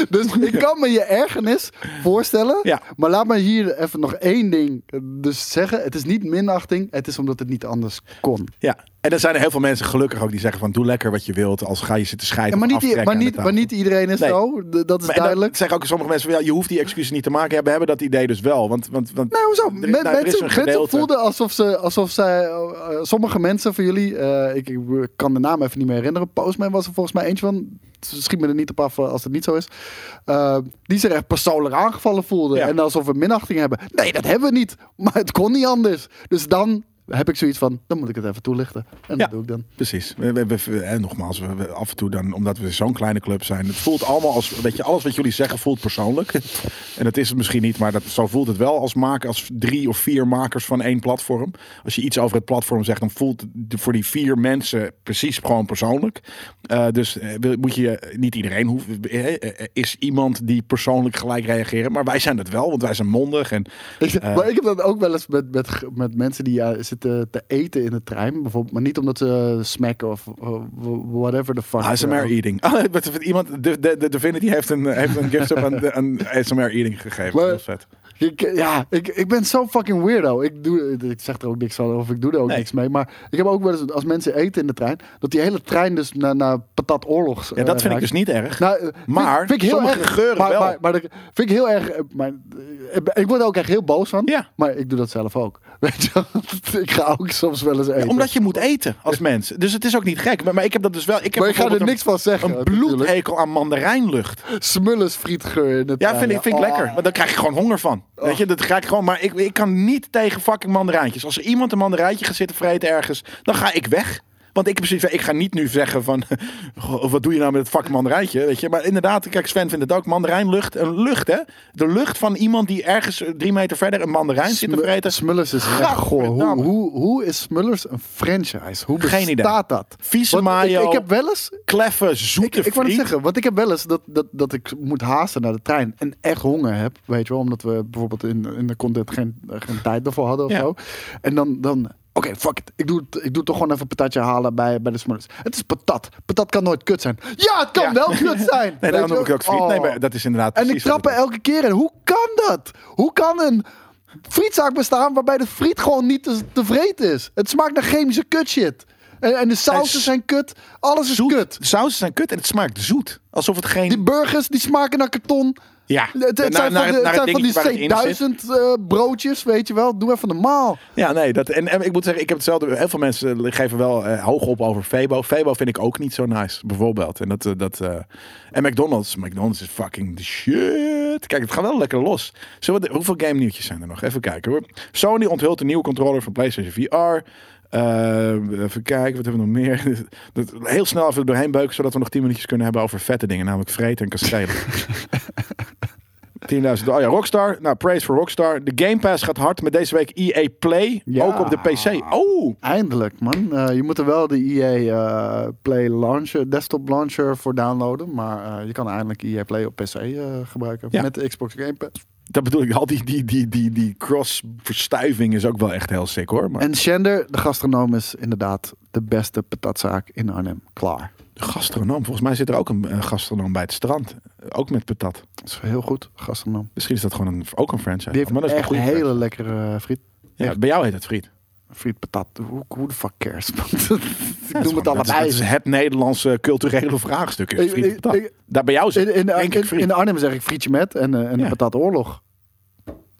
Dus ik kan me je ergernis voorstellen. Ja. Maar laat me hier even nog één ding eh, dus zeggen. Het is niet minachting. Het is omdat het niet anders kon. ja. En er zijn er heel veel mensen gelukkig ook die zeggen van doe lekker wat je wilt. Als ga je zitten scheiden. Ja, maar, niet, maar, niet, maar niet iedereen is Nee. zo. Dat is Maar- duidelijk. zeggen ook sommige mensen van ja, je hoeft die excuses niet te maken. Ja, we hebben dat idee dus wel. Want, want, want Nee, hoezo? er- nou, er is mensen, een mensen voelden alsof ze, alsof zij, eh, sommige mensen van jullie, eh, ik, ik kan de naam even niet meer herinneren. Postman was er volgens mij eentje van. Schiet me er niet op af eh, als het niet zo is. Eh, die zich echt persoonlijk aangevallen voelden. Ja. En alsof we minachting hebben. Nee, dat hebben we niet. Maar het kon niet anders. Dus dan heb ik zoiets van, dan moet ik het even toelichten. En Ja. dat doe ik dan. Precies. We, we, we- en nogmaals, we, af en toe dan, omdat we zo'n kleine club zijn. Het voelt allemaal als, weet je, alles wat jullie zeggen voelt persoonlijk. En dat is het misschien niet, maar dat, zo voelt het wel als maken, als drie of vier makers van één platform. Als je iets over het platform zegt, dan voelt het voor die vier mensen precies gewoon persoonlijk. Eh, dus eh, moet je, niet iedereen hoeft, eh, is iemand die persoonlijk gelijk reageren. Maar wij zijn dat wel, want wij zijn mondig. En Ik, maar ik heb dat ook wel eens met, met, met mensen die ja, zitten te eten in de trein. Bijvoorbeeld, maar niet omdat ze smacken of whatever the fuck. ASMR Eh, eating. Ah, wat- wat- iemand, de, de, de Divinity heeft een, heeft een gift aan, aan ASMR eating gegeven. Maar- Heel vet. Ik, ja, ik, ik ben zo fucking weirdo. Ik, doe, ik zeg er ook niks van of ik doe er ook Nee. niks mee. Maar ik heb ook wel eens, als mensen eten in de trein, dat die hele trein dus naar, naar patat oorlogs Ja, dat vind ik dus niet erg. Nou, eh, vind- Maar vind ik heel sommige erg, geuren maar, wel. Maar, vind ik heel erg. eh, Maar, eh, ik word er ook echt heel boos van. Ja. Maar ik doe dat zelf ook. Weet je? Ik ga ook soms wel eens eten. Omdat je moet eten als mens. Dus het is ook niet gek. Maar, maar ik heb dat dus wel. Ik heb maar ik ga er niks van zeggen. Een, bloedhekel aan mandarijnlucht. Smulles frietgeur in de Ja, vind ik, vind ik Oh. lekker. Maar daar krijg je gewoon honger van. Weet je, dat ga ik gewoon. Maar ik, ik kan niet tegen fucking mandarijntjes. Als er iemand een mandarijntje gaat zitten vreten ergens, dan ga ik weg. Want ik, heb precies, ik ga niet nu zeggen van, goh, wat doe je nou met het fucking mandarijntje, weet je. Maar inderdaad, kijk, Sven vindt het ook, mandarijnlucht, een lucht hè. De lucht van iemand die ergens eh, drie meter verder een mandarijn zit te vreten. Smullers is echt goor. Hoe, Gadverdamme. hoe, hoe is Smullers een franchise? Hoe Geen idee. bestaat dat? Vieze mayo, Ik, ik heb wel eens... kleffe, Ik, zoete ik wou net friet. zeggen, want ik heb wel eens dat, dat, dat ik moet haasten naar de trein en echt honger heb, weet je wel, omdat we bijvoorbeeld in, in de content geen, geen tijd ervoor hadden of Ja. zo. En dan, dan oké, fuck it. Ik doe, het, ik doe toch gewoon even een patatje halen bij, bij de Smullers. Het is patat. Patat kan nooit kut zijn. Ja, het kan Ja. wel kut zijn. Nee, daarom noem ik ook friet. Oh. Nee, maar dat is inderdaad En ik trap er elke keer in. Hoe kan dat? Hoe kan een frietzaak bestaan waarbij de friet gewoon niet te, te vreten is? Het smaakt naar chemische kut shit. En, en de sausen zijn kut. Alles is Zoet. kut. De sausen zijn kut en het smaakt zoet. Alsof het geen... Die burgers die smaken naar karton. Ja, Het, het naar- zijn naar van, het- de, zijn van die zit. C1000 eh, broodjes, weet je wel. Doe even normaal. Ja, nee. Dat, en, en ik moet zeggen, ik heb hetzelfde. Heel veel mensen geven wel eh, hoog op over Febo. Febo vind ik ook niet zo nice, bijvoorbeeld. En, dat, eh, dat, en McDonald's. McDonald's is fucking the shit. Kijk, het gaat wel lekker los. Zullen we de- hoeveel game nieuwtjes zijn er nog? Even kijken hoor. Sony onthult een nieuwe controller van PlayStation VR. Even kijken, wat hebben we nog meer? Heel snel even doorheen beuken, zodat we nog 10 minuutjes kunnen hebben over vette dingen, namelijk vreten en kastelen. 10.000. Oh ja, Rockstar. Nou, praise voor Rockstar. De Game Pass gaat hard met deze week EA Play. Ja. Ook op de PC. Oh, Eindelijk, man. Eh, je moet er wel de EA eh, Play Launcher, desktop launcher voor downloaden. Maar eh, je kan eindelijk EA Play op PC gebruiken. Ja. Met de Xbox Game Pass. dat bedoel ik. Al die, die, die, die, die cross-verstuiving is ook wel echt heel sick hoor. Maar En Shender, de gastronoom, is inderdaad de beste patatzaak in Arnhem. Klaar. De gastronoom. Volgens mij zit er ook een, een gastronoom bij het strand. Ook met patat. Dat is heel goed, gastronoom. Misschien is dat gewoon een, ook een franchise. Die heeft maar dat is echt een hele franchise. lekkere eh, friet. Ja, bij jou heet het friet. Friet patat. Hoe, hoe de fuck cares? ik Ja, het allebei. Dat is het Nederlandse culturele vraagstuk. Is friet ik- patat. ik- Daar bij jou zit In, in, in, friet. in Arnhem zeg ik frietje met en, eh, en Ja. patat oorlog.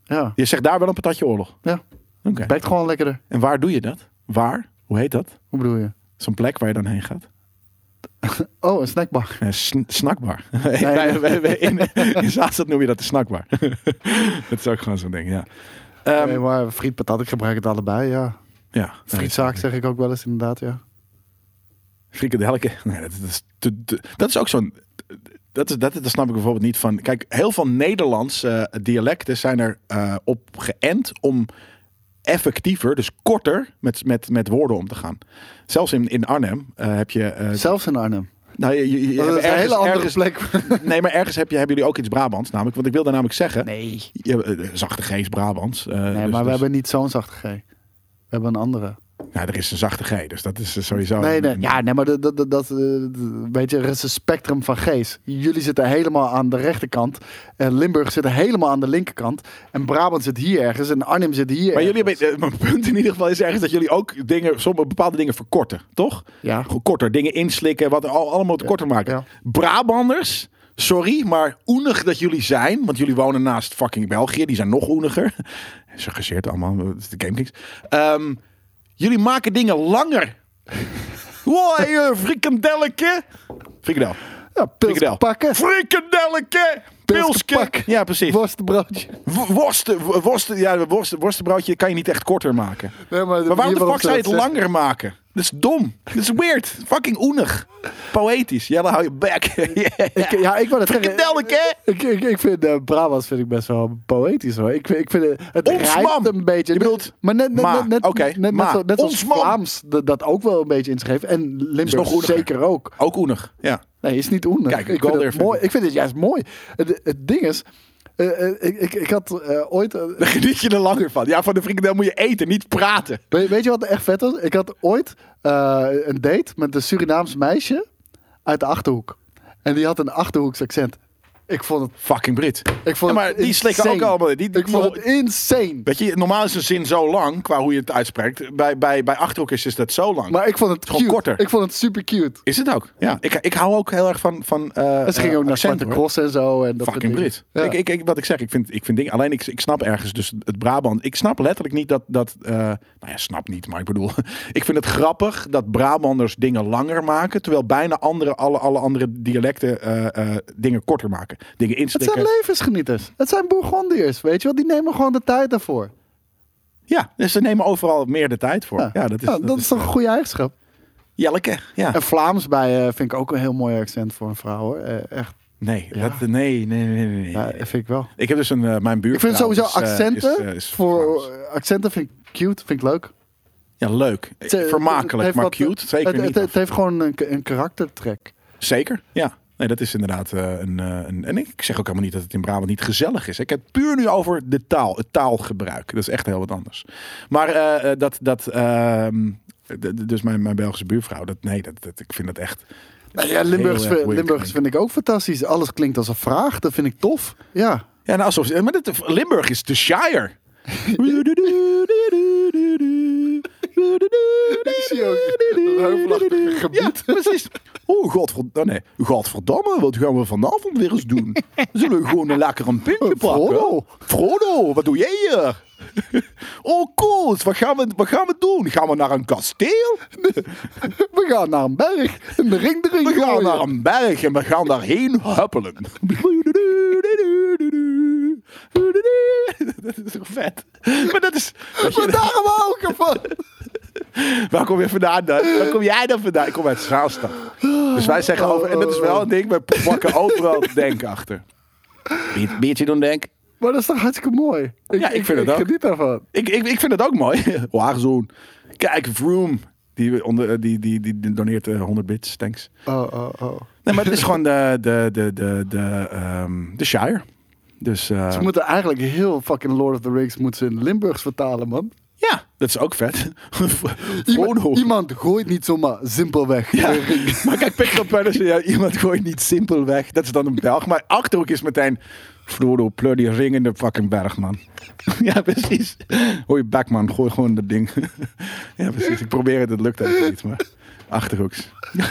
Ja, Je zegt daar wel een patatje oorlog. ja. Oké. Bijt gewoon lekkerder. En waar doe je dat? Waar? Hoe heet dat? Hoe bedoel je? Zo'n plek waar je dan heen gaat? Oh, een snackbar. Sn- snackbar. Wij- in, in Zaanstad noem je dat de snackbar. dat is ook gewoon zo'n ding, ja. Ehm, nee, maar friet patat, ik gebruik het allebei, ja. ja. Frietzaak zeg ik ook wel eens inderdaad, ja. Frikadelke. Nee, dat, is, dat is ook zo'n. Dat, is, dat, dat snap ik bijvoorbeeld niet van. Kijk, heel veel Nederlandse eh, dialecten zijn er eh, op geënt om effectiever, dus korter, met, met, met woorden om te gaan. Zelfs in, in Arnhem eh, heb je. eh, Zelfs in Arnhem. nou, je, je- je Dat is een ergens- hele andere ergens- plek. Nee, maar ergens heb je, hebben jullie ook iets Brabants, namelijk. Want ik wilde namelijk zeggen. Nee. Je, eh, zachte G's Brabants. eh, Nee, dus- maar we dus- hebben niet zo'n zachte G. We hebben een andere. Ja, er is een zachte G, dus dat is eh, sowieso. Nee, nee. een- Ja, nee, maar dat, dat, dat, eh, weet je, er is een spectrum van G's. Jullie zitten helemaal aan de rechterkant. En Limburg zit helemaal aan de linkerkant. En Brabant zit hier ergens. En Arnhem zit hier Maar jullie hebben, eh, mijn punt in ieder geval is ergens dat jullie ook dingen, sommige bepaalde dingen verkorten, toch? Ja. Korter, dingen inslikken, wat al, allemaal te korter maken. ja. Brabanders, sorry, maar oenig dat jullie zijn, want jullie wonen naast fucking België, die zijn nog oeniger. Ze gezeerd allemaal, de GameKings. Ehm jullie maken dingen langer. Hey, uh, frikandelletje. Frikandel. Ja, pils Frikandel. pakken. Frikandelletje. Ja, precies. Worstenbroodje. W- Worsten, w- worsten, ja, worsten, worstenbroodje kan je niet echt korter maken. Nee, maar, Maar waarom de fuck zou je het langer maken? Dat is dom. Dat is weird. Fucking oenig. Poëtisch. Jelle, hou je. Ik, ja, ik wou het zeggen. Ik, ik, ik vind uh, Brabants vind ik best wel poëtisch hoor. Ik vind, ik vind het, het Ons rijmt een beetje. Je bedoelt maar net, net, ma. net, net, Oké, net, man. Vlaams dat, dat ook wel een beetje inschreef. En Limburg nog oeniger. zeker ook. Ook oenig. Ja. Nee, is niet oenig. Kijk, ik, vind het mooi. ik vind het juist mooi. Het, het ding is, eh, eh, ik, ik, ik had eh, ooit... Daar geniet je er langer van. Ja, van de frikandel moet je eten, niet praten. weet, weet je wat echt vet was? Ik had ooit een date met een Surinaams meisje uit de Achterhoek. En die had een Achterhoeks accent. Ik vond het... Fucking Brit. Ik vond Ja, maar het die slikken ook allemaal. Die, Ik vond het insane. Weet je, normaal is een zin zo lang, qua hoe je het uitspreekt. Bij, bij, bij Achterhoek is dat zo lang. Maar ik vond het Gewoon korter. Ik vond het super cute. is het ook? Ja. Ik, ik hou ook heel erg van. van uh, ze ging ook naar Zwarte Cross en zo. En dat Fucking. Brit. Ja. Ik, ik, ik, wat ik zeg, ik vind, ik vind dingen. Alleen ik, ik snap ergens dus het Brabant. Ik snap letterlijk niet dat. dat eh, nou ja, snap niet, maar ik bedoel. ik vind het grappig dat Brabanders dingen langer maken. Terwijl bijna andere, alle, alle andere dialecten eh, eh, dingen korter maken. Dingen Het zijn levensgenieters. Het zijn Bourgondiërs, weet je wel. Die nemen gewoon de tijd daarvoor. Ja, dus ze nemen overal meer de tijd voor. Ja, dat is, Ja, dat is toch een goede eigenschap. Jelleke. Ja. En Vlaams bij eh, vind ik ook een heel mooi accent voor een vrouw hoor. Eh, echt. Nee, Ja. dat, nee, nee, nee, nee. Ja, dat vind ik wel. Ik heb dus een, eh, mijn buurt. Ik vind sowieso accenten, Is, is voor, accenten vind ik cute, vind ik leuk. ja, leuk. Het, het Vermakelijk, maar wat- cute. Zeker het, niet. het, het heeft gewoon een, een karaktertrek. Zeker, ja. Nee, dat is inderdaad eh, een, eh, een... En ik zeg ook helemaal niet dat het in Brabant niet gezellig is. Ik heb het puur nu over de taal, het taalgebruik. Dat is echt heel wat anders. Maar eh, dat... dat ehm, dus mijn, mijn Belgische buurvrouw, dat, nee, dat, dat, ik vind dat echt... Nou ja, Limburgs, weird Limburgs vind ik ook fantastisch. Alles klinkt als een vraag. Dat vind ik tof. Ja. Ja, nou, alsof, maar Limburg is de Shire. Ik zie ook een heuvelachtig gebied. Ja, precies. Oh, godverdamme. Nee, godverdamme, wat gaan we vanavond weer eens doen? Zullen we gewoon een lekker een pintje pakken? Frodo. Frodo, wat doe jij hier? Oh, cool. Wat gaan, we, wat gaan we doen? Gaan we naar een kasteel? We gaan naar een berg. En de ring erin We gaan naar een berg en we gaan daarheen huppelen. Dat is toch vet? Maar dat is... Maar daarom hou ik ervan. Waar kom je vandaan dan? Waar kom jij dan vandaan? Ik kom uit Zaanstad. Dus wij zeggen over... En dat is wel een ding, we pakken overal denk achter. Bier- Biertje doen, denk. Maar dat is toch hartstikke mooi. Ja, ik vind het ook. Ik geniet daarvan. Ik, ik, ik vind het ook mooi. Wagenzoen. Kijk, Vroom. Die, onder, die, die, die doneert eh, 100 bits, thanks. Oh, oh, oh. Nee, maar het is gewoon de, de, de, de, de, ehm, de Shire. Dus eh, Ze moeten eigenlijk heel fucking Lord of the Rings moeten ze in Limburgs vertalen, man. Ja, Dat is ook vet. Iemand, gooit niet zomaar simpelweg. Ja, maar kijk, Pixel Palace, ja, iemand gooit niet simpel weg. Dat is dan een Belg. Maar Achterhoek is meteen... Frodo, pleur die ring in de fucking berg, man. ja, precies. Hoor je man. Gooi gewoon dat ding. ja, precies. Ik probeer het, het lukt even niet. Maar Achterhoeks.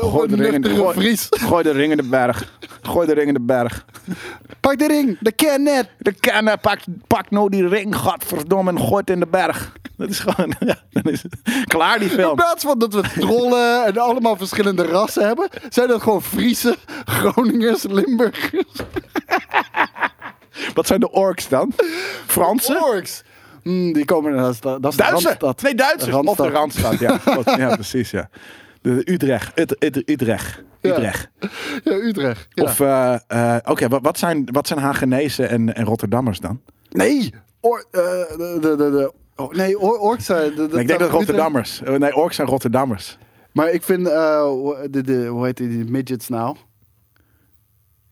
Gooi de, ring in, nuchtere gooi, gooi de ring in de berg. Gooi de ring in de berg. Pak de ring, de ken net. De kenner, pak, pak nou die ring, godverdomme, en gooi het in de berg. Dat is gewoon, ja, dan is het klaar die In film. plaats van dat we trollen en allemaal verschillende rassen hebben, zijn dat gewoon Friese, Groningers, Limburgers, Wat zijn de orks dan? Fransen? Orks. Hmm, die komen dat dat is de Duitsers? Randstad. Nee, Duitsers. Of de Randstad, ja. Ja, precies, ja. De Utrecht. Ut, Ut- Utrecht. Ja. Utrecht. Ja, Utrecht. Ja. Of, eh, eh, oké, wat, wat, zijn, wat zijn Hagenezen en, en Rotterdammers dan? nee, Or, eh, de, de, de, oh, nee, Or, Orks zijn... de- de- Nee, ik denk dat Utrecht. Rotterdammers. Nee, orks zijn Rotterdammers. Maar ik vind, hoe- de, de, hoe heet die, die midgets nou?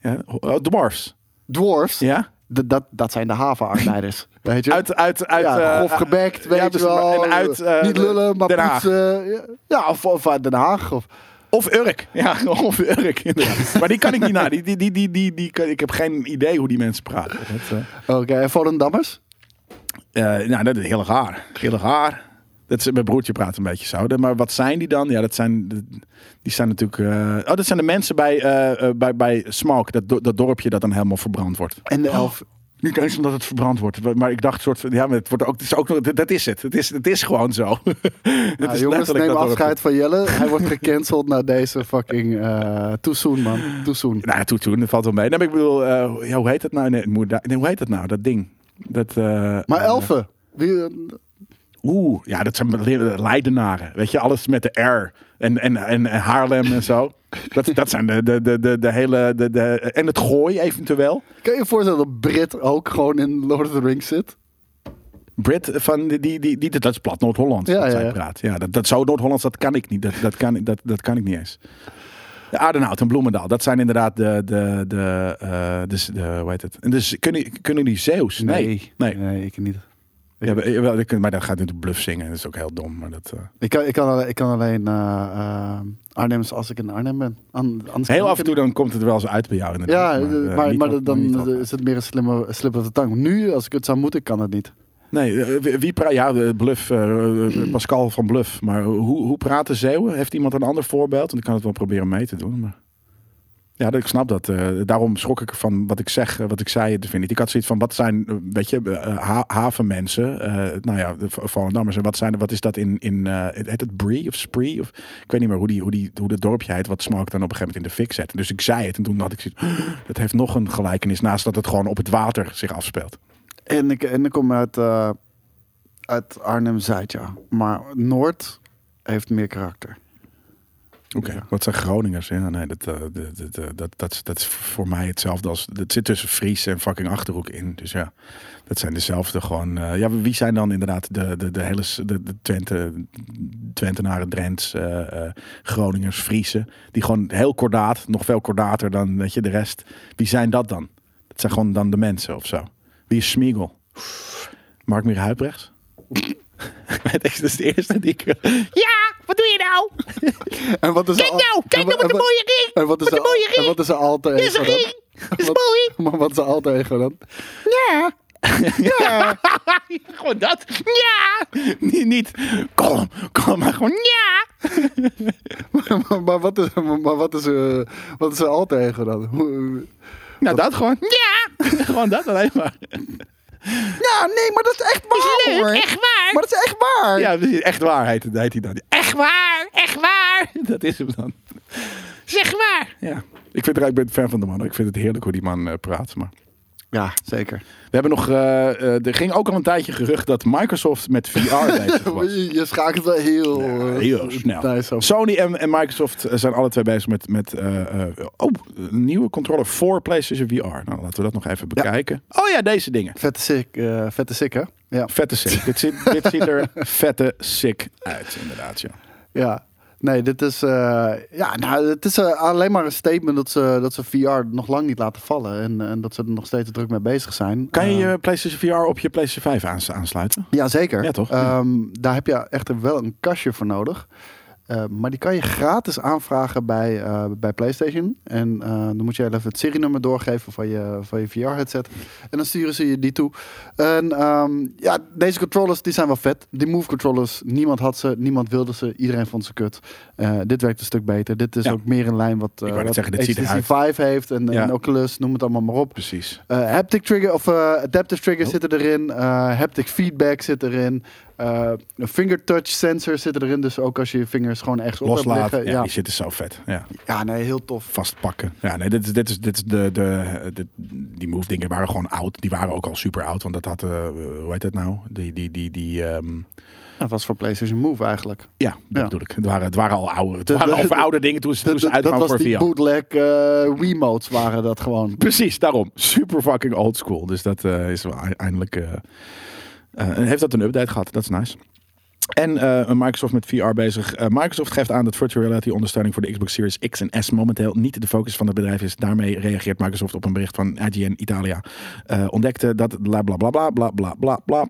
Ja? Oh, dwarfs. Dwarfs. Ja? Dat, dat zijn de havenarbeiders. Weet je? Uit, uit, uit, ja, eh, grof gebekt, weet ja, je precies, wel. En uit, eh, Niet lullen, maar Den Haag. poetsen. Ja, of, of uit Den Haag. Of, Of Urk. Ja, of Urk. inderdaad. maar die kan ik niet na. Die, die, die, die, die, die, kan- ik heb geen idee hoe die mensen praten. Dat, eh, Oké, en Volendammers? Eh, nou, dat is heel raar. Heel raar. Dat is, mijn broertje praat een beetje zo. Maar wat zijn die dan? Ja, dat zijn, die zijn natuurlijk... eh, oh, dat zijn de mensen bij, eh, eh, bij, bij Smoke. Dat, do- dat dorpje dat dan helemaal verbrand wordt. En de elf. Niet eens omdat het verbrand wordt. Maar ik dacht soort van... Ja, maar het wordt ook... Het is ook nog- dat is het. Het is, het is gewoon zo. het Nou, is jongens, neem afscheid van Jelle. Hij wordt gecanceld na deze fucking... eh too soon, man. Too soon. Nou, toen, toen, dat valt wel mee. Nee, maar ik bedoel, eh, ja, hoe heet dat nou? Nee, moet daar- nee, hoe heet dat nou? Dat ding. Dat, eh, Maar elfen? Wie, Oeh, ja, dat zijn Leidenaren. Weet je, alles met de R. En, en, en Haarlem en zo. Dat, dat zijn de, de, de, de, de hele. De, de, en het gooi eventueel. kan je je voorstellen dat Brit ook gewoon in Lord of the Rings zit? Brit van die, die, die, die dat is plat Noord-Hollands. Ja, dat ja, zij ja. praat. Ja, dat, dat zo Noord-Hollands, dat kan ik niet. Dat, dat, kan, dat, dat kan ik niet eens. De Aardenhout en Bloemendaal, dat zijn inderdaad de, de, de, dus de, hoe heet het? En dus kunnen, kunnen die Zeeuws? Nee. Nee. nee ik niet. Ja, wel, maar dat gaat natuurlijk bluff zingen. Dat is ook heel dom. Maar dat, eh, Ik kan, ik kan alleen, ik kan alleen eh, eh, Arnhems als ik in Arnhem ben. Anders heel af en toe dan komt het wel eens uit bij jou. Ja, Inderdaad. maar, eh, maar, maar op- dan is het meer een slimme slip of the tongue. Nu, als ik het zou moeten, kan het niet. Nee, eh, wie, praat? Ja, de Bluff, eh, eh, Pascal van Bluff. Maar hoe, hoe praten Zeeuwen? Heeft iemand een ander voorbeeld? Want ik kan het wel proberen mee te doen. Maar... Ja, ik snap dat. eh, daarom schrok ik ervan wat ik zeg, eh, wat ik zei. te vinden. Ik had zoiets van, wat zijn, eh, weet je, ha- havenmensen? nou ja, Volendammers. En wat, zijn, wat is dat in, in heet het Bree of Spree? Of, ik weet niet meer hoe, die, hoe, die, hoe dat dorpje heet, wat Smoke dan op een gegeven moment in de fik zet. Dus ik zei het en toen had ik zoiets, dat heeft nog een gelijkenis. Naast dat het gewoon op het water zich afspeelt. En ik, en ik kom uit, uit Arnhem-Zuid, ja. Maar Noord heeft meer karakter. Oké, wat zijn Groningers? Ja, nee, dat, eh, dat, dat, dat, dat, is- voor mij hetzelfde als. Het zit tussen Fries en fucking Achterhoek in. Dus ja, dat zijn dezelfde gewoon. eh, ja, wie zijn dan inderdaad de, de, de hele. De, de Twente, Twentenaren, Drents, eh, Groningers, Friesen. Die gewoon heel kordaat, nog veel kordater dan weet je, de rest. Wie zijn dat dan? Dat zijn gewoon dan de mensen of zo. Wie is Smiegel? Mark Mier Huibrechts? Dat is de eerste die ik. Ja, wat doe je nou? En wat is kijk nou, kijk nou wat een mooie ring. En wat is Wat een mooie En wat is er altijd is een ring. Is mooi. Maar wat is er altijd dan? Ja. Ja. gewoon dat. Ja. Niet, niet. Kom, kom maar gewoon. Ja. maar, maar wat is, maar wat is, eh, wat is er altijd dan? Hoe- Nou, dat gewoon. Ja. gewoon dat alleen maar. Ja, nee, maar dat is echt waar, hoor. Echt waar. Maar dat is echt waar. Ja, precies. echt waar heet, het, heet hij dan. Echt waar. Echt waar. Dat is hem dan. Zeg maar. Ja. Ik, vind, er- ik ben fan van de man. Ik vind het heerlijk hoe die man eh, praat. Maar. Ja, zeker. We hebben nog. eh, eh, er ging ook al een tijdje gerucht dat Microsoft met VR bezig was. Je, schakelt wel heel, Ja, eh, heel snel. nice. Sony en, en Microsoft zijn alle twee bezig met, met oh, een nieuwe controller voor PlayStation VR. Nou, laten we dat nog even bekijken. Oh ja, deze dingen. Vette sick, vette sick, hè? Ja. Vette sick. dit, ziet, dit ziet er vette sick uit, inderdaad. Ja. ja. Nee, dit is, eh, ja, nou, het is eh, alleen maar een statement dat ze, dat ze VR nog lang niet laten vallen. En, en dat ze er nog steeds druk mee bezig zijn. Kan je je PlayStation VR op je PlayStation 5 aans- aansluiten? Ja, zeker. Ja, toch? Ehm, daar heb je echter wel een kastje voor nodig. Eh, maar die kan je gratis aanvragen bij, eh, bij PlayStation. En eh, dan moet je even het serienummer doorgeven van je, van je VR-headset. En dan sturen ze je die toe. En ehm, ja, deze controllers die zijn wel vet. Die Move controllers, niemand had ze, niemand wilde ze. Iedereen vond ze kut. Dit werkt een stuk beter. Dit is Ja. ook meer in lijn wat, net wat zeggen, HTC eruit. 5 heeft. En, Ja. en Oculus, noem het allemaal maar op. Precies. Haptic trigger of adaptive trigger Oh. zitten erin. Haptic feedback zit erin. Eh, een fingertouch sensor zit erin. Dus ook als je je vingers gewoon op hebt Loslaten. liggen. Ja, Ja, die zit is zo vet. Ja. ja, nee, heel tof. Vastpakken. Ja, nee, dit is, dit is, dit is de, de, de, die move dingen waren gewoon oud. Die waren ook al super oud. Want dat had, eh, hoe heet het nou? Die, die, die, die, ehm, Dat was voor PlayStation Move eigenlijk. ja, dat Ja. bedoel ik. Het waren, het waren al oude, het waren over oude dingen toen ze, toen Dat, ze dat, uitkwamen was voor die VR. bootleg eh Wiimotes waren dat gewoon. Precies, daarom. Super fucking old school. Dus dat is wel ei- eindelijk. Heeft dat een update gehad? Dat is nice. En eh, Microsoft met VR bezig. Eh, Microsoft geeft aan dat virtual reality ondersteuning voor de Xbox Series X en S momenteel niet de focus van het bedrijf is. Daarmee reageert Microsoft op een bericht van IGN Italia. Eh, ontdekte dat bla bla bla bla bla bla bla bla.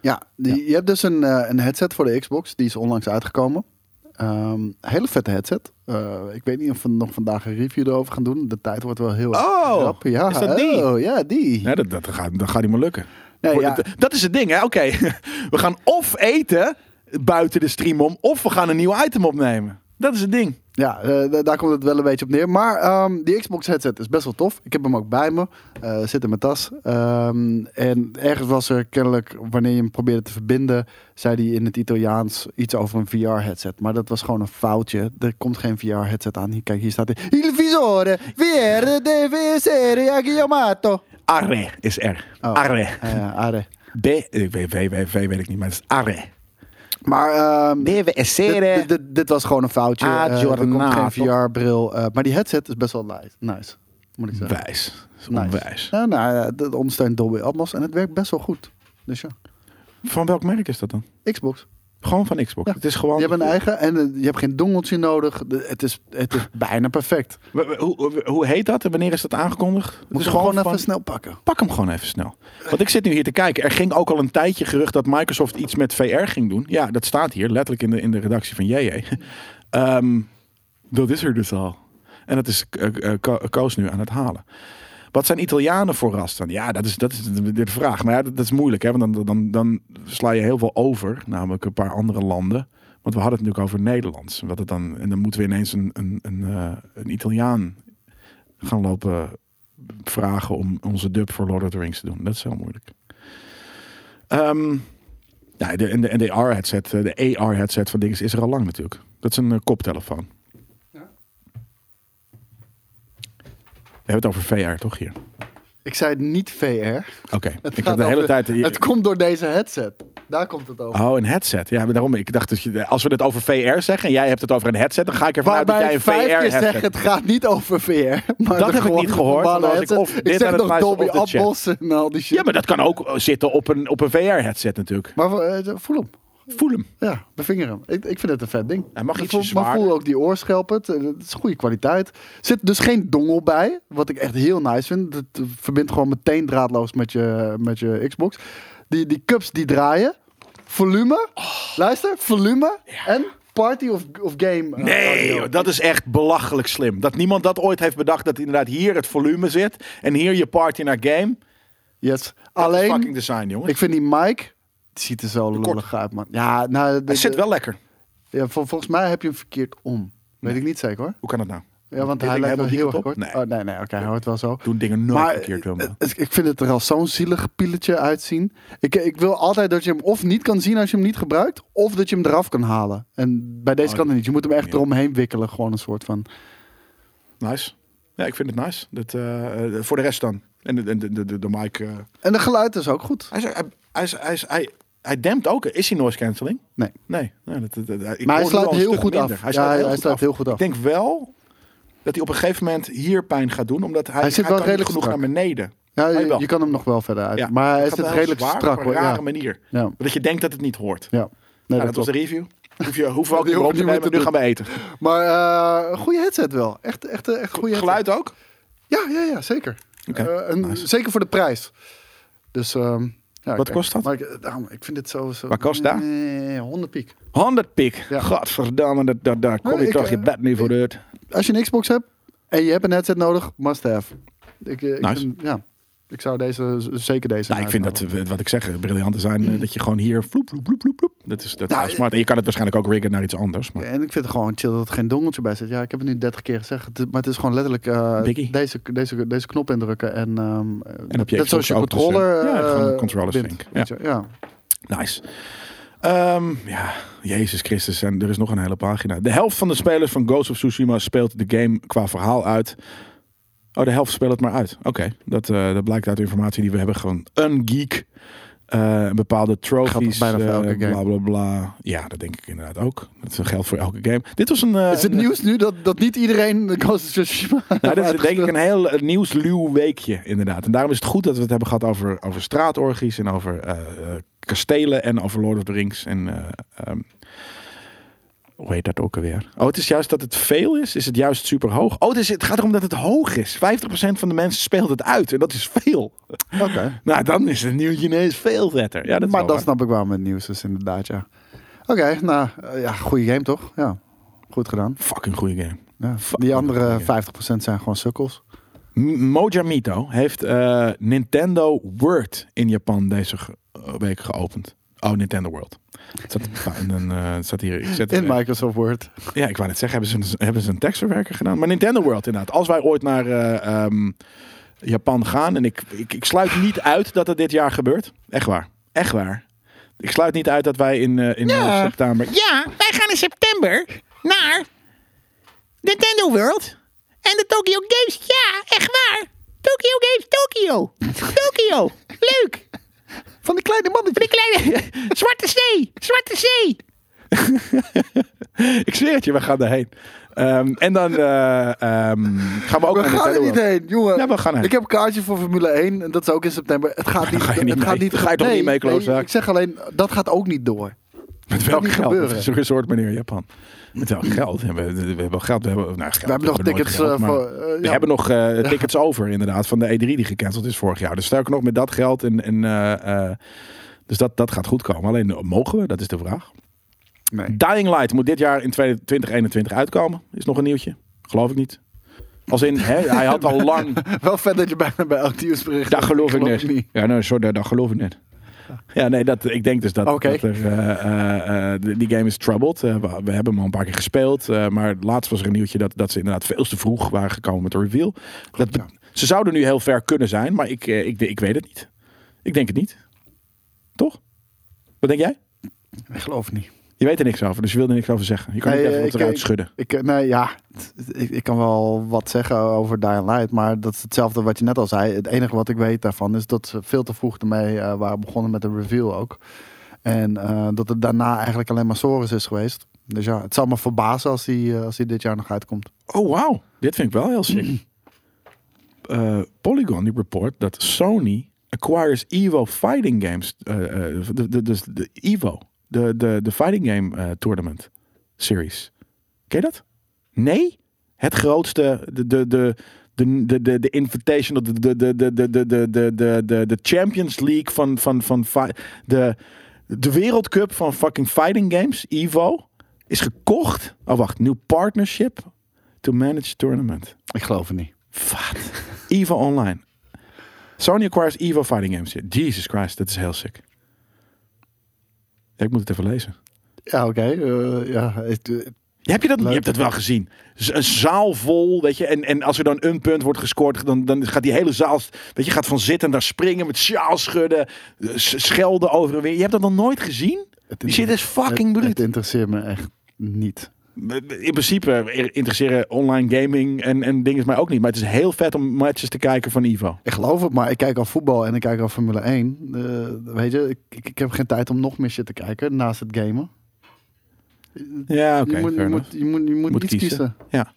Ja, die, je hebt dus een, eh, een headset voor de Xbox. Die is onlangs uitgekomen. Ehm, hele vette headset. Eh, ik weet niet of we nog vandaag een review erover gaan doen. De tijd wordt wel heel Oh. Ja, is dat die? Oh, ja, die. Ja, dat, dat, gaat, dat gaat niet meer lukken. Nee, ja. dat, is het ding, hè? Oké, we gaan of eten buiten de stream om, of we gaan een nieuw item opnemen. Dat is het ding. Ja, eh, da- daar komt het wel een beetje op neer. Maar ehm, die Xbox headset is best wel tof. Ik heb hem ook bij me. Eh, zit in mijn tas. Ehm, en ergens was er kennelijk, wanneer je hem probeerde te verbinden, zei hij in het Italiaans iets over een VR-headset. Maar dat was gewoon een foutje. Er komt geen VR-headset aan. Kijk, hier staat hij. Il visore VR deve essere chiamato. Arre is er. Oh. Arre. Eh, are. B, ik weet, v, v, v weet ik niet, maar het is arre. Maar Deve dit, dit, was gewoon een foutje. Ah, Eh, er komt geen giornato. VR-bril. eh, maar die headset is best wel nice, nice moet ik zeggen. Wijs. Nice. onwijs. Ja, nou, ja, dat ondersteunt Dolby Atmos en het werkt best wel goed. Dus ja, Van welk merk is dat dan? Xbox. Gewoon van Xbox. Ja. Het is gewoon. Je hebt een eigen en eh, je hebt geen dongeltje nodig. Het is, het is bijna perfect. Hoe, hoe- hoe heet dat en wanneer is dat aangekondigd? Het Moet is je gewoon even snel pakken. Pak hem gewoon even snel. Want ik zit nu hier te kijken. Er ging ook al een tijdje gerucht dat Microsoft iets met VR ging doen. Ja, dat staat hier letterlijk in de, in de redactie van JJ. Ehm, dat is er dus al. En dat is Ko- Koos nu aan het halen. Wat zijn Italianen voor ras? Ja, dat is, dat is de, vraag. Maar ja, dat, is moeilijk. Hè? Want dan, dan, dan sla je heel veel over. Namelijk een paar andere landen. Want we hadden het natuurlijk over Nederlands. Wat het dan, en dan moeten we ineens een, een, een, eh, een Italiaan gaan lopen vragen om onze dub voor Lord of the Rings te doen. Dat is heel moeilijk. Ehm, ja, de, en de, en de AR-headset, eh, AR-headset van dingen is er al lang natuurlijk. Dat is een eh, koptelefoon. We hebben het over VR, toch hier? Ik zei niet VR. Oké, Het ik gaat de hele over- tijd... Het komt door deze headset. Daar komt het over. Oh, een headset. Ja, maar daarom. Ik dacht dat je, als we het over VR zeggen en jij hebt het over een headset, dan ga ik ervan uit dat jij een VR-headset het gaat niet over VR. Maar Dat heb ik niet gehoord, ik headset. of ik dit zeg nog Dolby. Atmos en al die shit. Ja, maar dat kan ook zitten op een, op een VR-headset natuurlijk. Maar eh, voel hem. Voel hem. Ja, bevinger hem. Ik, ik vind het een vet ding. Hij mag ietsje voel, maar voel ook die oorschelpen. Het, het is goede kwaliteit. Er zit dus geen dongel bij. Wat ik echt heel nice vind. Het eh, verbindt gewoon meteen draadloos met je, met je Xbox. Die, die cups die draaien. Volume. Luister. Volume. En party of, of game. eh, Nee, joh, dat is echt belachelijk slim. Dat niemand dat ooit heeft bedacht. Dat inderdaad hier het volume zit. En hier je party naar game. Yes. Dat Alleen, fucking design, jongen. ik vind die mic... Ziet er zo kort. lullig uit, man. Ja, nou... de- Hij zit wel lekker. Ja, vol- volgens mij heb je hem verkeerd om. Weet ik niet zeker, hoor. Hoe kan dat nou? Ja, want hij lijkt wel heel erg kort. Nee. Nee, oh, nee, nee oké, hij hoort wel zo. Doen dingen nooit maar verkeerd, eh, ik vind het er al zo'n zielig pieletje uitzien. Ik, ik wil altijd dat je hem of niet kan zien als je hem niet gebruikt, of dat je hem eraf kan halen. En bij deze Oh, kan het niet. Je moet hem echt ja. eromheen wikkelen, gewoon een soort van. Nice. Ja, ik vind het nice. Dat, eh, eh, voor de rest dan. En de, de, de, de, de mic. eh, En de geluid is ook goed. hij, is, hij, hij, is, hij, is, hij, hij dempt ook. Is hij noise cancelling? Nee. Nee. nee dat, dat, dat- ik Maar hij een heel goed minder. af. Hij Ja, sluit, hij- heel, hij goed af. heel goed af. Ik denk wel dat hij op een gegeven moment hier pijn gaat doen. Omdat hij, Hij zit wel redelijk genoeg strak. naar beneden. Ja, je, kan hem nog wel verder uit. Ja. Maar hij wel redelijk zwaar, strak Op een rare Ja. manier. Ja. Dat je denkt dat het niet hoort. Ja. Nee, Ja, dat was de review. Hoef je, we ook niet op hoef te nemen. Nu gaan we eten. Maar eh, een goede headset wel. Echt, echt, echt goede. Geluid ook? Ja, ja, ja, zeker. Eh. Zeker voor de prijs. Dus, ehm, ja, Wat kijk, kost dat? Maar ik, eh, daarom, ik vind dit zo... zo Wat kost dat? Nee, 100 piek. 100 pik. Ja. Godverdamme, dat, dat, daar kom Nee, je ik, toch je eh, bed niet voor uit. Als je een Xbox hebt en je hebt een headset nodig, must have. Ik, eh, ik Nice. vind- ja, ik zou deze, zeker deze Nou, ik vind dat, eh, wat ik zeg, briljant te zijn. eh, Dat je gewoon hier vloep, vloep, vloep, vloep, vloep. Dat is, dat is Nou, heel smart. En je kan het waarschijnlijk ook riggen naar iets anders. Maar Ja, en ik vind het gewoon chill dat er geen dongeltje bij zit. Ja, ik heb het nu 30 keer gezegd. Het is- maar het is gewoon letterlijk eh, Biggie. deze, deze, deze knop indrukken. En, ehm En op je net zoals je ook dus, controller. eh, ja, gewoon eh, controller sync. je, ja. nice. Ehm, ja, Jezus Christus. En er is nog een hele pagina. De helft van de spelers van Ghost of Tsushima speelt de game qua verhaal uit. Oh, de helft speelt het maar uit. Oké, dat, eh, dat blijkt uit de informatie die we hebben. Gewoon een geek. eh, bepaalde trophies. bijna voor eh, elke game. Bla bla bla. Ja, dat denk ik inderdaad ook. Dat geldt voor elke game. Dit was een. eh, Is het een- nieuws nu dat, dat niet iedereen de Ghost of Tsushima Nou, dit is denk ik een heel nieuwsluw weekje, inderdaad. En daarom is het goed dat we het hebben gehad over, over straatorgies en over kastelen en over Lord of the Rings. En eh, ehm, hoe heet dat ook alweer? Oh, het is juist dat het veel is. Is het juist super hoog? Oh, het, is, het gaat erom dat het hoog is. 50% van de mensen speelt het uit en dat is veel. Oké. Nou, dan is het nieuwtje ineens veel vetter. Ja, dat Maar wel waar. snap ik waarom het nieuws is, inderdaad, ja. Oké, nou, eh, ja, goede game toch? Ja, goed gedaan. Fucking goede game. Ja. Fuck, Die andere goeie 50% zijn gewoon sukkels. Mojamito heeft eh, Nintendo World in Japan deze eh, week geopend. Oh, Nintendo World. Het staat, dan, eh, het staat hier. Ik zet, In Microsoft Word. ja, ik wou net zeggen, hebben ze, een, hebben ze een tekstverwerker gedaan? Maar Nintendo World inderdaad. Als wij ooit naar eh, ehm, Japan gaan, en ik, ik, ik sluit niet uit dat het dit jaar gebeurt. Echt waar. Echt waar. Ik sluit niet uit dat wij in, eh, in september... Ja, wij gaan in september naar Nintendo World en de Tokyo Games. Ja, echt waar. Tokyo Games Tokyo. Tokyo. Leuk. Van die kleine mannetjes. De kleine Zwarte Zee. Zwarte Zee. Ik zweer het je, we gaan daarheen. Ehm, en dan eh, ehm, gaan we ook We naar gaan er niet heen, jongen. Ja, we gaan erheen. Ik heb een kaartje voor Formule 1 en dat is ook in september. Het gaat niet. ga je niet het mee. gaat niet. Ga je toch niet mee, klootzak? ik zeg alleen, dat gaat ook niet door. Met welk geld? Het is een resort meneer Japan. Met welk geld? We hebben, we hebben wel geld. We hebben, nou, geld, We hebben nog tickets geld, eh, eh, We hebben nog eh, tickets over, inderdaad, van de E3 die gecanceld is vorig jaar. Dus sterker nog, met dat geld. En, en, dus dat, dat gaat goed komen. Alleen mogen we? Dat is de vraag. Nee. Dying Light moet dit jaar in 2021 uitkomen. Is nog een nieuwtje. Geloof ik niet. Als in, hè, hij had al lang. Wel vet dat je bijna bij elk nieuwsbericht. Dat geloof ik Geloof niet. niet. Ja, nee, sorry, dat geloof ik niet. Ja, nee, dat, ik denk dus dat, dat er, eh, eh, eh, die game is troubled. We, we hebben hem al een paar keer gespeeld. maar laatst was er een nieuwtje dat, dat ze inderdaad veel te vroeg waren gekomen met de reveal. Dat, ja. Ze zouden nu heel ver kunnen zijn, maar ik, eh, ik, ik weet het niet. Ik denk het niet. Toch? Wat denk jij? Ik geloof het niet. Je weet er niks over, dus je wilde er niks over zeggen. Je kan Nee, niet even wat ik- eruit ik- schudden. Ik, nee, ja, ik, ik kan wel wat zeggen over Dying Light, maar dat is hetzelfde wat je net al zei. Het enige wat ik weet daarvan is dat ze veel te vroeg ermee eh, waren begonnen met de reveal ook. En eh, dat het daarna eigenlijk alleen maar Soros is geweest. Dus ja, het zal me verbazen als die, eh, als dit jaar nog uitkomt. Oh, wauw. Dit vind ik wel heel sick. Eh, Polygon die report dat Sony acquires Evo Fighting Games. eh, de, de, dus de Evo. De, de, de Fighting Game eh, Tournament Series. Ken je dat? Nee? Het grootste, de, de, de, de, de, de, de Invitational, de, de, de, de, de, de, de, de, de, Champions League van, van, van fi- de, de Wereldcup van fucking Fighting Games, Evo, is gekocht. Oh, wacht, nieuw partnership to manage tournament. Ik geloof het niet. Wat? Evo Online. Sony acquires Evo Fighting Games. Jesus Christ, dat is heel sick. Ja, ik moet het even lezen. Ja, oké. eh, ja, het, eh, Ja, heb je dat? Leuk. Je hebt dat wel gezien. Z- Een zaal vol, weet je. En, en als er dan een punt wordt gescoord, dan, dan gaat die hele zaal, weet je, gaat van zitten daar springen met sjaal schudden, eh, schelden over en weer. Je hebt dat nog nooit gezien? het Die shit is fucking het, bruut. het interesseert me echt niet. In principe interesseren online gaming en, en dingen mij ook niet. Maar het is heel vet om matches te kijken van Evo. Ik geloof het, maar ik kijk al voetbal en ik kijk al Formule 1. Eh, weet je, ik, ik, heb geen tijd om nog meer shit te kijken naast het gamen. Ja, oké. je, moet, je, fair moet, enough. je moet, je moet, Moet iets kiezen. kiezen. Ja.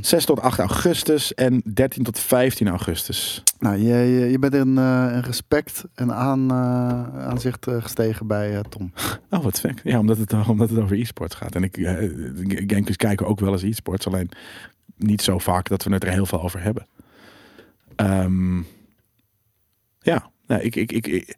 6 tot 8 augustus en 13 tot 15 augustus. Nou, je, je, je bent in, in respect en aan, eh, aanzicht eh, gestegen bij eh, Tom. Oh, wat vet. Ja, omdat het, omdat het over e-sports gaat. En ik, Gamekings kijken ook wel eens e-sports. Alleen niet zo vaak dat we het er heel veel over hebben. Ehm, ja, nou, ik, ik, ik, ik-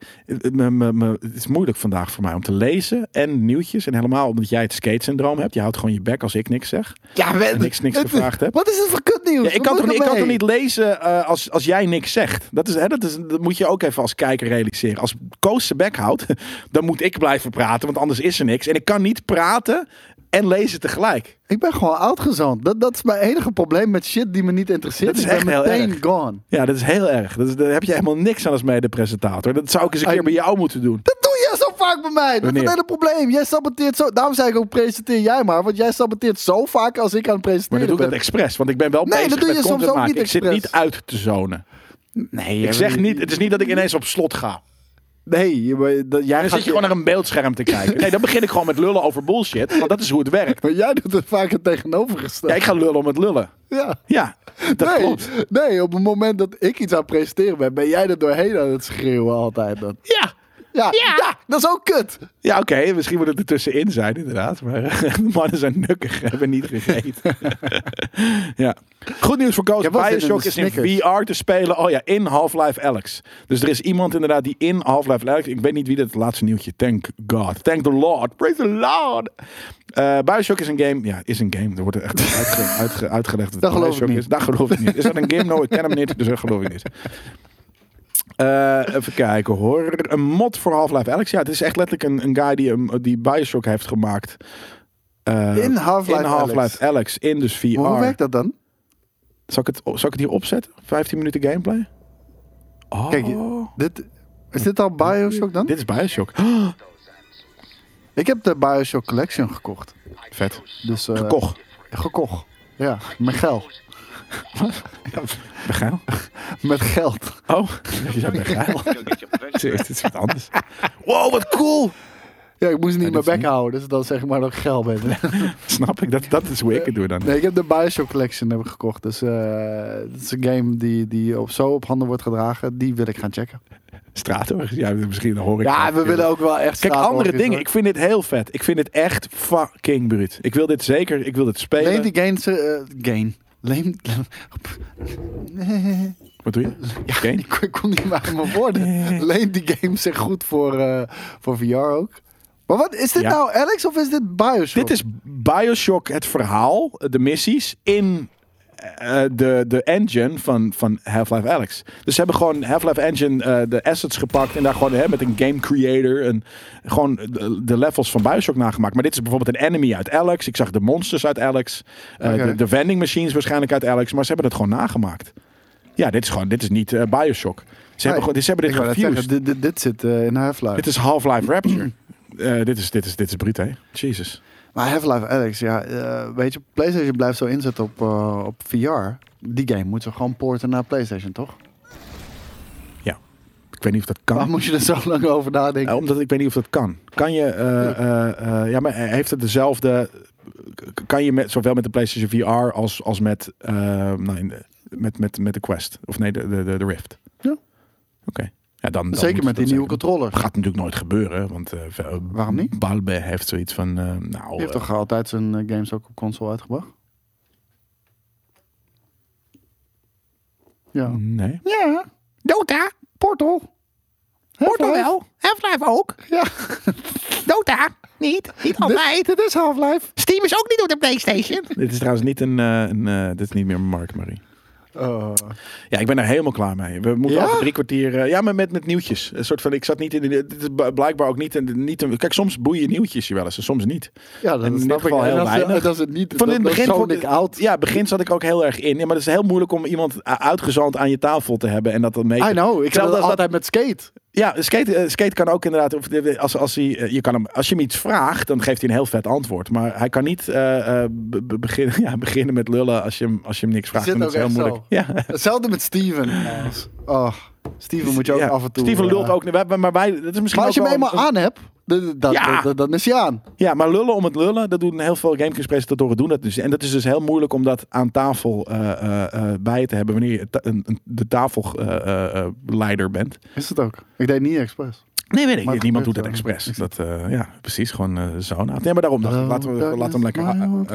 me- me- me- het is moeilijk vandaag voor mij om te lezen en nieuwtjes. En helemaal omdat jij het skate-syndroom hebt. Je houdt gewoon je bek als ik niks zeg. Ja, En niks, niks gevraagd heb. Wat is het voor kutnieuws? Ja, ik, kan toch, niet- ik kan toch niet lezen eh, als, als jij niks zegt. Dat, is, hè, dat, is, dat moet je ook even als kijker realiseren. Als Koos zijn bek houdt, dan moet ik blijven praten, want anders is er niks. En ik kan niet praten en lezen tegelijk. Ik ben gewoon uitgezond. Dat, dat is mijn enige probleem met shit die me niet interesseert. Dat is ik ben echt heel meteen erg. gone. Ja, dat is heel erg. Dat is, daar heb je helemaal niks aan als mede-presentator. Dat zou ik eens een keer bij jou moeten doen. Dat doe je zo vaak bij mij. Dat is het hele probleem. Jij saboteert zo. Daarom zei ik ook presenteer jij maar. Want jij saboteert zo vaak als ik aan het Maar presenteren dat doe ik ben. dat expres, want ik ben wel Nee, bezig dat doe je met soms content ook maken. niet Ik zit niet uit te zonen. Nee, Ik zeg niet, het is niet dat ik ineens op slot ga. Nee, je, maar dat, jij dan zit je gewoon naar een beeldscherm te kijken. Nee, dan begin ik gewoon met lullen over bullshit. Want dat is hoe het werkt. Maar jij doet het vaak het tegenovergestelde. Ja, ik ga lullen om het lullen. Ja. Ja, dat nee, klopt. nee, op het moment dat ik iets aan het presenteren ben, ben jij er doorheen aan het schreeuwen altijd. Dan. Ja, Ja, Ja. ja, dat is ook kut. Ja, oké. Misschien moet het er tussenin zijn, inderdaad. Maar de mannen zijn nukkig, hebben niet gegeten. ja. Goed nieuws voor Koos. In Bioshock is in. VR te spelen. Oh ja, in Half-Life Alex. Dus er is iemand inderdaad die in Half-Life Alex... Ik weet niet wie dat het laatste nieuwtje. Thank God. Thank the Lord. Praise the Lord. Eh Bioshock is een game. Ja, is een game. Er wordt echt uitge- uitge- uitgelegd dat Dat geloof ik Bioshock niet. is. Dat geloof ik niet. Is dat een game? No, ik ken hem niet. Dus dat geloof ik niet. Eh, even kijken hoor. Een mod voor Half-Life Alex. Ja, het is echt letterlijk een, een guy die, een- die Bioshock heeft gemaakt. Eh, In Half-Life in Half-Life Alex. Alex. In dus VR. Maar hoe werkt dat dan? Zal ik, het, zal ik het hier opzetten? 15 minuten gameplay? Oh, Kijk, dit, is dit al Bioshock dan? dit is Bioshock. Ik heb de Bioshock Collection gekocht. Vet. Dus, eh, Gekocht. Gekocht. Ja, met geld. Begeil? Met geld. Oh, je zei begeil. Dit is wat anders. Wow, wat cool. Ja, ik moest niet Ja, mijn dat bek houden, dus dan zeg ik maar dat ik geld ben. Snap ik. Dat, dat is hoe ik het doe dan. Nee, ik heb de Bioshock Collection heb ik gekocht. Dus eh het is een game die, die op, zo op handen wordt gedragen. Die wil ik gaan checken. Straat Ja, misschien hoor ik. Ja, we willen ook wel echt Kijk, andere hoor. dingen. Ik vind dit heel vet. Ik vind dit echt fucking bruut. Ik wil dit zeker. Ik wil dit spelen. Leen die games... eh gain. Leen... Wat doe je? Ja, ik, ik kom niet meer aan mijn woorden. Leen die games zich goed voor, eh, voor VR ook. Maar wat, is dit Ja. nou Alex of is dit Bioshock? Dit is Bioshock, het verhaal, de missies in eh, de, de engine van, van Half-Life Alex. Dus ze hebben gewoon Half-Life Engine eh, de assets gepakt en daar gewoon hè, met een game creator en gewoon de, de levels van Bioshock nagemaakt. Maar dit is bijvoorbeeld een enemy uit Alex. Ik zag de monsters uit Alex. Eh, de, de vending machines waarschijnlijk uit Alex. Maar ze hebben het gewoon nagemaakt. Ja, dit is gewoon, dit is niet eh, Bioshock. Ze hebben, Nee, gewoon- ze hebben dit gefused. dit, dit, dit zit eh, in Half-Life. Dit is Half-Life Rapture. Eh, dit, is, dit, is, dit is bruut, hè? Jesus. Maar Half-Life Alex, ja, eh, weet je, PlayStation blijft zo inzetten op, eh, op VR. Die game moet ze gewoon porten naar PlayStation, toch? Ja. Ik weet niet of dat kan. Waar moet je er zo lang over nadenken? Eh, omdat ik weet niet of dat kan. Kan je, ja, maar heeft het dezelfde, kan je met, zowel met de PlayStation VR als, als met, nee, met, met, met de Quest? Of nee, de, de, de Rift? Ja. Oké. Ja, dan, dan Zeker met die nieuwe zeker. controller. Gaat natuurlijk nooit gebeuren, want eh, ve- Waarom niet? Balbe heeft zoiets van, eh, nou, Die heeft eh, toch altijd zijn eh, games ook op console uitgebracht? Ja. nee. Ja, Dota. Portal. Portal Half-Life. wel. Half-Life ook. Ja, Dota. Niet. Niet altijd. dit is Half-Life. Steam is ook niet op de Playstation. Dit is trouwens niet een, eh, een eh, dit is niet meer Mark Marie. Oh. Ja, ik ben er helemaal klaar mee. We moeten Ja? over drie kwartier. eh, ja, maar met, met nieuwtjes. Een soort van. Ik zat niet in. De, dit is blijkbaar ook niet. In, niet een, kijk, soms boeien nieuwtjes je wel eens en soms niet. Ja, En dat geval En heel is- weinig. dat is het niet. Van in het begin. vond ik. Ja, begin zat ik ook heel erg in. Ja, maar het is heel moeilijk om iemand uitgezand aan je tafel te hebben en dat dan mee. te- I know, ik dat- altijd met skate. Ja, skate, eh, skate kan ook inderdaad. Of, de- als, als, hij, eh, je kan hem, als je hem iets vraagt, dan geeft hij een heel vet antwoord. Maar hij kan niet eh, eh, be- be- beginnen, ja, beginnen met lullen als je hem, als je hem niks vraagt. zit Dan is heel moeilijk. Ja. Hetzelfde met Steven. Oh, Steven moet je ook Ja, af en toe... Steven lult eh, ook. niet. Maar wij, dat is misschien Maar als je hem eenmaal een- aan hebt, Dat, Ja. dat- dan is hij aan. Ja, maar lullen om het lullen, dat doen heel veel GameKings-presentatoren doen dat dus. En dat is dus heel moeilijk om dat aan tafel eh, eh, eh, bij te hebben wanneer je ta- een, een- de tafelleider bent. Is het ook? Ik deed niet expres. Nee, weet ik. Het Niemand doet gebeurt wel. expres. Dat, eh, ja, precies. Gewoon eh, zo. Nou, nee, maar daarom. dacht ik, laten we, laten we hem lekker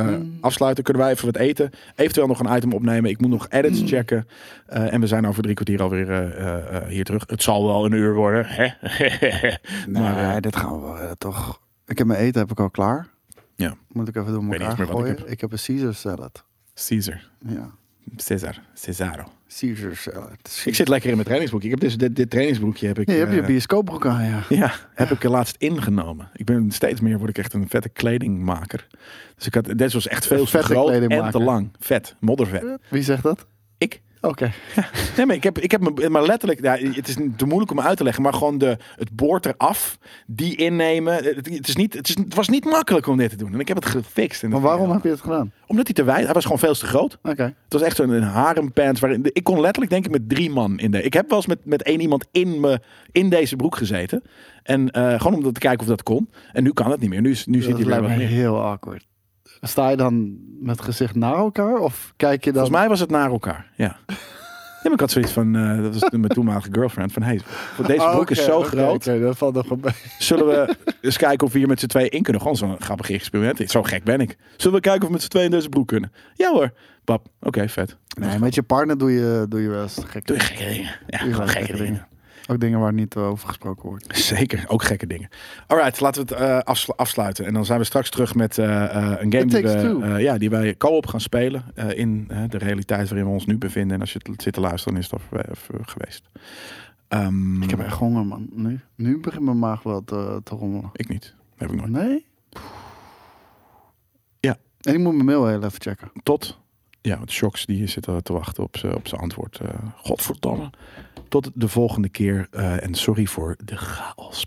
eh, eh, afsluiten. Kunnen wij even wat eten? Eventueel nog een item opnemen. Ik moet nog edits Mm. checken. Eh, en we zijn over drie kwartier alweer eh, eh, eh, hier terug. Het zal wel een uur worden. Hè? Nee, maar eh, dit gaan we wel toch? Ik heb mijn eten heb ik al klaar. Ja. Moet ik even door niet elkaar ik gooien. Ik heb. een Caesar salad. Caesar. Ja. Cesar. Cesaro. Caesar salad. Ik zit lekker in mijn trainingsbroekje. Ik heb dus dit, dit trainingsbroekje heb ik. Ja, je hebt je eh, bioscoopbroek aan, ja. Ja, heb ik er laatst ingenomen. Ik ben steeds meer, word ik echt een vette kledingmaker. Dus ik had, dit was echt veel te groot en te lang. Vet, moddervet. Wie zegt dat? Oké. Nee, maar ik heb, ik heb me, maar letterlijk, ja, het is te moeilijk om uit te leggen, maar gewoon de, het boord eraf, die innemen. Het, het is niet, het, is, het was niet makkelijk om dit te doen. En ik heb het gefixt. Maar waarom heb je het gedaan? Omdat hij te wijd, hij was gewoon veel te groot. Oké. Het was echt zo'n harempants. Waarin, ik kon letterlijk denk ik met drie man in de. Ik heb wel eens met, met één iemand in, me, in deze broek gezeten. En eh, gewoon om te kijken of dat kon. En nu kan het niet meer. Nu, nu zit hij er lijkt me heel awkward. Sta je dan met gezicht naar elkaar? Of kijk je dan... Volgens mij was het naar elkaar. Ja. Ja, maar ik had zoiets van, eh, dat was mijn toenmalige girlfriend, van hey, deze Oh, broek is zo groot. oké, dat valt nog. Zullen we eens kijken of we hier met z'n tweeën in kunnen? Gewoon zo'n grappig experiment. Zo gek ben ik. Zullen we kijken of we met z'n tweeën in deze broek kunnen? Ja hoor. Pap, oké, vet. Nee, met je partner doe je, doe je wel eens gek. Doe je gekke dingen. Ja, Doe je gewoon gekke dingen. Ook dingen waar niet over gesproken wordt. Zeker, ook gekke dingen. Alright, laten we het eh, afslu- afsluiten. En dan zijn we straks terug met eh, eh, een game die, we, eh, ja, die wij co-op gaan spelen. eh, in de realiteit waarin we ons nu bevinden. En als je het zit te luisteren, dan is het al geweest. Ehm, Ik heb echt honger, man. Nu, nu begint mijn maag wel te, te rommelen. Ik niet. Heb ik nooit. Nee? Ja. En ik moet mijn mail heel even checken. Tot, ja, want Shocks die zit te wachten op zijn op zijn antwoord. eh godverdomme. Tot de volgende keer. eh, en sorry voor de chaos.